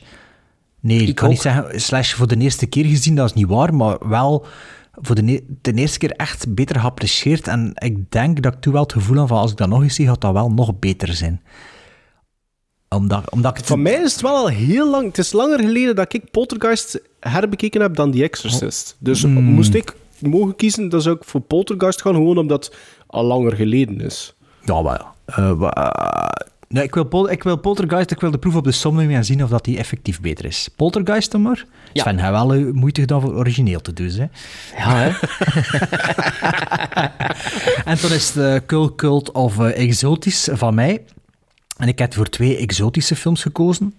Nee, ik, Ik kan niet zeggen slash voor de eerste keer gezien, dat is niet waar, maar wel voor de, de eerste keer echt beter geapprecieerd. En ik denk dat ik toen wel het gevoel had van als ik dat nog eens zie, gaat dat wel nog beter zijn. Omdat, omdat ik het... Van mij is het wel al heel lang... Het is langer geleden dat ik Poltergeist herbekeken heb dan The Exorcist. Dus Hmm. moest ik mogen kiezen, dan zou ik voor Poltergeist gaan, gewoon omdat het al langer geleden is. Ja, wel. Wa- eh, nee, ik wil, Pol- ik wil Poltergeist, ik wil de proef op de som nemen en zien of dat die effectief beter is. Poltergeist dan maar. Ja. Sven, hij wel eh, moeite gedaan voor origineel te doen, hè. Ja, hè? En dan is het eh, Cult Cult of eh, Exotisch van mij. En ik heb voor twee exotische films gekozen.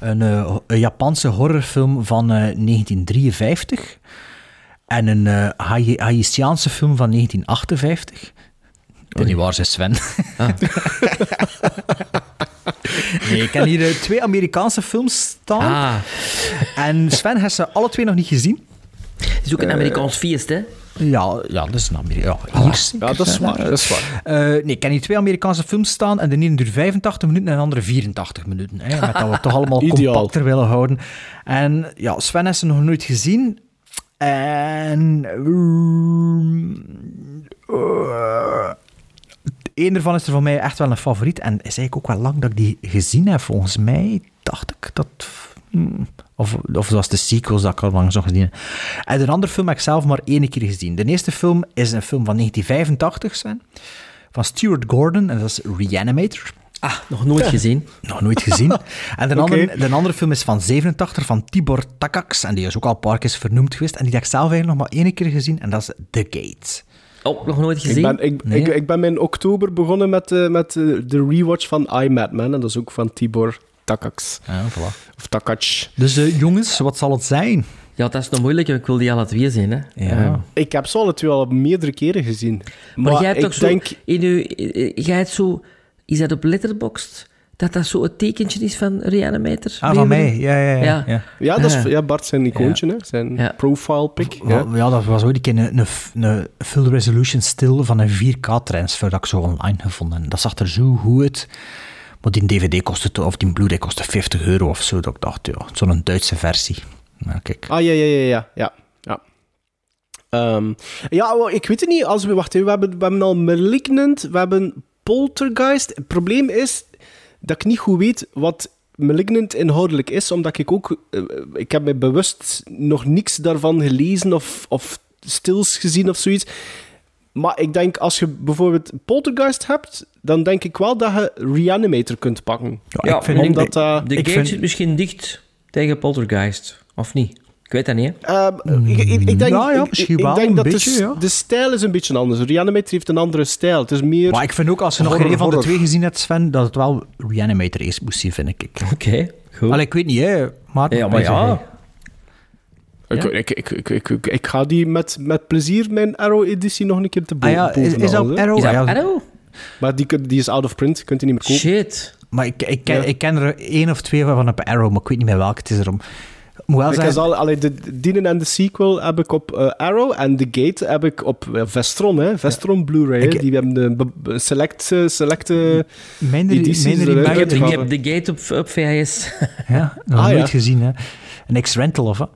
Een, eh, een Japanse horrorfilm van eh, 1953 en een eh, Hai- Haitiaanse film van 1958. Is niet waar, zei Sven. nee, ik heb hier eh, twee Amerikaanse films staan. Ah, En Sven heeft ze alle twee nog niet gezien. het is ook een Amerikaans feest, hè? Ja, ja, dat is een Amerika. Ja, hier zeker, Ja, dat is waar. Dat is waar. Eh, nee, ik heb hier twee Amerikaanse films staan en de ene duurt 85 minuten en de andere 84 minuten. Hè, met dat we het toch allemaal compacter willen houden. En ja, Sven heeft ze nog nooit gezien. En... uh, Eén ervan is er voor mij echt wel een favoriet. En is eigenlijk ook wel lang dat ik die gezien heb. Volgens mij dacht ik dat... hmm, Of, of zoals de sequels dat ik al lang zo gezien heb. En de andere film heb ik zelf maar één keer gezien. De eerste film is een film van 1985, Sven. Van Stuart Gordon. En dat is Reanimator. Ah, nog nooit gezien. Nog nooit gezien. En de, andere, de andere film is van 87, van Tibor Takacs. En die is ook al een paar keer vernoemd geweest. En die heb ik zelf eigenlijk nog maar één keer gezien. En dat is The Gate. Ook nog nooit gezien. Ik ben, ik, Nee. ik, ik ben in oktober begonnen met, eh, met eh, de rewatch van I, Madman. En dat is ook van Tibor Takacs. Ja, voilà. Of Takac. Dus eh, jongens, wat zal het zijn? Ja, dat is nog moeilijk. Ik wil die alle twee zien, hè? Ja. Eh, Ik heb ze alle twee al meerdere keren gezien. maar, jij hebt ik toch zo... denk... In uw, jij hebt zo... Is dat op Letterboxd? Dat dat zo het tekentje is van Reanimator? Ah, van mij. Ja, ja, ja. Ja. ja. Ja, dat is ja, Bart zijn icoontje, hè? zijn Ja. profile pic. Ja. Ja. dat was ooit een keer een, een, een full resolution stil van een 4K-transfer dat ik zo online gevonden. Dat zag er zo goed uit. Maar die DVD kostte, of die Blu-ray kostte 50 euro of zo. Dat ik dacht, ja, zo'n Duitse versie. Nou, kijk. Ah, ja, ja, ja, ja. ja, ja. Ehm, ja, ik weet het niet. Als we, wacht, even, we, hebben, we hebben al Malignant, we hebben Poltergeist. Het probleem is dat ik niet goed weet wat Malignant inhoudelijk is, omdat ik ook... eh, ik heb me bewust nog niks daarvan gelezen of, of stils gezien of zoiets. Maar ik denk, als je bijvoorbeeld Poltergeist hebt, dan denk ik wel dat je Reanimator kunt pakken. Ja, ik vind- omdat. De Ik gate vind- zit misschien dicht tegen Poltergeist. Of niet? Ik weet dat niet? Ehm, ik, ik, ik denk, Ja, ik, denk een dat beetje, de, ja. de stijl is een beetje anders. Reanimator heeft een andere stijl. Het is meer... Maar ik vind ook, als je nog geen van de twee gezien hebt, Sven, dat het wel Reanimator is, moest zien, vind ik. Oké, goed. Allee, ik weet niet, hè. Maar, Ja, maar ja. Ik, Ja? ik, ik, ik, ik, ik, ik ga die met, met plezier, mijn Arrow-editie, nog een keer te bo Ah ja, is, is dat. Arrow? Is dat Ah, ja. Arrow? Maar die, die is out of print, je kunt die niet meer kopen. Shit. Maar ik, ik, ken, Ja. ik ken er één of twee van op Arrow, maar ik weet niet meer welke het is erom. Moet wel Ik al, allee, de Dienen en de sequel heb ik op eh, Arrow en The Gate heb ik op eh, Vestron, hè. Vestron Blu-ray. hè. Ik- Die hebben de select, eh, selecte mijn, edities mijn. Ik heb de gate op, op VHS. Ja, nog Ah, nooit ja. gezien, hè. Een ex-rental, of wat?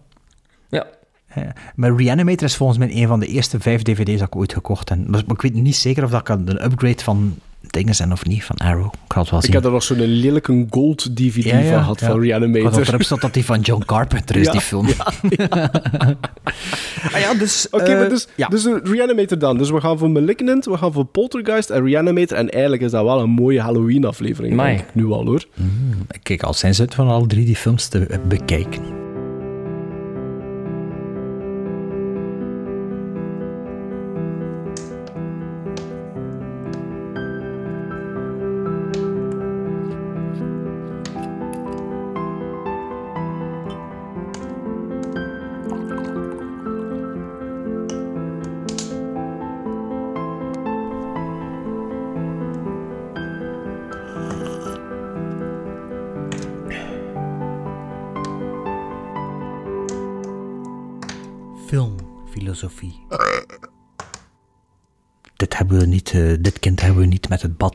ja. Ja. Maar Reanimator is volgens mij een van de eerste vijf dvd's dat ik ooit gekocht heb. Maar ik weet niet zeker of dat kan een upgrade van dingen zijn of niet, van Arrow. Ik het wel zien. Ik heb er nog zo'n lelijke gold DVD Ja, ja, van gehad ja. van Ik had Reanimator. dat erop staat dat die van John Carpenter is, Ja, die film. ja, ah ja, dus... Oké, eh, maar dus, ja. dus de Reanimator dan. Dus we gaan voor Malignant, we gaan voor Poltergeist en Reanimator. En eigenlijk is dat wel een mooie Halloween-aflevering. Denk ik Nu al, hoor. Ik kijk al zijn uit van alle drie die films te eh, bekijken.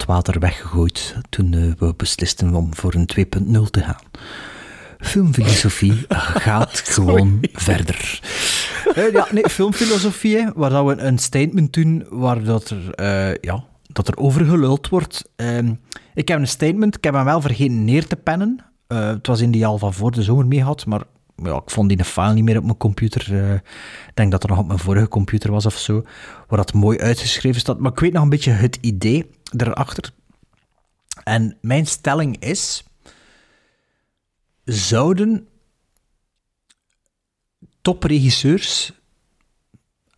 Badwater weggegooid toen eh, we beslisten om voor een 2.0 te gaan. Filmfilosofie gaat gewoon verder. Eh, ja, nee, filmfilosofie, hè, waar dat we een statement doen waar dat er, eh, ja, dat er over geluld wordt. Ehm, ik heb een statement, ik heb hem wel vergeten neer te pennen. Het was in die al van voor de zomer mee had, maar ja, ik vond die file niet meer op mijn computer. Ik denk dat er nog op mijn vorige computer was of zo, waar dat mooi uitgeschreven staat. Maar ik weet nog een beetje het idee erachter. En mijn stelling is: zouden topregisseurs,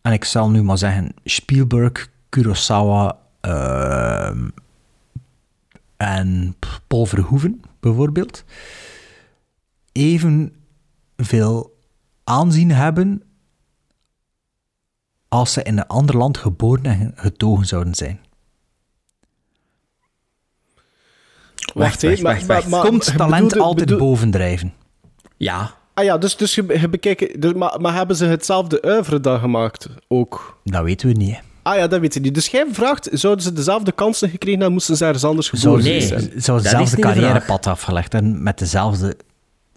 en ik zal nu maar zeggen Spielberg, Kurosawa ehm, en Paul Verhoeven bijvoorbeeld, evenveel aanzien hebben als ze in een ander land geboren en getogen zouden zijn. Wacht, hè, maar- maar- maar- Komt talent bedoelde- altijd bedoel- bovendrijven? Ja. Ah ja, dus, dus je, je bekijkt... Dus, maar, maar hebben ze hetzelfde oeuvre dan gemaakt ook? Dat weten we niet. hè. Ah ja, dat weet je niet. Dus jij vraagt, zouden ze dezelfde kansen gekregen hebben, moesten ze ergens anders geboren zijn? nee, zou dezelfde carrièrepad afgelegd en met dezelfde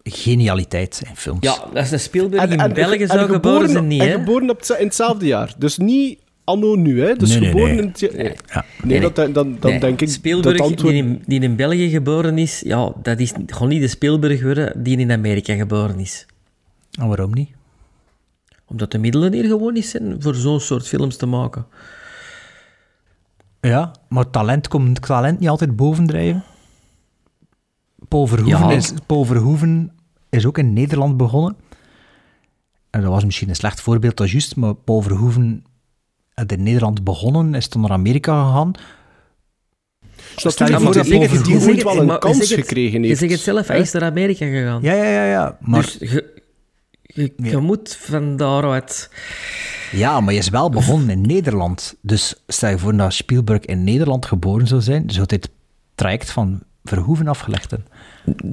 genialiteit in films. Ja, als een Spielberg in en- België en zou geboren zijn, niet, En hè? geboren op, het- in hetzelfde jaar. Dus niet anno nu, hè? Dus Nee, geboren nee. in het ja- Nee, Ja. nee, dat, dan, dan Nee, denk ik Spielberg, dat antwoord... die, in, die in België geboren is, ja, dat is gewoon niet de Spielberg worden die in Amerika geboren is. En waarom niet? Omdat de middelen hier gewoon niet zijn voor zo'n soort films te maken. Ja, maar talent komt talent niet altijd bovendrijven. Paul Verhoeven, Ja. is, Paul Verhoeven is ook in Nederland begonnen. En dat was misschien een slecht voorbeeld, dat is juist, maar Paul Verhoeven in Nederland begonnen, is toen naar Amerika gegaan. Stel je je voor dat dat Verhoeven wel een Maar je kans het- gekregen Je heeft. zegt het zelf, hij is naar Amerika gegaan. Ja, ja, ja, ja. Maar, Dus je, je, je moet van daaruit... ja, maar je is wel begonnen in Nederland. Dus stel je voor dat Spielberg in Nederland geboren zou zijn, zou dit traject van Verhoeven afgelegd hebben.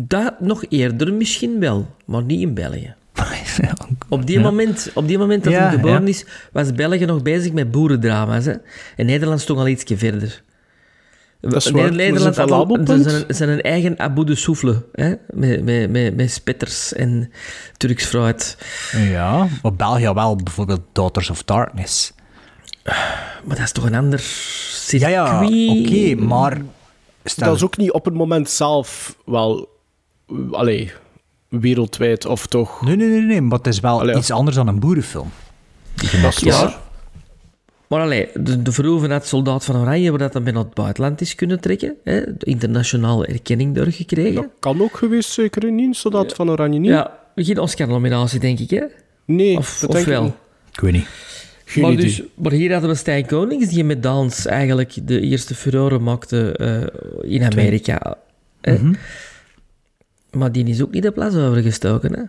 Dat nog eerder misschien wel, maar niet in België. Op die, moment, op die moment dat Ja, hij geboren ja. is, was België nog bezig met boerendrama's. Hè? En Nederland stond al ietsje verder. Dat is. Dat is Nederland had al zijn, zijn een eigen Abu de Souffle, hè? Met, met, met, met spetters en Turks fruit. Ja, maar België wel bijvoorbeeld Daughters of Darkness. Maar dat is toch een ander circuit? Ja, ja, oké, maar... Stel, Dat is ook niet op het moment zelf wel... Allee, wereldwijd, of toch... Nee, nee, nee, nee, maar het is wel Allee, iets anders dan een boerenfilm. Dat is waar. Maar allee, de, de had Soldaat van Oranje, waar dat dan binnen het buitenland is kunnen trekken. Hè? De internationale erkenning doorgekregen. Dat kan ook geweest, zeker niet, zodat van Oranje niet. Ja, geen Oscar-nominatie, denk ik, hè? Nee, Of, dat of denk ik wel? niet. Ik weet niet. Geen maar, idee. dus, maar hier hadden we Stijn Konings, die met Dans eigenlijk de eerste furore maakte eh, in Amerika. hè. Maar die is ook niet de plas overgestoken, hè?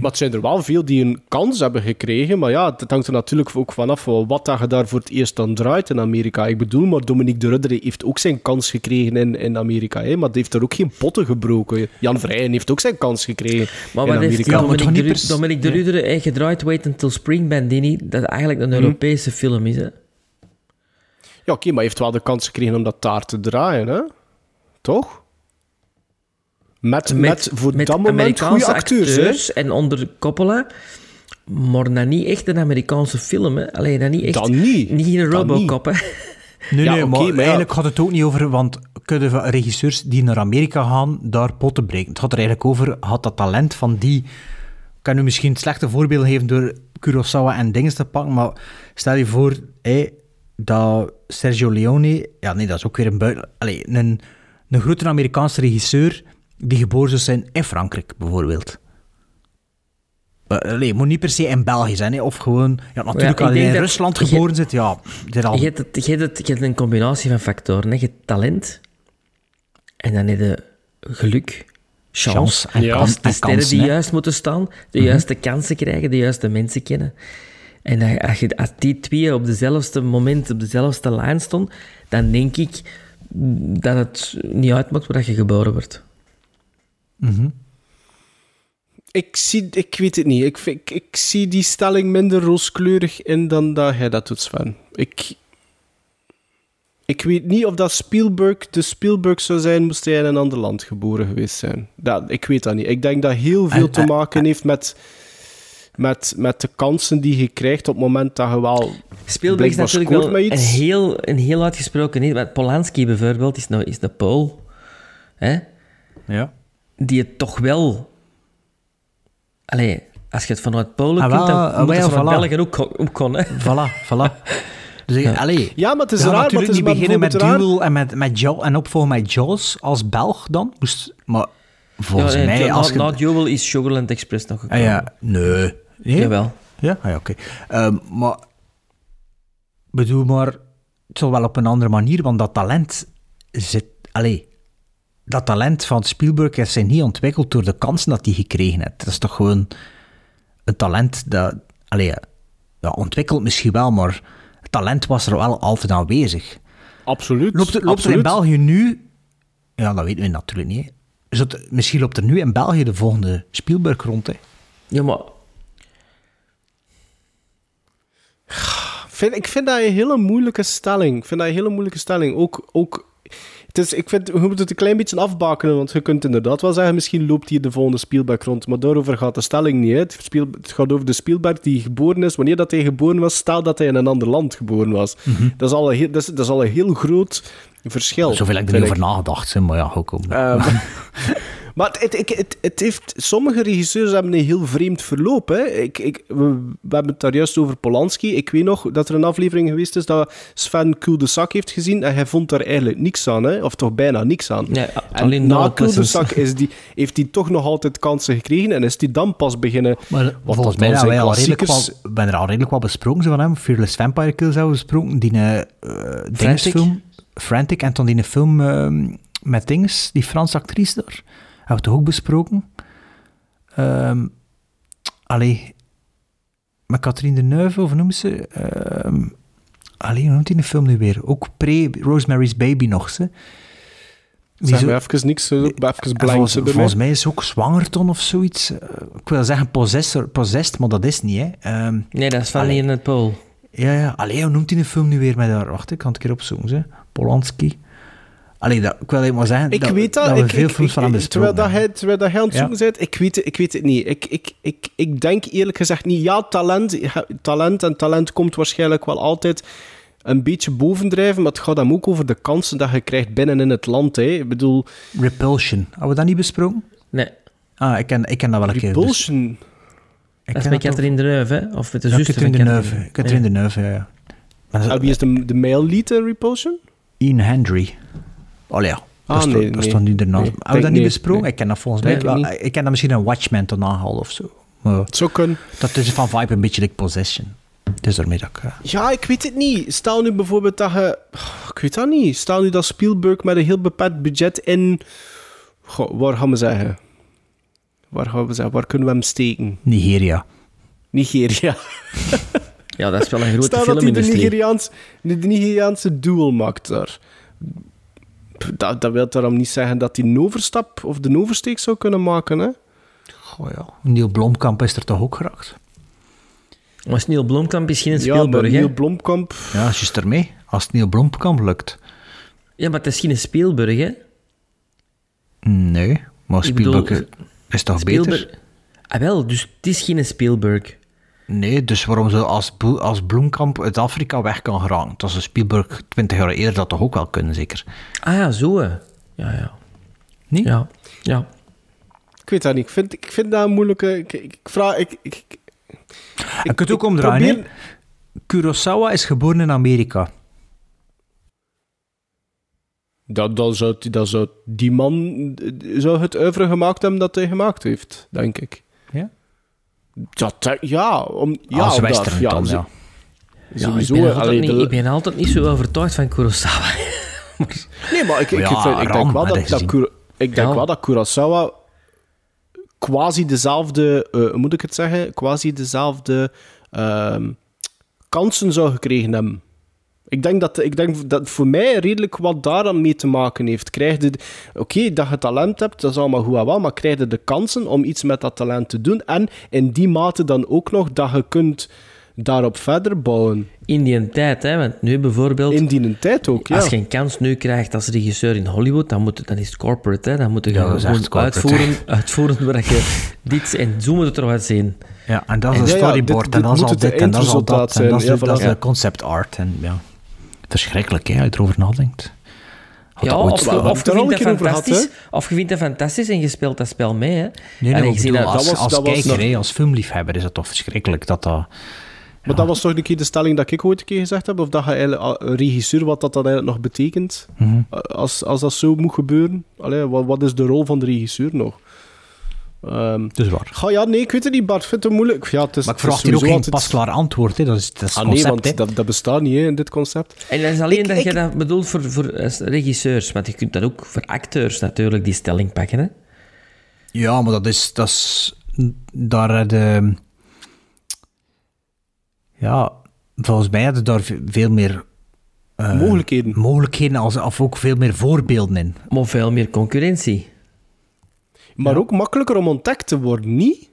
Maar het zijn er wel veel die een kans hebben gekregen. Maar ja, het hangt er natuurlijk ook vanaf van wat dat je daar voor het eerst dan draait in Amerika. Ik bedoel, maar Dominique de Rudder heeft ook zijn kans gekregen in, in Amerika. Hè? Maar die heeft er ook geen potten gebroken. Jan Vrijen heeft ook zijn kans gekregen Maar in wat heeft Amerika. Dominique, de, pers- Dominique de Rudere eh, gedraaid Wait Until Spring Bandini, dat eigenlijk een Europese film is, hè? Ja, oké, maar hij heeft wel de kans gekregen om dat daar te draaien, hè? Toch? Met, met, voor dat moment goede Amerikaanse acteurs, en onder Coppola Maar dat niet echt een Amerikaanse film, hè. Allee, dat niet echt... Niet. Niet een Dat Robocop, hè. Nee, Ja, nee, maar, maar ja. eigenlijk gaat het ook niet over, want kunnen regisseurs die naar Amerika gaan, daar potten breken. Het gaat er eigenlijk over, had dat talent van die... Ik kan nu misschien het slechte voorbeeld geven door Kurosawa en dingen te pakken, maar stel je voor dat Sergio Leone... Ja, nee, dat is ook weer een buiten... Allee, een, een grote Amerikaanse regisseur die geboren zou zijn in Frankrijk, bijvoorbeeld. Allee, moet niet per se in België zijn, hè, of gewoon... Ja, natuurlijk, ik als je in Rusland geboren zit, ja... dit al, Je hebt, het, je, hebt het, je hebt een combinatie van factoren. Hè. Je hebt talent. En dan heb je geluk. Chance. Chance en Ja. kans- de en sterren kansen, die hè. juist moeten staan. De Mhm. juiste kansen krijgen. De juiste mensen kennen. En als, je, als die twee op dezelfde moment, op dezelfde lijn stonden, dan denk ik dat het niet uitmaakt waar je geboren wordt. Mhm. Ik, zie, ik weet het niet. Ik, vind- ik, ik zie die stelling minder rooskleurig in dan dat jij dat doet, Sven. Ik, ik weet niet of dat Spielberg de Spielberg zou zijn, moest hij in een ander land geboren geweest zijn. Dat, ik weet dat niet. Ik denk dat heel veel te en- maken heeft met, met, met de kansen die je krijgt op het moment dat je wel Spielberg is natuurlijk wel met een heel, een heel uitgesproken... Nee, want Polanski bijvoorbeeld is, nou, is de Pool. Hè? Ja. Die het toch wel... Allee, als je het vanuit Polen Ah, kunt, dan ah, moet het wel, vanuit voilà. België ook, kon- ook kon, hè? Voilà, voilà. Dus, Ja. allee, Ja, maar het is raar, maar natuurlijk het is niet maar beginnen met. Duel en, met, met Jaw, en opvolgen met Jaws als Belg dan. Moest, maar volgens Ja, mij... na, als je, na Duel is Sugarland Express nog ah, gekomen. ja, nee. nee. Jawel. Ja, ah, ja oké. Ehm, maar, bedoel maar, het zal wel op een andere manier, want dat talent zit... Allee, dat talent van Spielberg is zijn niet ontwikkeld door de kansen dat hij gekregen heeft. Dat is toch gewoon een talent dat... Allee, ja, ontwikkeld misschien wel, maar het talent was er wel altijd aanwezig. Absoluut. Loopt er, loopt er in. België nu... Ja, dat weten we natuurlijk niet. Is het, misschien loopt er nu in België de volgende Spielberg rond, hè. Ja, maar... Vind, ik vind dat een hele moeilijke stelling. Ik vind dat een hele moeilijke stelling. Ook, ook, het is, ik vind, we moeten het een klein beetje afbakenen, want je kunt inderdaad wel zeggen, misschien loopt hier de volgende Spielberg rond, maar daarover gaat de stelling niet. Hè. Het, gaat over de Spielberg die geboren is, wanneer dat hij geboren was, stel dat hij in een ander land geboren was. dat, is al een heel, dat, is, dat is al een heel groot verschil. Zoveel heb ik er niet over nagedacht, hè, maar ja, ook om. Ehm, maar het, het, het, het heeft, sommige regisseurs hebben een heel vreemd verloop. Hè. Ik, ik, we, we hebben het daar juist over Polanski. Ik weet nog dat er een aflevering geweest is dat Sven Cul de Sac heeft gezien en hij vond daar eigenlijk niks aan. Hè. Of toch bijna niks aan. Ja, en alleen na. Sac is die, heeft hij toch nog altijd kansen gekregen en is hij dan pas beginnen... Maar wat volgens mij zijn wij al redelijk klassiekers- wel, ben er al redelijk wel besproken van hem. Fearless Vampire Kills hebben we besproken. Die uh, film Frantic. En toen die film uh, met Dings, die Franse actrice daar. Hebben we toch ook besproken. Um, allee, met Catherine Deneuve, of noemen ze? Um, allee, hoe noemt die de film nu weer? Ook pre-Rosemary's Baby nog, ze. Zeg maar even niks, ook even blank. Volgens, volgens mij is ze ook zwanger ton of zoiets. Uh, ik wil zeggen possessor, possessed, maar dat is niet, hè. Um, nee, dat is van in het Pool. Ja, ja. Allee, hoe noemt hij de film nu weer met haar? Wacht, ik kan het een keer opzoeken, ze. Polanski. Allee, dat, ik wil even maar zeggen ik dat, weet dat, dat we ik, veel ik, films van hem besproken terwijl, dat hij, terwijl dat hij aan het zoeken ja. bent, ik weet, het, ik weet het niet. Ik, ik, ik, ik denk eerlijk gezegd niet, ja, talent, talent en talent komt waarschijnlijk wel altijd een beetje bovendrijven, maar het gaat hem ook over de kansen dat je krijgt binnen in het land. Hè. Ik bedoel... Repulsion, hebben we dat niet besproken? Nee. Ah, ik ken, ik ken dat wel een keer. Repulsion? Dus... Dat is met Catherine Deneuve, hè? Of met de ja, zuster Catherine Deneuve. Catherine ja. Deneuve, ja. ja. Maar, ah, wie is de, de male lead in Repulsion? Ian Hendry. Oh ja. Ah, dat, nee, dat nee. stond niet ernaast. Nee, Hebben we dat niet besproken? nee. Ik ken dat volgens mij wel. Ik ken dat misschien een Watchmen toen aangehaald of zo. Maar Zo kunnen. Dat is van vibe een beetje like Possession. Het is daarmee dat ik... Uh... Ja, ik weet het niet. Stel nu bijvoorbeeld dat je... Ik weet dat niet. Stel nu dat Spielberg met een heel beperkt budget in... Goh, waar gaan we zeggen? Waar gaan we zeggen? Waar kunnen we hem steken? Nigeria. Nigeria. ja, dat is wel een grote Stel dat hij de, filmindustrie. Nigeriaans, de Nigeriaanse duel maakt daar. Dat, dat wil daarom niet zeggen dat hij een overstap of de oversteek zou kunnen maken, hè? Goh ja, Neil Blomkamp is er toch ook geraakt? Maar Neil Blomkamp is geen Spielberg, ja? Neil Blomkamp... Ja, als je is ermee. Als het Neil Blomkamp lukt. Ja, maar het is geen Spielberg, hè? Nee, maar Spielberg bedoel, is toch Spielberg... beter? Ah, wel, dus het is geen Spielberg. Nee, dus waarom zo als, als Bloemkamp uit Afrika weg kan geraken? Dat is Spielberg 20 jaar eerder dat toch ook wel kunnen, zeker? Ah ja, zo. Ja, ja. Nee? Ja. ja. Ik weet dat niet. Ik vind, ik vind dat een moeilijke... Ik, ik vraag... Ik, ik, ik, Je kunt ook omdraaien. Kurosawa is geboren in Amerika. Dat, dat, zou, dat zou die man eh, zou het oeuvre gemaakt hebben dat hij gemaakt heeft, denk ik. Ja? Dat, ja, om, ja, Als omdat- western dan, ja. Ja, Sowieso, ik, ben altijd allee, niet, de- ik ben altijd niet zo overtuigd van Kurosawa. Nee, maar ik, ik, Ja, ik, vind- ik denk wel dat, dat. Kuro- ik denk Ja. wel dat Kurosawa quasi dezelfde, eh, hoe moet ik het zeggen, quasi dezelfde ehm, kansen zou gekregen hebben. Ik denk, dat, ik denk dat voor mij redelijk wat daaraan mee te maken heeft. Krijg je, oké, dat je talent hebt, dat is allemaal goed en wel, maar krijg je de kansen om iets met dat talent te doen en in die mate dan ook nog dat je kunt daarop verder bouwen. In die tijd, hè, want nu bijvoorbeeld... In die tijd ook, ja. Als je een kans nu krijgt als regisseur in Hollywood, dan, moet het, dan is het corporate. Hè? Dan moet je Ja, gewoon corporate, uitvoeren, uitvoeren waar je dit... En zo moet het eruit zien. Ja, en dat is En- een Ja, ja, storyboard, dit- en dit dat is al dit, en dat is al dat, en dat is, dat de concept art. En, ja. Verschrikkelijk, hè, als je erover nadenkt. Had Ja, dat ooit of, je- of, vindt dat fantastisch, of je vindt dat fantastisch en je speelt dat spel mee. Hè? Nee, nee, ik zie dat- als, dat was- als dat kijker, hè, als filmliefhebber, is het toch verschrikkelijk dat dat... Maar dat was toch een keer de stelling dat ik ooit een keer gezegd heb? Of dat je eigenlijk ah, een regisseur, wat dat dan eigenlijk nog betekent? Mhm. Als, als dat zo moet gebeuren? Allee, wat, wat is de rol van de regisseur nog? Ehm Dus waar. ga, ja, nee, ik weet het niet, Bart. Ik vind het moeilijk. Ja, het is, Maar ik verwacht hier ook geen altijd- pasklaar antwoord. Hè. Dat is, dat is Ah, nee, concept. hè. want dat, dat bestaat niet hè, in dit concept. En dat is alleen Ik- dat ik- je dat bedoelt voor, voor eh, regisseurs. Want je kunt dat ook voor acteurs natuurlijk, die stelling pakken. Hè? Ja, maar dat is... Dat is daar de... Ja, volgens mij hadden daar ve- veel meer... eh, Mogelijkheden. Mogelijkheden, als, of ook veel meer voorbeelden in. Maar veel meer concurrentie. Maar ook makkelijker om ontdekt te worden, niet?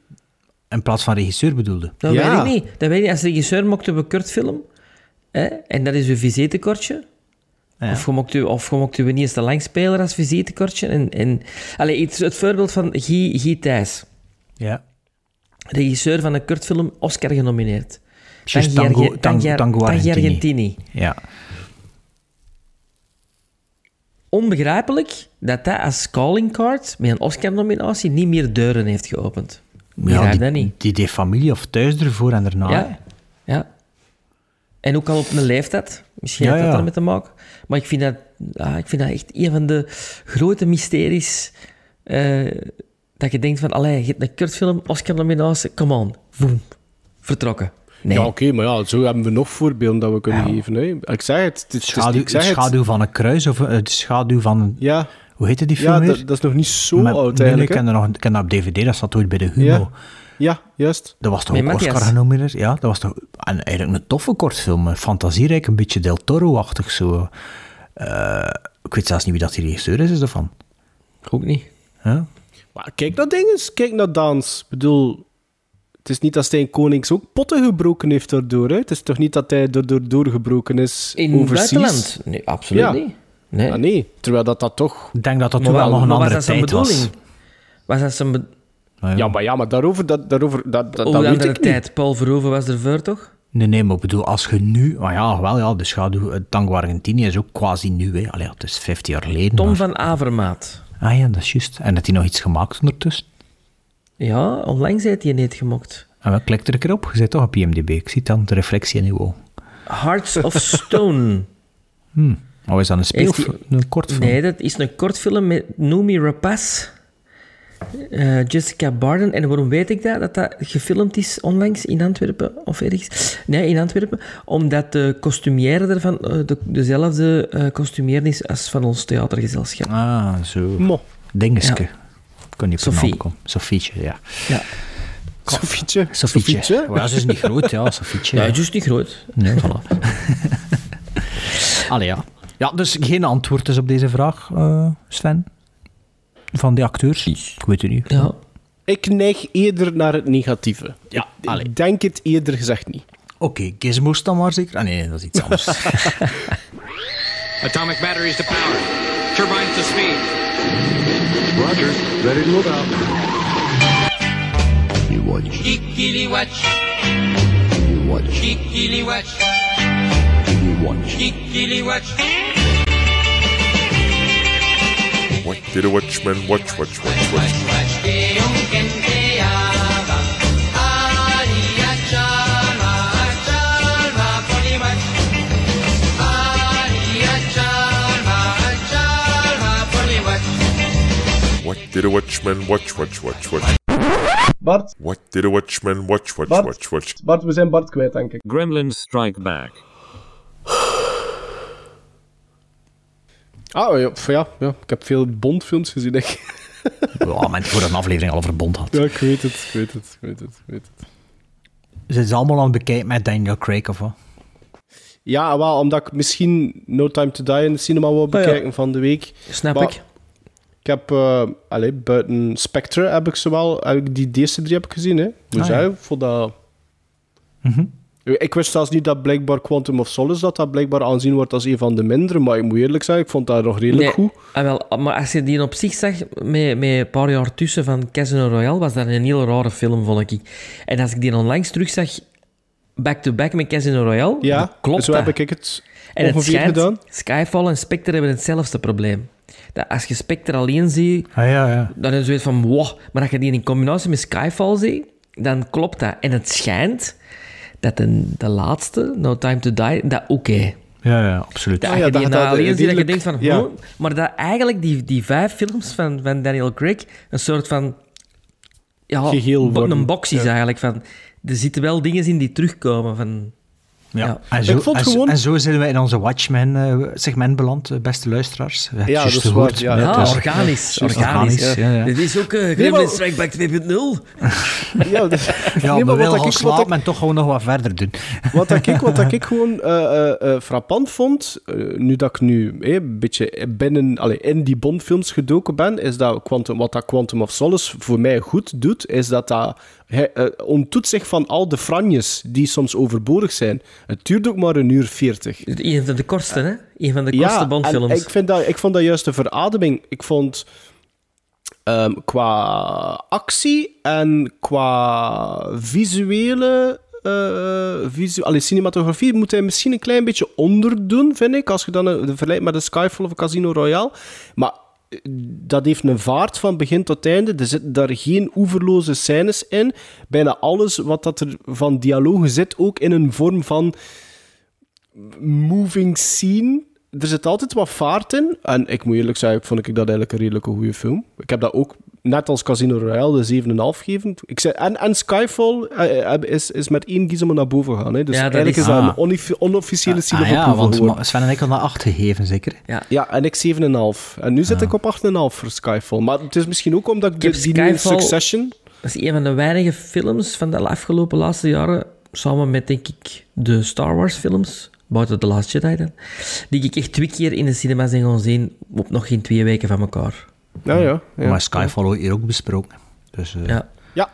In plaats van regisseur bedoelde. Dat Ja. weet ik niet. Dat weet ik niet. Als regisseur mocht je een kortfilm. Hè? En dat is uw visitekortje. Ja. Of je mocht u, of je mocht u niet eens te lang spelen als visitekortje. En, en, allee, iets, het voorbeeld van Guy, Guy Thijs. Ja. Regisseur van een kortfilm, Oscar genomineerd. Tango- Tango- Tangi- Tango. Argentini. Ja. Onbegrijpelijk dat dat als calling card met een Oscar-nominatie niet meer deuren heeft geopend. Ja, die, dat niet. die deed familie of thuis ervoor en daarna. Ja, ja. En ook al op een leeftijd. Misschien Ja, heeft dat ja. daarmee te maken. Maar ik vind dat, ah, ik vind dat echt een van de grote mysteries. eh, dat je denkt van, allee, je hebt een kortfilm, Oscar-nominatie, come on, boom, vertrokken. Nee. Ja, oké, maar ja, zo hebben we nog voorbeelden dat we kunnen geven. Hè. Ik zeg het. het, is- het is- Schaduw, ik zeg het het. schaduw van een kruis of eh, de schaduw van een... Ja, Hoe heette die ja film weer? dat, dat is nog niet zo oud nee, nee, eigenlijk. ik ken nog, ik ken dat op DVD, dat zat ooit bij de Humo. Ja. ja, juist. Dat was toch ook. Oscar genomineerd? Ja, dat was toch en eigenlijk een toffe kortfilm. Fantasierijk, een beetje Del Toro-achtig zo. Eh, ik weet zelfs niet wie dat die regisseur is, is ervan. Ook niet. Ja? Maar kijk naar dinges, kijk naar dans. Ik bedoel, het is niet dat Stijn Konings ook potten gebroken heeft daardoor. Hè? Het is toch niet dat hij erdoor doorgebroken is In overseas? buitenland? Nee, absoluut Ja. niet. Nee. Ah, nee, terwijl dat, dat toch... Ik denk dat dat toen wel nog een was andere dat zijn tijd was. bedoeling? Was dat zijn be- Ja, maar, ja, maar daarover, dat, daarover, dat, dat, weet andere ik niet. tijd? Paul Verhoeven was ervoor, toch? Nee, nee, maar ik bedoel, als je nu... Maar ja, wel ja, de schaduw... Tango Argentinië is ook quasi nu, hè. Allee, het is 50 jaar geleden. Tom maar- van Avermaat. Ah ja, dat is juist. En dat hij nog iets gemaakt ondertussen. Ja, onlangs heeft hij niet gemokt. En wel, klik er een keer op. Je zit toch op IMDb. Ik zie dan de reflectie in uw oog. Hearts of Stone. Hm. Maar is dat een speel Heeft of hij- een kortfilm? Nee, dat is een kortfilm met Noomi Rapace, eh, Jessica Barden. En waarom weet ik dat? Dat dat gefilmd is onlangs in Antwerpen of ergens. Nee, in Antwerpen. Omdat de costumière ervan eh, de, dezelfde eh costumière is als van ons theatergezelschap. Ah, zo. Mo. Dingeske. Ja. Naam komen. Sofietje, ja. Ja, Sofietje. Sofietje. Ja, ze is niet groot, ja, Sofietje. ja is niet groot. Nee, voilà. Allee, ja. Ja, dus geen antwoord dus op deze vraag, eh, Sven? Van die acteurs? Ik weet het niet. Ja. Ik neig eerder naar het negatieve. Ja, ik, allee. ik denk het eerder gezegd niet. Oké, gizmos dan maar zeker? Ah nee, dat is iets anders. Atomic batteries to power. Turbines to speed. Roger. Ready to move out. You watch. Kikili watch. Watch. Kikili watch. Watch. Kikili watch. What did a watchman watch, watch, watch, watch? What did a watchman watch, watch, watch, watch? Bart, What did a watchman watch, watch, Bart? watch, watch? Bart, we zijn Bart kwijt, denk ik. Gremlins Strike Back. Ah, ja, ja, ja, ik heb veel Bondfilms gezien, denk ik. Ja, maar voordat een aflevering al over Bond had. Ja, ik weet het, ik weet het, ik weet het, ik weet het. Zijn ze allemaal aan het bekijken met Daniel Craig of wat? Ja, wel, omdat ik misschien No Time to Die in de cinema wil ja. bekijken van de week. Snap Maar ik. Ik heb, allee, buiten Spectre heb ik zowel, ik die eerste drie heb ik gezien, hè. Hoe Ah, ja. Voor dat... Mhm. Ik wist zelfs niet dat blijkbaar Quantum of Solace dat dat blijkbaar aanzien wordt als een van de mindere, maar ik moet eerlijk zeggen, ik vond dat nog redelijk Nee, goed. ah, wel, maar als je die op zich zag, met, met een paar jaar tussen van Casino Royale, was dat een heel rare film, vond ik. En als ik die onlangs terugzag, back-to-back met Casino Royale, Ja, klopt zo dat. heb ik het En het schijnt, gedaan. Skyfall en Spectre hebben hetzelfde probleem. Dat als je Spectre alleen ziet, Ah, ja, ja. dan is het zoiets van, wow. Maar als je die in combinatie met Skyfall ziet, dan klopt dat. En het schijnt dat de, de laatste, No Time to Die, dat ook is. Ja, ja, absoluut. Dat Ah, je ja, die dat- alleen ziet, dat je denkt van... ja. Maar dat eigenlijk die, die vijf films van, van Daniel Craig een soort van... Ja, Geheel een box is Ja. eigenlijk. Van, er zitten wel dingen in die terugkomen. Van, Ja. Ja. En, zo, Ik vond en, zo- gewoon- en zo zijn we in onze Watchmen-segment beland, eh, beste luisteraars. We Ja, dat is waar, ja, ja, Het is- organisch. Organisch. organisch, ja, ja. Dit is ook uh, Nee, Gremlin maar- Strike Back 2.0. Ja, dus- Ja, Nee, maar gaan ik- wat slapen ik- en toch gewoon nog wat verder doen. Wat, dat ik, wat dat ik gewoon eh, eh, eh, frappant vond, eh, nu dat ik nu eh, een beetje binnen, allee, in die Bondfilms gedoken ben, is dat Quantum, wat dat Quantum of Solace voor mij goed doet, is dat dat hij ontdoet zich van al de franjes die soms overbodig zijn. Het duurt ook maar een uur veertig. Een van de kortste, hè? Een van de kortste en Bondfilms. ik, vind dat, ik vond dat juist de verademing. Ik vond ehm, qua actie en qua visuele. eh visu allee, cinematografie moet hij misschien een klein beetje onderdoen, vind ik. Als je dan een, vergelijkt met een Skyfall of een Casino Royale. Maar dat heeft een vaart van begin tot einde. Er zitten daar geen oeverloze scènes in. Bijna alles wat dat er van dialogen zit, ook in een vorm van moving scene. Er zit altijd wat vaart in. En ik moet eerlijk zeggen, vond ik dat eigenlijk een redelijke goede film. Ik heb dat ook, net als Casino Royale, de 7,5 gegeven. Ik zei, en, en Skyfall eh, eh, is, is met één gizmo naar boven gegaan. Hè. Dus Ja, eigenlijk is, dat Ah. een onoffi- onofficiële Ah, of ja, want geworden. Sven en ik hadden dat 8 gegeven, zeker? Ja. Ja, en ik 7,5. En nu zit ik op 8,5 voor Skyfall. Maar het is misschien ook omdat ik, heb de- die nieuwe Skyfall- Succession... Dat is een van de weinige films van de afgelopen laatste jaren, samen met, denk ik, de Star Wars films, buiten The Last Jedi dan, die ik echt twee keer in de cinema zijn gaan zien, op nog geen twee weken van elkaar. Ja, ja. ja. maar Skyfall wordt hier ook besproken. Dus, eh, Ja. Ja.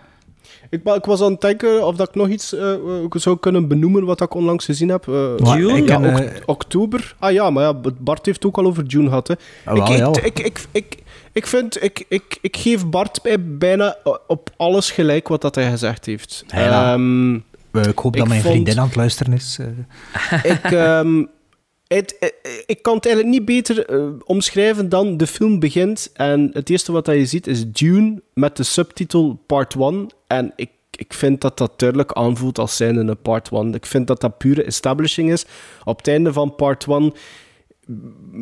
Ik, ik was aan het denken of dat ik nog iets eh, eh, zou kunnen benoemen wat ik onlangs gezien heb. Eh, Ja, eh, oktober. Ah ja, maar ja, Bart heeft ook al over June gehad. Hè. Ah, wel, ik, ja. ik, ik, ik, ik, ik vind, ik, ik, ik geef Bart bij bijna op alles gelijk wat dat hij gezegd heeft. Ehm, eh, ik hoop ik dat mijn vond- vriendin aan het luisteren is. ik, ehm, het, eh, ik kan het eigenlijk niet beter eh, omschrijven dan de film begint. En het eerste wat je ziet is Dune met de subtitel Part 1. En ik, ik vind dat dat duidelijk aanvoelt als zijn een Part 1. Ik vind dat dat pure establishing is. Op het einde van Part 1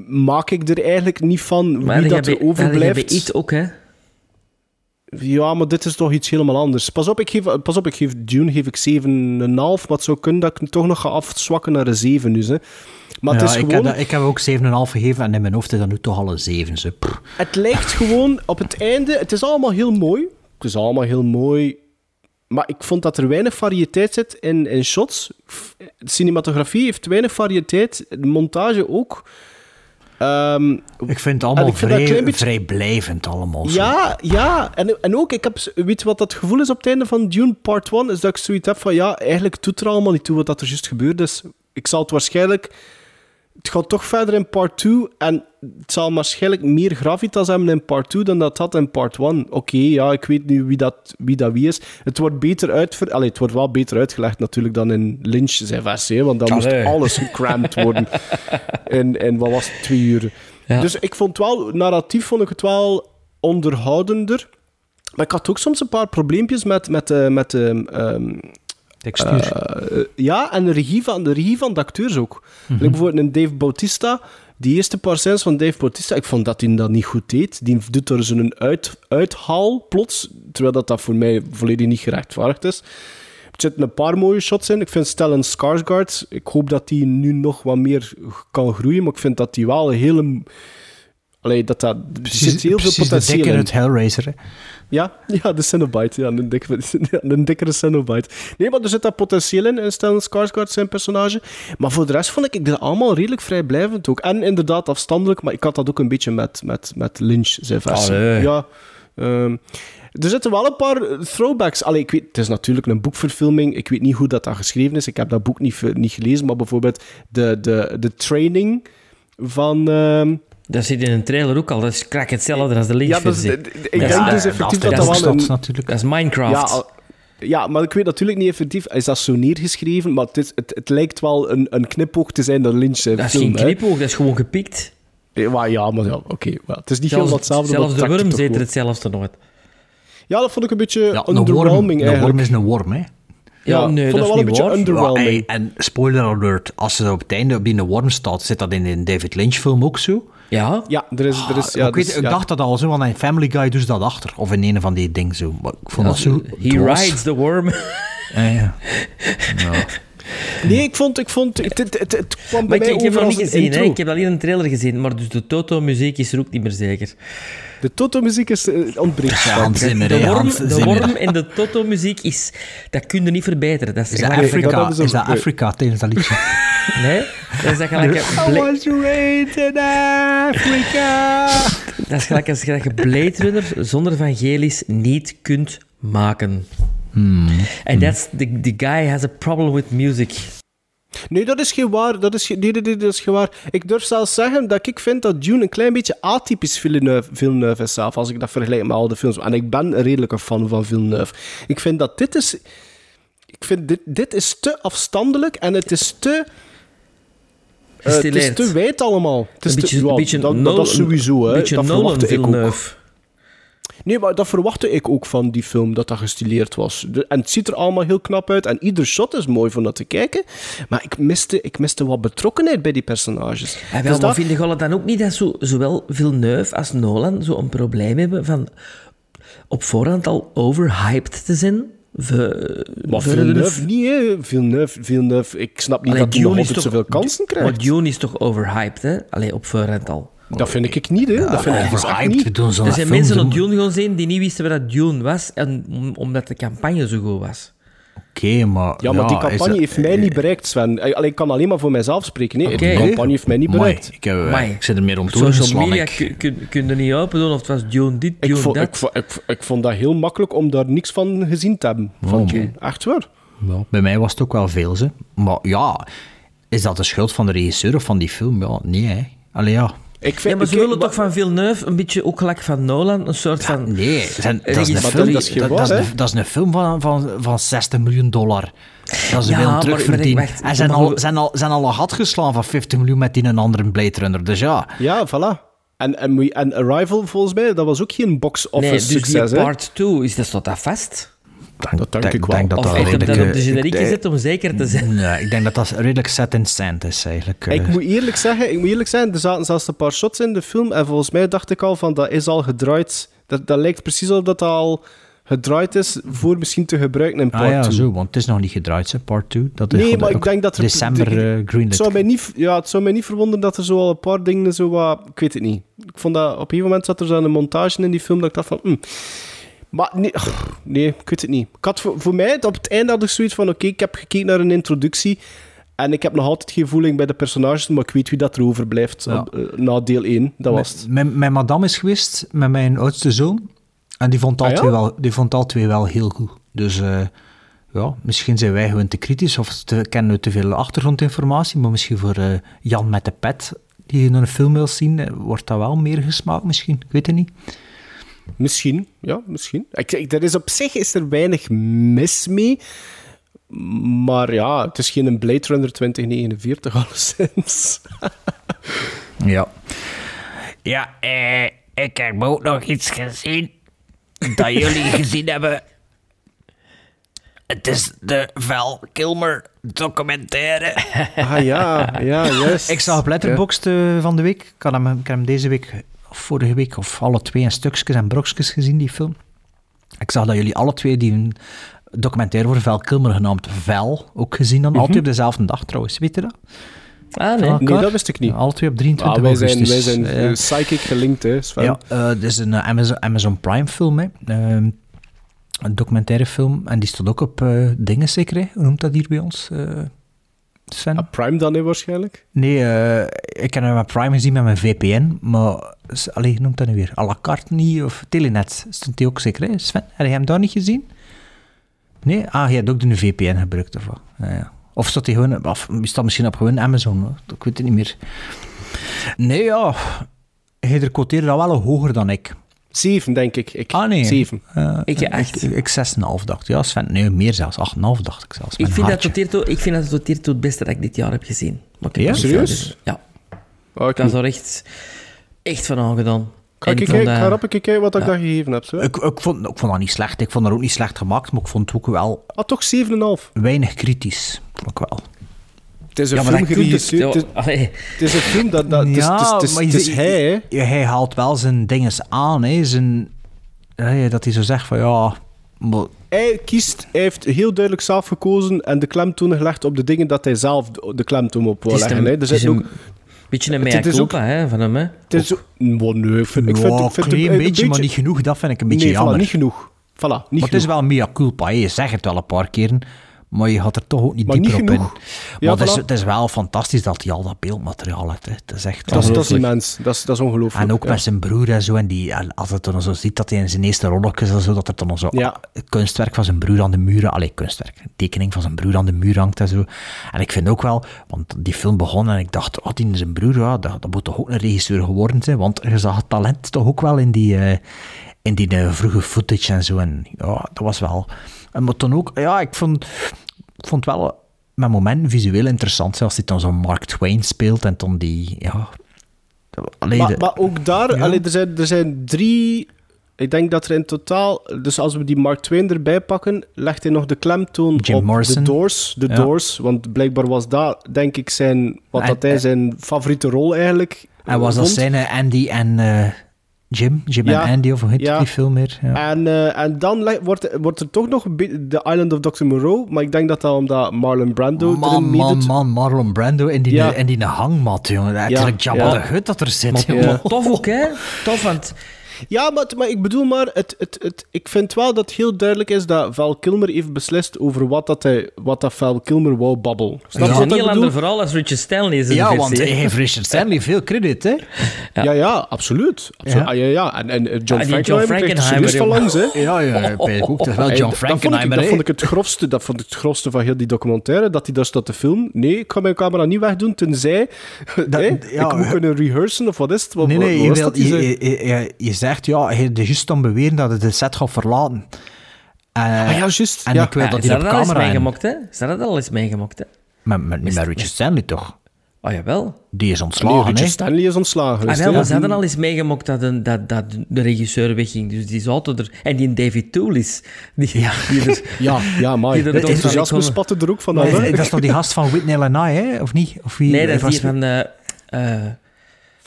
maak ik er eigenlijk niet van Maar wie dat er overblijft. hebt iets ook, hè? Ja, maar dit is toch iets helemaal anders. Pas op, ik geef, pas op, ik geef Dune geef ik 7,5. Maar het zou kunnen dat ik toch nog ga afzwakken naar een 7 nu. Hè. Maar ja, het is ik, gewoon... heb, ik heb ook 7,5 gegeven en in mijn hoofd is dat nu toch al een 7. Zo. Pff. Het lijkt gewoon op het einde. Het is allemaal heel mooi. Het is allemaal heel mooi. Maar ik vond dat er weinig variëteit zit in, in shots. De cinematografie heeft weinig variëteit. De montage ook. Ehm, Ik vind het allemaal vind vrij, beetje- vrijblijvend allemaal. zo. Ja, ja. En, en ook, ik heb, weet wat dat gevoel is op het einde van Dune Part 1? Is dat ik zoiets heb van, ja, eigenlijk doet er allemaal niet toe wat dat er juist gebeurd is. Ik zal het waarschijnlijk het gaat toch verder in part 2 en het zal waarschijnlijk meer gravitas hebben in part 2 dan dat had in part 1. Oké, ja, ik weet nu wie dat, wie dat wie is. Het wordt, beter uitver... Allee, het wordt wel beter uitgelegd natuurlijk dan in Lynch zijn versie, want dan moest alles gecrammed worden in, in, wat was het, twee uur. Ja. Dus ik vond wel, narratief vond ik het wel onderhoudender. Maar ik had ook soms een paar probleempjes met, met, eh, met ehm, ehm, Textuur. eh, ja, en de regie van de, regie van de acteurs ook. Mhm. Like bijvoorbeeld een Dave Bautista. Die eerste paar scènes van Dave Bautista, ik vond dat hij dat niet goed deed. Die doet er zo'n uit, uithaal plots, terwijl dat, dat voor mij volledig niet gerechtvaardigd is. Er zitten een paar mooie shots in. Ik vind Stellan Skarsgård, ik hoop dat hij nu nog wat meer kan groeien, maar ik vind dat hij wel een hele... Allee, dat dat... Er zit heel veel precies de potentieel dikke in. uit Hellraiser. Hè. Ja, ja, de Cenobite. Ja, een, dikke, ja, een dikkere Cenobite. Nee, maar er zit dat potentieel in, in Stellan Skarsgård, zijn personage. Maar voor de rest vond ik dit allemaal redelijk vrijblijvend ook. En inderdaad afstandelijk, maar ik had dat ook een beetje met, met, met Lynch, zijn versie. Allee. Ja. ehm, er zitten wel een paar throwbacks. Allee, ik weet, het is natuurlijk een boekverfilming. Ik weet niet hoe dat, dat geschreven is. Ik heb dat boek niet, niet gelezen. Maar bijvoorbeeld de, de, de training van... ehm, Dat zit in een trailer ook al. Dat is krak hetzelfde als de ja, dat is, Lynch-versie. ik denk dus effectief dat dat wel een... natuurlijk. Dat is Minecraft. Ja, al- ja, maar ik weet natuurlijk niet effectief, is dat zo neergeschreven, maar het, is, het, het lijkt wel een, een knipoog te zijn dat Lynch zijn dat is film, geen hè. knipoog, dat is gewoon gepikt. Ja, maar, ja, maar ja, oké. het is niet Zelfs, helemaal hetzelfde. zelfs de worm zet er hetzelfde nooit. Ja, dat vond ik een beetje Ja, een worm, underwhelming een worm is een worm, hè. Ja, Ja, nee, dat is wel niet een underwhelming. Ja, en spoiler alert, als ze op het einde op die worm staat, zit dat in een David Lynch film ook zo? Ja? Ja, er is... Er is ja, Ah, ik, weet, dus, ik ja. dacht dat al zo, want in Family Guy doet ze dat achter. Of in een van die dingen zo. Maar ik vond dat zo... He rides the worm. Ja, ja. Nee, ik vond... Ik vond het, het, het, het kwam bij ik, mij ik heb nog niet gezien, hè. ik heb alleen een trailer gezien, maar dus de Toto-muziek is er ook niet meer zeker. De Toto-muziek is eh, ontbreekt. Ja, Hans Zimmer, De worm, Hans de worm en de Toto-muziek is... Dat kun je niet verbeteren. Dat is, Is dat Afrika, dat is een- is dat Afrika tijdens dat liedje? Nee? Dat is dat gelijk... een Bla- raised in Africa. Dat is gelijk als je Blade Runner zonder evangelisch niet kunt maken. Hmm. En that's the, the guy has a problem with music. Nee, dat is geen waar. Dat is, nee, nee, nee, dat is geen waar. Ik durf zelfs zeggen dat ik vind dat Dune een klein beetje atypisch Villeneuve, Villeneuve is zelf, als ik dat vergelijk met al de films. En ik ben een redelijke fan van Villeneuve. Ik vind dat dit is... Ik vind dit, dit is te afstandelijk en het is te... eh, het is te wijd allemaal. Het is Een beetje, te, ja, beetje dat, Nolan- dat is sowieso, hè. Een beetje dat Nolan verwachtte ik ook. Nee, maar dat verwachtte ik ook van die film, dat dat gestileerd was. De- en het ziet er allemaal heel knap uit. En ieder shot is mooi van dat te kijken. Maar ik miste, ik miste wat betrokkenheid bij die personages. Ja, wel, Dus maar dat- vind je dan ook niet dat zo, zowel Villeneuve als Nolan zo een probleem hebben van op voorhand al overhyped te zijn? Ve- Maar Villeneuve niet, hè. Villeneuve, Villeneuve, ik snap niet Allee, dat hij nog altijd zoveel kansen Maar krijgt. Dune is toch overhyped, hè? Allee, op voorhand al. Dat vind ik niet, hè. dat vind ik echt niet. doen Er zijn mensen op. Dune gaan zien die niet wisten wat dat Dune was, en, om- omdat de campagne zo goed was. Oké, maar... Ja, maar die campagne dat- heeft mij niet bereikt, Sven. Allee, ik kan alleen maar voor mijzelf spreken. Nee, Oké. die campagne heeft mij niet Amai, bereikt. ik, heb, Amai. ik zit er meer om toe social media ik. kun, kun, je niet open doen of het was Dune dit, Ik Dune vond, dat. ik, vo- ik, ik vond dat heel makkelijk om daar niks van gezien te hebben. Van Oh. Dune. Echt waar. Ja, bij mij was het ook wel veel, ze. Maar ja, is dat de schuld van de regisseur of van die film? Ja, nee, hè. Allee, ja. Ik vind, Ja, maar ze ik- willen toch van Villeneuve een beetje ook gelijk van Nolan, een soort van... Nee, zijn, dat, is een film, dat is dat, dat een, dat is een film van, van, van 60 miljoen dollar. Dat ze Ja, terugverdienen. maar wacht, en zijn maar al, zijn, al, zijn al een gat geslaan van 50 miljoen met die een andere Blade Runner. Dus ja, Ja, voilà. En, en, en Arrival, volgens mij, dat was ook geen box-office Nee, dus succes, part 2, is dat, staat dat vast? Dat denk ik wel. denk dat Of dat heeft hem redelijk, dat op de eh, generiek ik- gezet om zeker te zijn? Nee, ik denk dat dat redelijk set in sand is, eigenlijk. eh. Ik moet eerlijk zeggen, ik moet eerlijk zijn, er zaten zelfs een paar shots in de film en volgens mij dacht ik al van, dat is al gedraaid. Dat, dat lijkt precies alsof dat al gedraaid is voor misschien te gebruiken in part Ah ja, 2. zo, want het is nog niet gedraaid, hè, part 2. Dat is Nee, maar ik denk dat er... December de- eh het, greenlit. zou mij niet, ja, het zou mij niet verwonderen dat er zo al een paar dingen zo wat... Ik weet het niet. Ik vond dat... Op een gegeven moment zat er zo'n montage in die film dat ik dacht van... hm. Maar nee, nee, ik weet het niet. Ik had voor, voor mij, op het einde had ik zoiets van... Oké, ik heb gekeken naar een introductie... En ik heb nog altijd geen voeling bij de personages, maar ik weet wie dat er overblijft Ja. eh, na deel 1. Dat was het. Mijn, mijn, madame is geweest met mijn oudste zoon. En die vond al, Ah, ja? twee, wel, die vond al twee wel heel goed. Dus eh, ja, misschien zijn wij gewoon te kritisch of te, kennen we te veel achtergrondinformatie, maar misschien voor eh, Jan met de pet, die een film wil zien, wordt dat wel meer gesmaakt misschien. Ik weet het niet. Misschien, ja, misschien. Ik, ik, er is op zich is er weinig mis mee. Maar ja, het is geen Blade Runner 2049 alleszins. ja. Ja, eh, ik heb ook nog iets gezien dat jullie gezien hebben. Het is de Val Kilmer documentaire. Ah ja, ja, juist. Ik zag op Letterboxd eh, van de week. Ik hem, ik heb hem deze week, vorige week, of alle twee in stukjes en brokjes gezien, die film. Ik zag dat jullie alle twee die een documentaire voor Val Kilmer genaamd Vel ook gezien dan. Mhm. Altijd op dezelfde dag trouwens, weet je dat? Ah, Nee, dat wist ik niet. Alle twee op 23 Ah, wij zijn, augustus. wij zijn Eh, psychic gelinkt, hè, Sven. ja, eh, dit is een eh, Amazon, Amazon Prime film, hè. Ehm, een documentaire film. En die stond ook op eh, dingen zeker, hè? Hoe noemt dat hier bij ons, Sven? Ah, Prime dan, hè, waarschijnlijk? Nee, eh, ik heb hem met Prime gezien met mijn VPN, maar... s- Allee, hoe noemt dat nu weer? À la carte niet, of Telenet stond die ook zeker, hè? Sven, heb je hem daar niet gezien? Nee? Ah, je hebt ook de VPN gebruikt, of wat? Ja, ja. Of staat hij gewoon... Of staat misschien op gewoon Amazon, hoor. ik weet het niet meer. Nee, ja... Hij quoteerde dat wel hoger dan ik. Zeven, denk ik. ik Ah, nee. Zeven. Eh, Ik echt. Ik, ik 6,5 dacht. Ja, Sven, nee, meer zelfs. 8,5 dacht ik zelfs. Ik vind, dat tot hiertoe, ik vind dat tot hiertoe het beste dat ik dit jaar heb gezien. Maar ik Ja? Serieus? Ja. Oh, Ik was er echt, echt van aangedaan. Kan En ik vond kijken, dat- ga rap een keer kijken wat ik Ja. dat gegeven heb. Zo. Ik, ik, vond, ik vond dat niet slecht. Ik vond dat ook niet slecht gemaakt, maar ik vond het ook wel Ah, toch 7,5. weinig kritisch. Vond ik wel. Het is een Ja, maar film het- geregisseerd. Het, Ja, is een film dat... dat is- maar hij, hè. ja, hij haalt wel zijn dinges aan. Hè. Zijn, ja, dat hij zo zegt van ja... Maar, Hij kiest, hij heeft heel duidelijk zelf gekozen en de klemtoon gelegd op de dingen dat hij zelf de klemtoon op wil leggen. een- hè. Er zit een ook... beetje een mea culpa hè, van hem. Hè. Het is ook... Oh, nee, ik vind, ik ja, vind, ik vind klein het een beetje, maar niet genoeg. Dat vind ik een beetje nee, voilà, jammer. niet genoeg. Voilà, niet maar het is wel mea culpa. hè. Je zegt het wel een paar keren, maar je gaat er toch ook niet Maar dieper niet op genoeg. in. Ja, maar het, is, het is wel fantastisch dat hij al dat beeldmateriaal heeft. Hè. Het is echt Dat is, dat is ongelooflijk. immens. Dat is, dat is ongelooflijk. En ook ja. met zijn broer en zo. En die, als het dan zo ziet dat hij in zijn eerste rolletjes en zo, dat er dan zo Ja. kunstwerk van zijn broer aan de muur, allee, kunstwerk, tekening van zijn broer aan de muur hangt en zo. En ik vind ook wel, want die film begon en ik dacht, oh, die zijn broer, ja, dat, dat moet toch ook een regisseur geworden zijn, want je zag het talent toch ook wel in die, eh, in die vroege footage en zo. En ja, dat was wel... En maar toen ook, ja, ik vond, ik vond wel met moment visueel interessant, zelfs die dan zo'n Mark Twain speelt en dan die, ja... Allee, maar, de- maar ook daar, Ja. allee, er, zijn, er zijn drie... Ik denk dat er in totaal... Dus als we die Mark Twain erbij pakken, legt hij nog de klemtoon Jim op Morrison. de Doors. De Ja. Doors, want blijkbaar was dat, denk ik, zijn, wat En- dat hij zijn favoriete rol eigenlijk En was dat zijn Andy en eh, Jim? Jim Ja. en Andy, of hoe heet Ja. die film meer? Ja. En, eh, en dan wordt, wordt er toch nog The Island of Dr. Moreau, maar ik denk dat dat omdat Marlon Brando erin Man, man, meedoet. man, Marlon Brando in die, Ja. in die hangmat, jongen. Like Jabba ja. de Hutt dat er zit, maar tof ook, hè? Tof, want Ja, maar, maar ik bedoel maar, het, het, het, ik vind wel dat heel duidelijk is dat Val Kilmer heeft beslist over wat, dat hij, wat dat Val Kilmer wou babbelen. Snap dat je is wat een ik heel bedoel? ander verhaal als Richard Stanley is Ja, want hij hè. heeft Richard Stanley veel credit, hè? Ja, ja, absoluut. absoluut. Ja. Ah, ja, ja. En, en eh, John Ah, die Frankenheimer John er van langs, hè. Ja, ja, ik weet ook. Dat wel John dat- dat vond ik- Frankenheimer, Dat hè? vond ik het grofste, dat vond ik het grofste van heel die documentaire, dat hij daar staat te filmen. Nee, ik ga mijn camera niet wegdoen, tenzij hè, ja, ik moet hè. kunnen rehearsen, of wat is het? Wat, Nee, nee, wat je, wil, dat je, je, je, je zegt, ja, hij de juist dan beweren dat hij de set gaat verlaten. Eh, Ah ja, juist. En ja. ik wil Ja, dat is hij dat op al eens camera... meegemaakt, hè? Is dat al eens meegemaakt, hè? Met, met, met Richard Stanley, toch? Oh, jawel. Die is Nee, ontslagen, Richard hè? Stanley is ontslagen. Ah, wel, maar ze hadden al eens meegemaakt dat, een, dat, dat de regisseur wegging. Dus die auto er... En die David Toulis. Die, ja. die er, Ja, ja, maar Die het enthousiasme spatte er ook van Dat is, hè. dat is toch die gast van Whitney and I, hè? Of niet? Of wie, nee, dat is was- die van... eh, eh,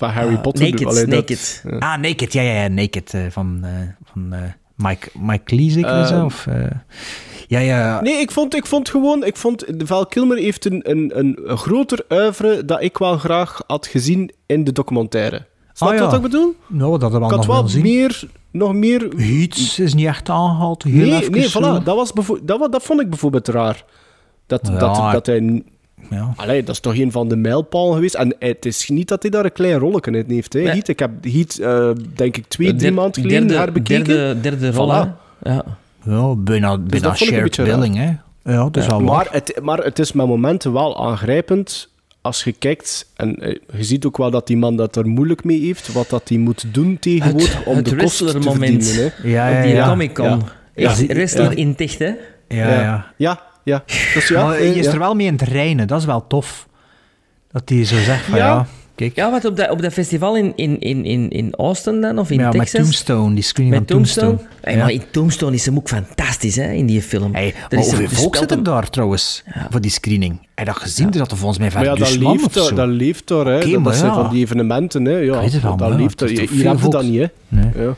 Van Harry Ah, Potter. Naked, allee, dat- Naked. ja. Ah, Naked, ja, ja, ja Naked. eh, van eh, van eh, Mike, Mike Lee, zeker? dat? Ehm, of, ja, ja. Nee, ik vond, ik vond gewoon... Ik vond, Val Kilmer heeft een, een, een groter uivre dat ik wel graag had gezien in de documentaire. Snap Ah, je ja. wat ik bedoel? Nou, dat hebben Ik we nog wel zien. meer... Nog meer... Iets is niet echt aangehaald. Heel Nee, nee, zo. voilà. Dat, was dat, dat vond ik bijvoorbeeld raar. Dat, Ja, dat, dat hij... Ja. Allee, dat is toch een van de mijlpalen geweest. En het is niet dat hij daar een klein rolletje in heeft. Hè. Nee. Heat, ik heb Heat, eh, denk ik, twee, drie maanden geleden derde, herbekeken. Derde, derde rol, Voilà. Ja. Ja, bijna, bijna dat vond ik een shared billing, hè? Ja, dat is maar, het, maar het is met momenten wel aangrijpend als je kijkt. En eh, je ziet ook wel dat die man dat er moeilijk mee heeft. Wat dat hij moet doen tegenwoordig om het de kosten te verdienen. Hè. Ja, ja, op die ja. Comic-Con. Ja. Ja. Ja. Wrestler Ja. in ticht, hè? Ja, ja. Ja, ja. Dus ja, maar eh, je is ja. er wel mee in het reinen, dat is wel tof. Dat hij zo zegt van ja, Ja. kijk. Ja, wat op dat, op dat festival in, in, in, in, in Austin dan, of in ja, met Texas? Tombstone, die screening Met van Tombstone. Hey, Maar in Tombstone is hem ook fantastisch, hè, in die film. Hey, Er maar is hoeveel een- volk zit er hem- daar trouwens, voor die screening? Heb dat gezien? Er zat er volgens mij Maar ja, dat leeft, zo. dat leeft daar. Hè. Oké, dat maar zijn ja. van die evenementen. Hè. Ja, dat ja, leeft. is Hier toch hier veel heb je dat volk? niet, hè. Nee. Ja.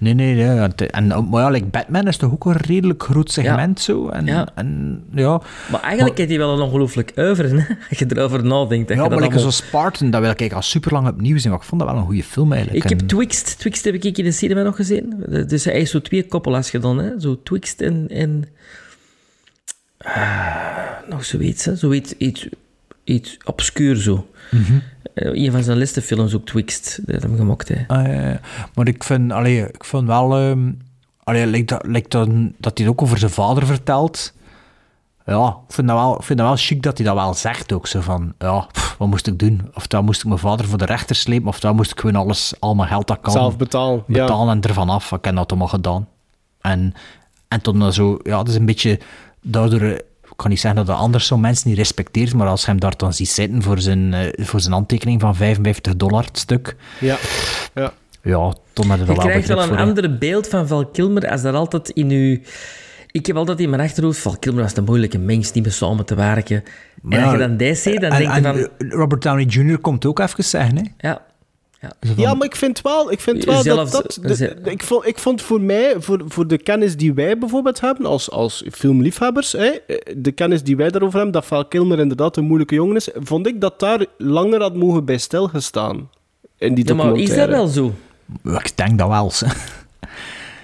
Nee, nee, nee. ja, En, maar ja, like Batman is toch ook een redelijk groot segment zo. En, Ja. en ja... Maar eigenlijk heeft hij wel een ongelooflijk hè, als je erover nadenkt. dat Ja, je maar like allemaal- zo Spartan, dat wil ik al super lang opnieuw zien. Maar ik vond dat wel een goede film eigenlijk. Ik heb Twixt. Twixt heb ik in de cinema nog gezien. Dus hij heeft zo twee koppelaars gedaan. Hè? Zo Twixt en... en ah, nog zoiets, hè? Zoiets iets, iets obscuur zo. Mhm. Een van zijn laatste films ook Twixt. Dat hem gemaakt, hè. Ah, maar ik vind, allee, ik vind wel... ehm allee, lijkt dat, lijkt dat, dat hij het ook over zijn vader vertelt. Ja, ik vind, dat wel, ik vind dat wel chic dat hij dat wel zegt ook. Zo van, ja, pff, wat moest ik doen? Of dan moest ik mijn vader voor de rechter slepen, of dan moest ik gewoon alles, al mijn geld dat kan... Zelf betalen. Ja. betalen en ervan af. Ik heb dat allemaal gedaan. En, en toen dan zo, ja, dat is een beetje daardoor. Ik kan niet zeggen dat de anders zo mensen niet respecteert, maar als je hem daar dan ziet zitten voor zijn, eh, voor zijn handtekening van 55 dollar het stuk, Ja. ja. ja, toen had je Je krijgt wel een ander beeld van Val Kilmer als dat altijd in uw... Ik heb altijd in mijn achterhoofd, Val Kilmer was een moeilijke mens, niet meer samen te werken. Maar en als ja, je dan deze ziet, dan en- denk je van... Robert Downey Jr. komt ook even zeggen, hè. Ja. Ja. Ja, maar ik vind wel, ik vind wel Zelfs- dat... dat de- ze- de- ik, vond, ik vond voor mij, voor, voor de kennis die wij bijvoorbeeld hebben, als, als filmliefhebbers, hè, de kennis die wij daarover hebben, dat Val Kilmer inderdaad een moeilijke jongen is, vond ik dat daar langer had mogen bij stilgestaan. In die Ja, maar is dat wel zo? Ik denk dat wel.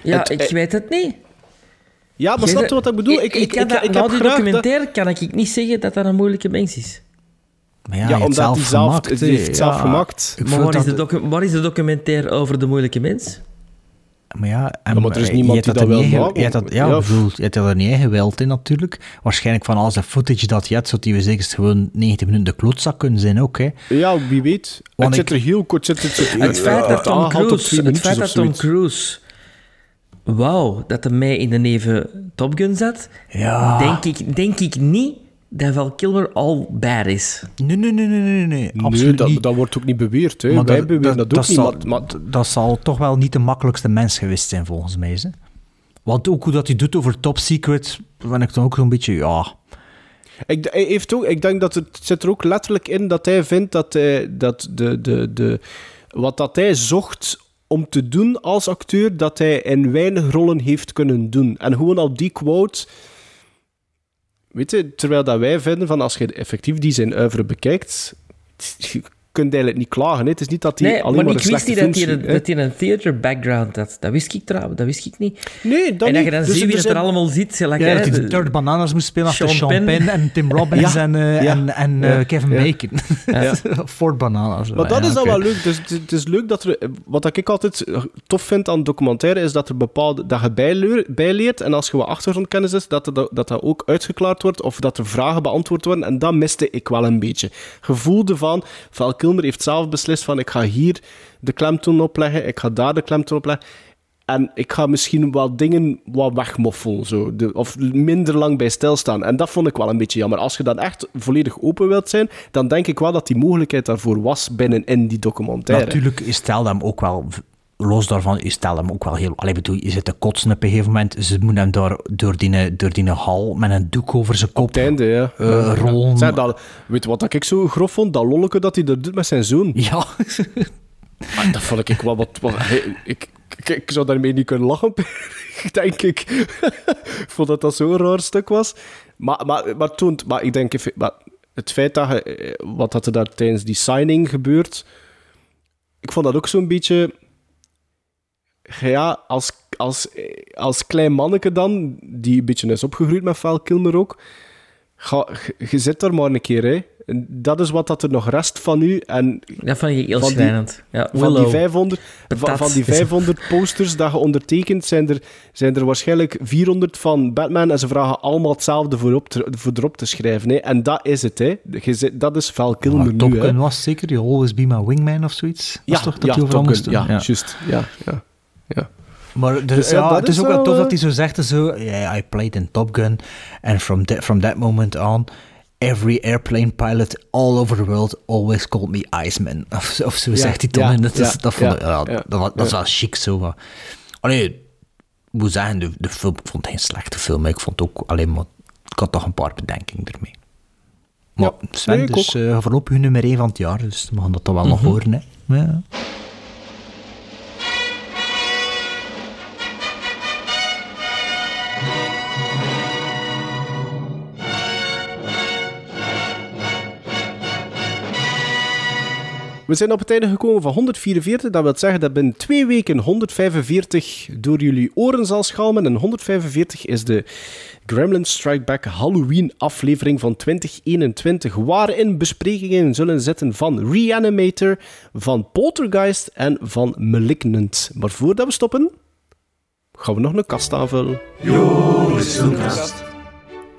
Ja, Het- ik eh, weet het niet. Ja, maar Jij snap je zei- wat ik bedoel? Ik, ik, ik heb die dat- documentaire kan ik niet zeggen dat dat een moeilijke mens is. Maar Ja, omdat hij zelf- gemaakt, het hè. heeft het zelf gemaakt. Maar waar is, dat- de waar is de documentaire over de moeilijke mens? Maar ja, en, Ja, maar er is niemand je die dat ge- maken. je hebt dat, ja, bedoel, je hebt er niet gewild in natuurlijk. Waarschijnlijk van al zijn footage dat je hebt, zou die we zeker gewoon 90 minuten de klootzak kunnen zijn ook. Hè. Ja, wie weet. Want het ik- zit er heel kort. Zit, het, zit, Het feit dat Tom Cruise, het feit dat Tom. Cruise wauw, dat hij mij in de neven Top Gun zat, Ja. denk, ik, denk ik niet dat Val Kilmer al bad is. Nee, nee, nee, nee, nee, nee, Nee, absoluut dat, niet. dat wordt ook niet beweerd. Hè. Maar Wij dat- beweren dat, dat ook niet. zal- maar, maar- dat zal toch wel niet de makkelijkste mens geweest zijn, volgens mij. Hè. Want ook hoe dat hij doet over Top Secret, ben ik dan ook zo'n beetje, ja... Ik, hij heeft ook, ik denk dat het zit er ook letterlijk in dat hij vindt dat, hij, dat de, de, de, wat dat hij zocht om te doen als acteur, dat hij in weinig rollen heeft kunnen doen. En gewoon al die quote... Weet je, terwijl dat wij vinden van als je effectief die zijn oeuvre bekijkt, kunt eigenlijk niet klagen. Hè. Het is niet dat hij Nee, alleen maar maar, ik een wist slechte niet dat hij, hè. dat hij een theater background had. Dat wist ik trouwens, dat wist ik niet. Nee, dat en dat niet. je dan Dus ziet wie dat er allemaal zit. Like, Ja, hè, dat hij de Third Bananas moest spelen achter Sean Penn. En Tim Robbins Ja. en, eh, Ja. en, en Ja. eh, Kevin Ja. Bacon. Ford Bananas. Maar dat Ja, is dan wel leuk. Dus het, het is leuk dat er... Wat ik altijd tof vind aan documentaire, is dat er bepaalde... Dat je bijleer- bijleert, en als je wat achtergrondkennis is, dat, er, dat dat ook uitgeklaard wordt, of dat er vragen beantwoord worden. En dat miste ik wel een beetje. Gevoelde van... Val Kilmer heeft zelf beslist van, ik ga hier de klemtoon opleggen, ik ga daar de klemtoon opleggen. En ik ga misschien wel dingen wat wegmoffelen, zo. Of minder lang bij stilstaan. En dat vond ik wel een beetje jammer. Als je dan echt volledig open wilt zijn, dan denk ik wel dat die mogelijkheid daarvoor was binnenin die documentaire. Natuurlijk, stelt hem ook wel, los daarvan, je stelt hem ook wel heel... Allee, bedoel, je zit te kotsen op een gegeven moment. Ze moeten hem door, door, die, door die hal met een doek over zijn kop Op het einde, ja. eh, Ja. rollen. Zeg, dat, weet je wat ik zo grof vond? Dat lolleke dat hij dat doet met zijn zoon. Ja. Maar dat vond ik wel wat... wat hij- ik, ik, ik zou daarmee niet kunnen lachen, denk ik. ik vond dat dat zo'n raar stuk was. Maar, maar, maar, toen, maar ik denk... even- Maar het feit dat eh, wat dat er daar tijdens die signing gebeurt... Ik vond dat ook zo'n beetje... Ja, als, als, als klein manneke dan, die een beetje is opgegroeid met Val Kilmer ook... Ga, je- zit daar maar een keer, hè. Dat is wat dat er nog rest van u. En Dat vond je heel van die-. Ja, Van die, Willow. 500, van, van die 500 posters dat je ondertekent, zijn er, zijn er waarschijnlijk 400 van Batman. En ze vragen allemaal hetzelfde voor, op te, voor erop te schrijven. Hè. En dat is het. Hè. Je zit- dat is Val Kilmer Top nu. Hè. Gun was zeker, You Always Be My Wingman of zoiets. Dat Ja, is toch dat ja, Top Gun, ja, juist. Ja, ja, ja. Maar Dus ja, het is is ook wel tof eh, dat hij zo zegt, zo, yeah, I played in Top Gun, and from, that from that moment on, every airplane pilot all over the world always called me Iceman. Of, zo- of zo Ja, zegt hij ja, en dat, is, ja, dat, vond ja, ik, dat, was- dat is wel chic zo. maar- Allee, ik moet zeggen, de, de film, ik vond geen slechte film, maar ik vond ook alleen maar, ik had toch een paar bedenkingen ermee. Maar Sven, nee, dus uh, voorlopig nummer 1 van het jaar, dus we gaan dat toch wel nog Mhm. horen. Hè. Ja. We zijn op het einde gekomen van 144. Dat wil zeggen dat binnen twee weken 145 door jullie oren zal schalmen. En 145 is de Gremlin Strike Back Halloween aflevering van 2021. Waarin besprekingen zullen zitten van Reanimator, van Poltergeist en van Malignant. Maar voordat we stoppen, gaan we nog een kast aanvullen. Joris Filmkast.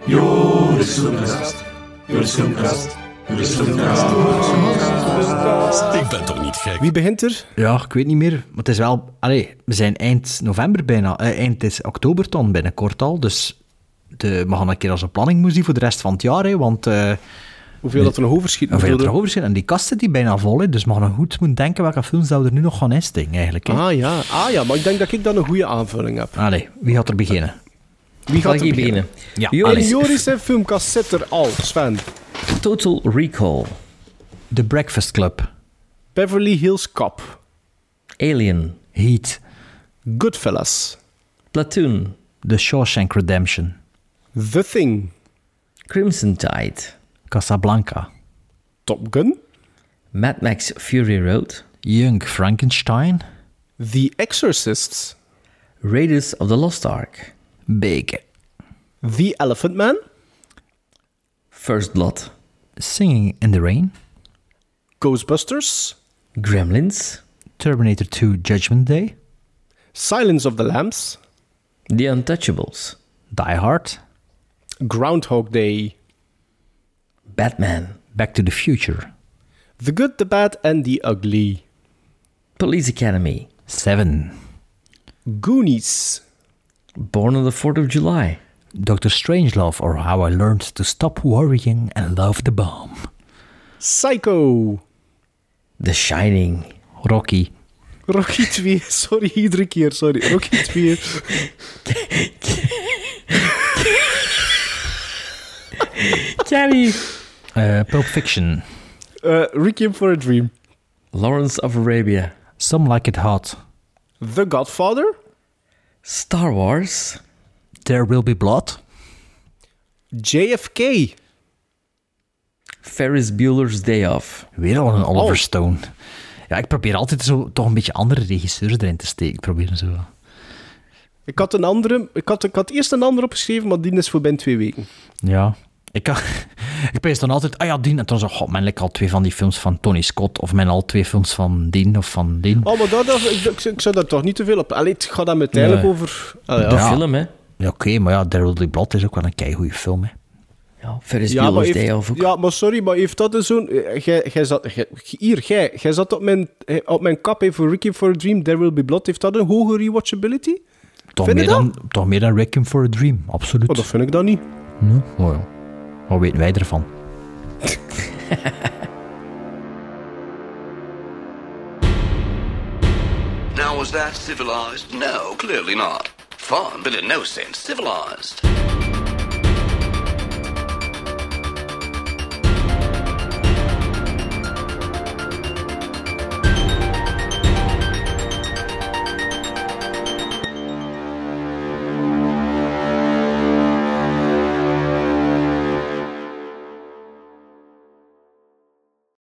Joris Filmkast. Joris Filmkast. Ik ben toch niet gek? Wie begint er? Ja, ik weet niet meer. Maar het is wel... Allee, we zijn eind november bijna. eh, eind is oktober dan, binnenkort al. Dus de, we gaan een keer als een planning moeten zien voor de rest van het jaar. Hè, want... eh, Hoeveel dat er nog overschiet. Hoeveel dat er overschiet. En die kast zit die bijna vol. Hè, dus we gaan nog goed moeten denken welke films dat we er nu nog gaan insteken, eigenlijk. Hè. Ah ja, ah ja, maar ik denk dat ik dan een goede aanvulling heb. Allee, wie gaat er beginnen? Wie gaat er hier beginnen? beginnen? Ja, Joris, En Joris zijn filmkast zit er al, Sven. Total Recall. The Breakfast Club. Beverly Hills Cop. Alien. Heat. Goodfellas. Platoon. The Shawshank Redemption. The Thing. Crimson Tide. Casablanca. Top Gun. Mad Max Fury Road. Young Frankenstein. The Exorcists. Raiders of the Lost Ark. Big. The Elephant Man. First Blood. Singing in the Rain. Ghostbusters. Gremlins. Terminator 2 Judgment Day. Silence of the Lambs. The Untouchables. Die Hard. Groundhog Day. Batman. Back to the Future. The Good, the Bad and the Ugly. Police Academy. Seven. Goonies. Born on the 4th of July. Doctor Strangelove or How I Learned to Stop Worrying and Love the Bomb. Psycho. The Shining. Rocky. Rocky 2. Sorry, iedere keer. Sorry. Rocky 2. Kenny. Uh, Pulp Fiction. Uh, Requiem for a Dream. Lawrence of Arabia. Some Like It Hot. The Godfather. Star Wars. There Will Be Blood. JFK. Ferris Bueller's Day Off. Weer al een Oliver Stone. Ja, ik probeer altijd zo, toch een beetje andere regisseurs erin te steken. Ik probeer zo... Ik had een andere... Ik had, ik had eerst een andere opgeschreven, maar die is voor binnen twee weken. Ja. Ik, ik pees dan altijd, ah ja, die. En dan zo, god, mijn ik al twee van die films van Tony Scott. Of mijn al twee films van Dien of van Dien. Oh, maar dat, dat- ik, zou daar toch niet te veel op... Allee, het gaat dan uiteindelijk Nee. over... Ah, ja. De Ja. film, hè? Ja, oké, maar ja, There Will Be Blood is ook wel een keigoede film, hè. Ja, Ferris Ja, maar Bueller's Day Off ook. ja, maar sorry, maar heeft dat zo'n... eh, Jij, jij zat, jij- hier, jij, jij zat op mijn, eh, op mijn kap hè, voor Requiem for a Dream, There Will Be Blood. Heeft dat een hoge rewatchability? Toch Vind je meer, dan, toch meer dan Requiem for a Dream, absoluut. Oh, dat vind ik dan niet. Nee, oh ja. Wat weten wij ervan? Now, was that civilized? No, clearly not. Fun, but in no sense civilized.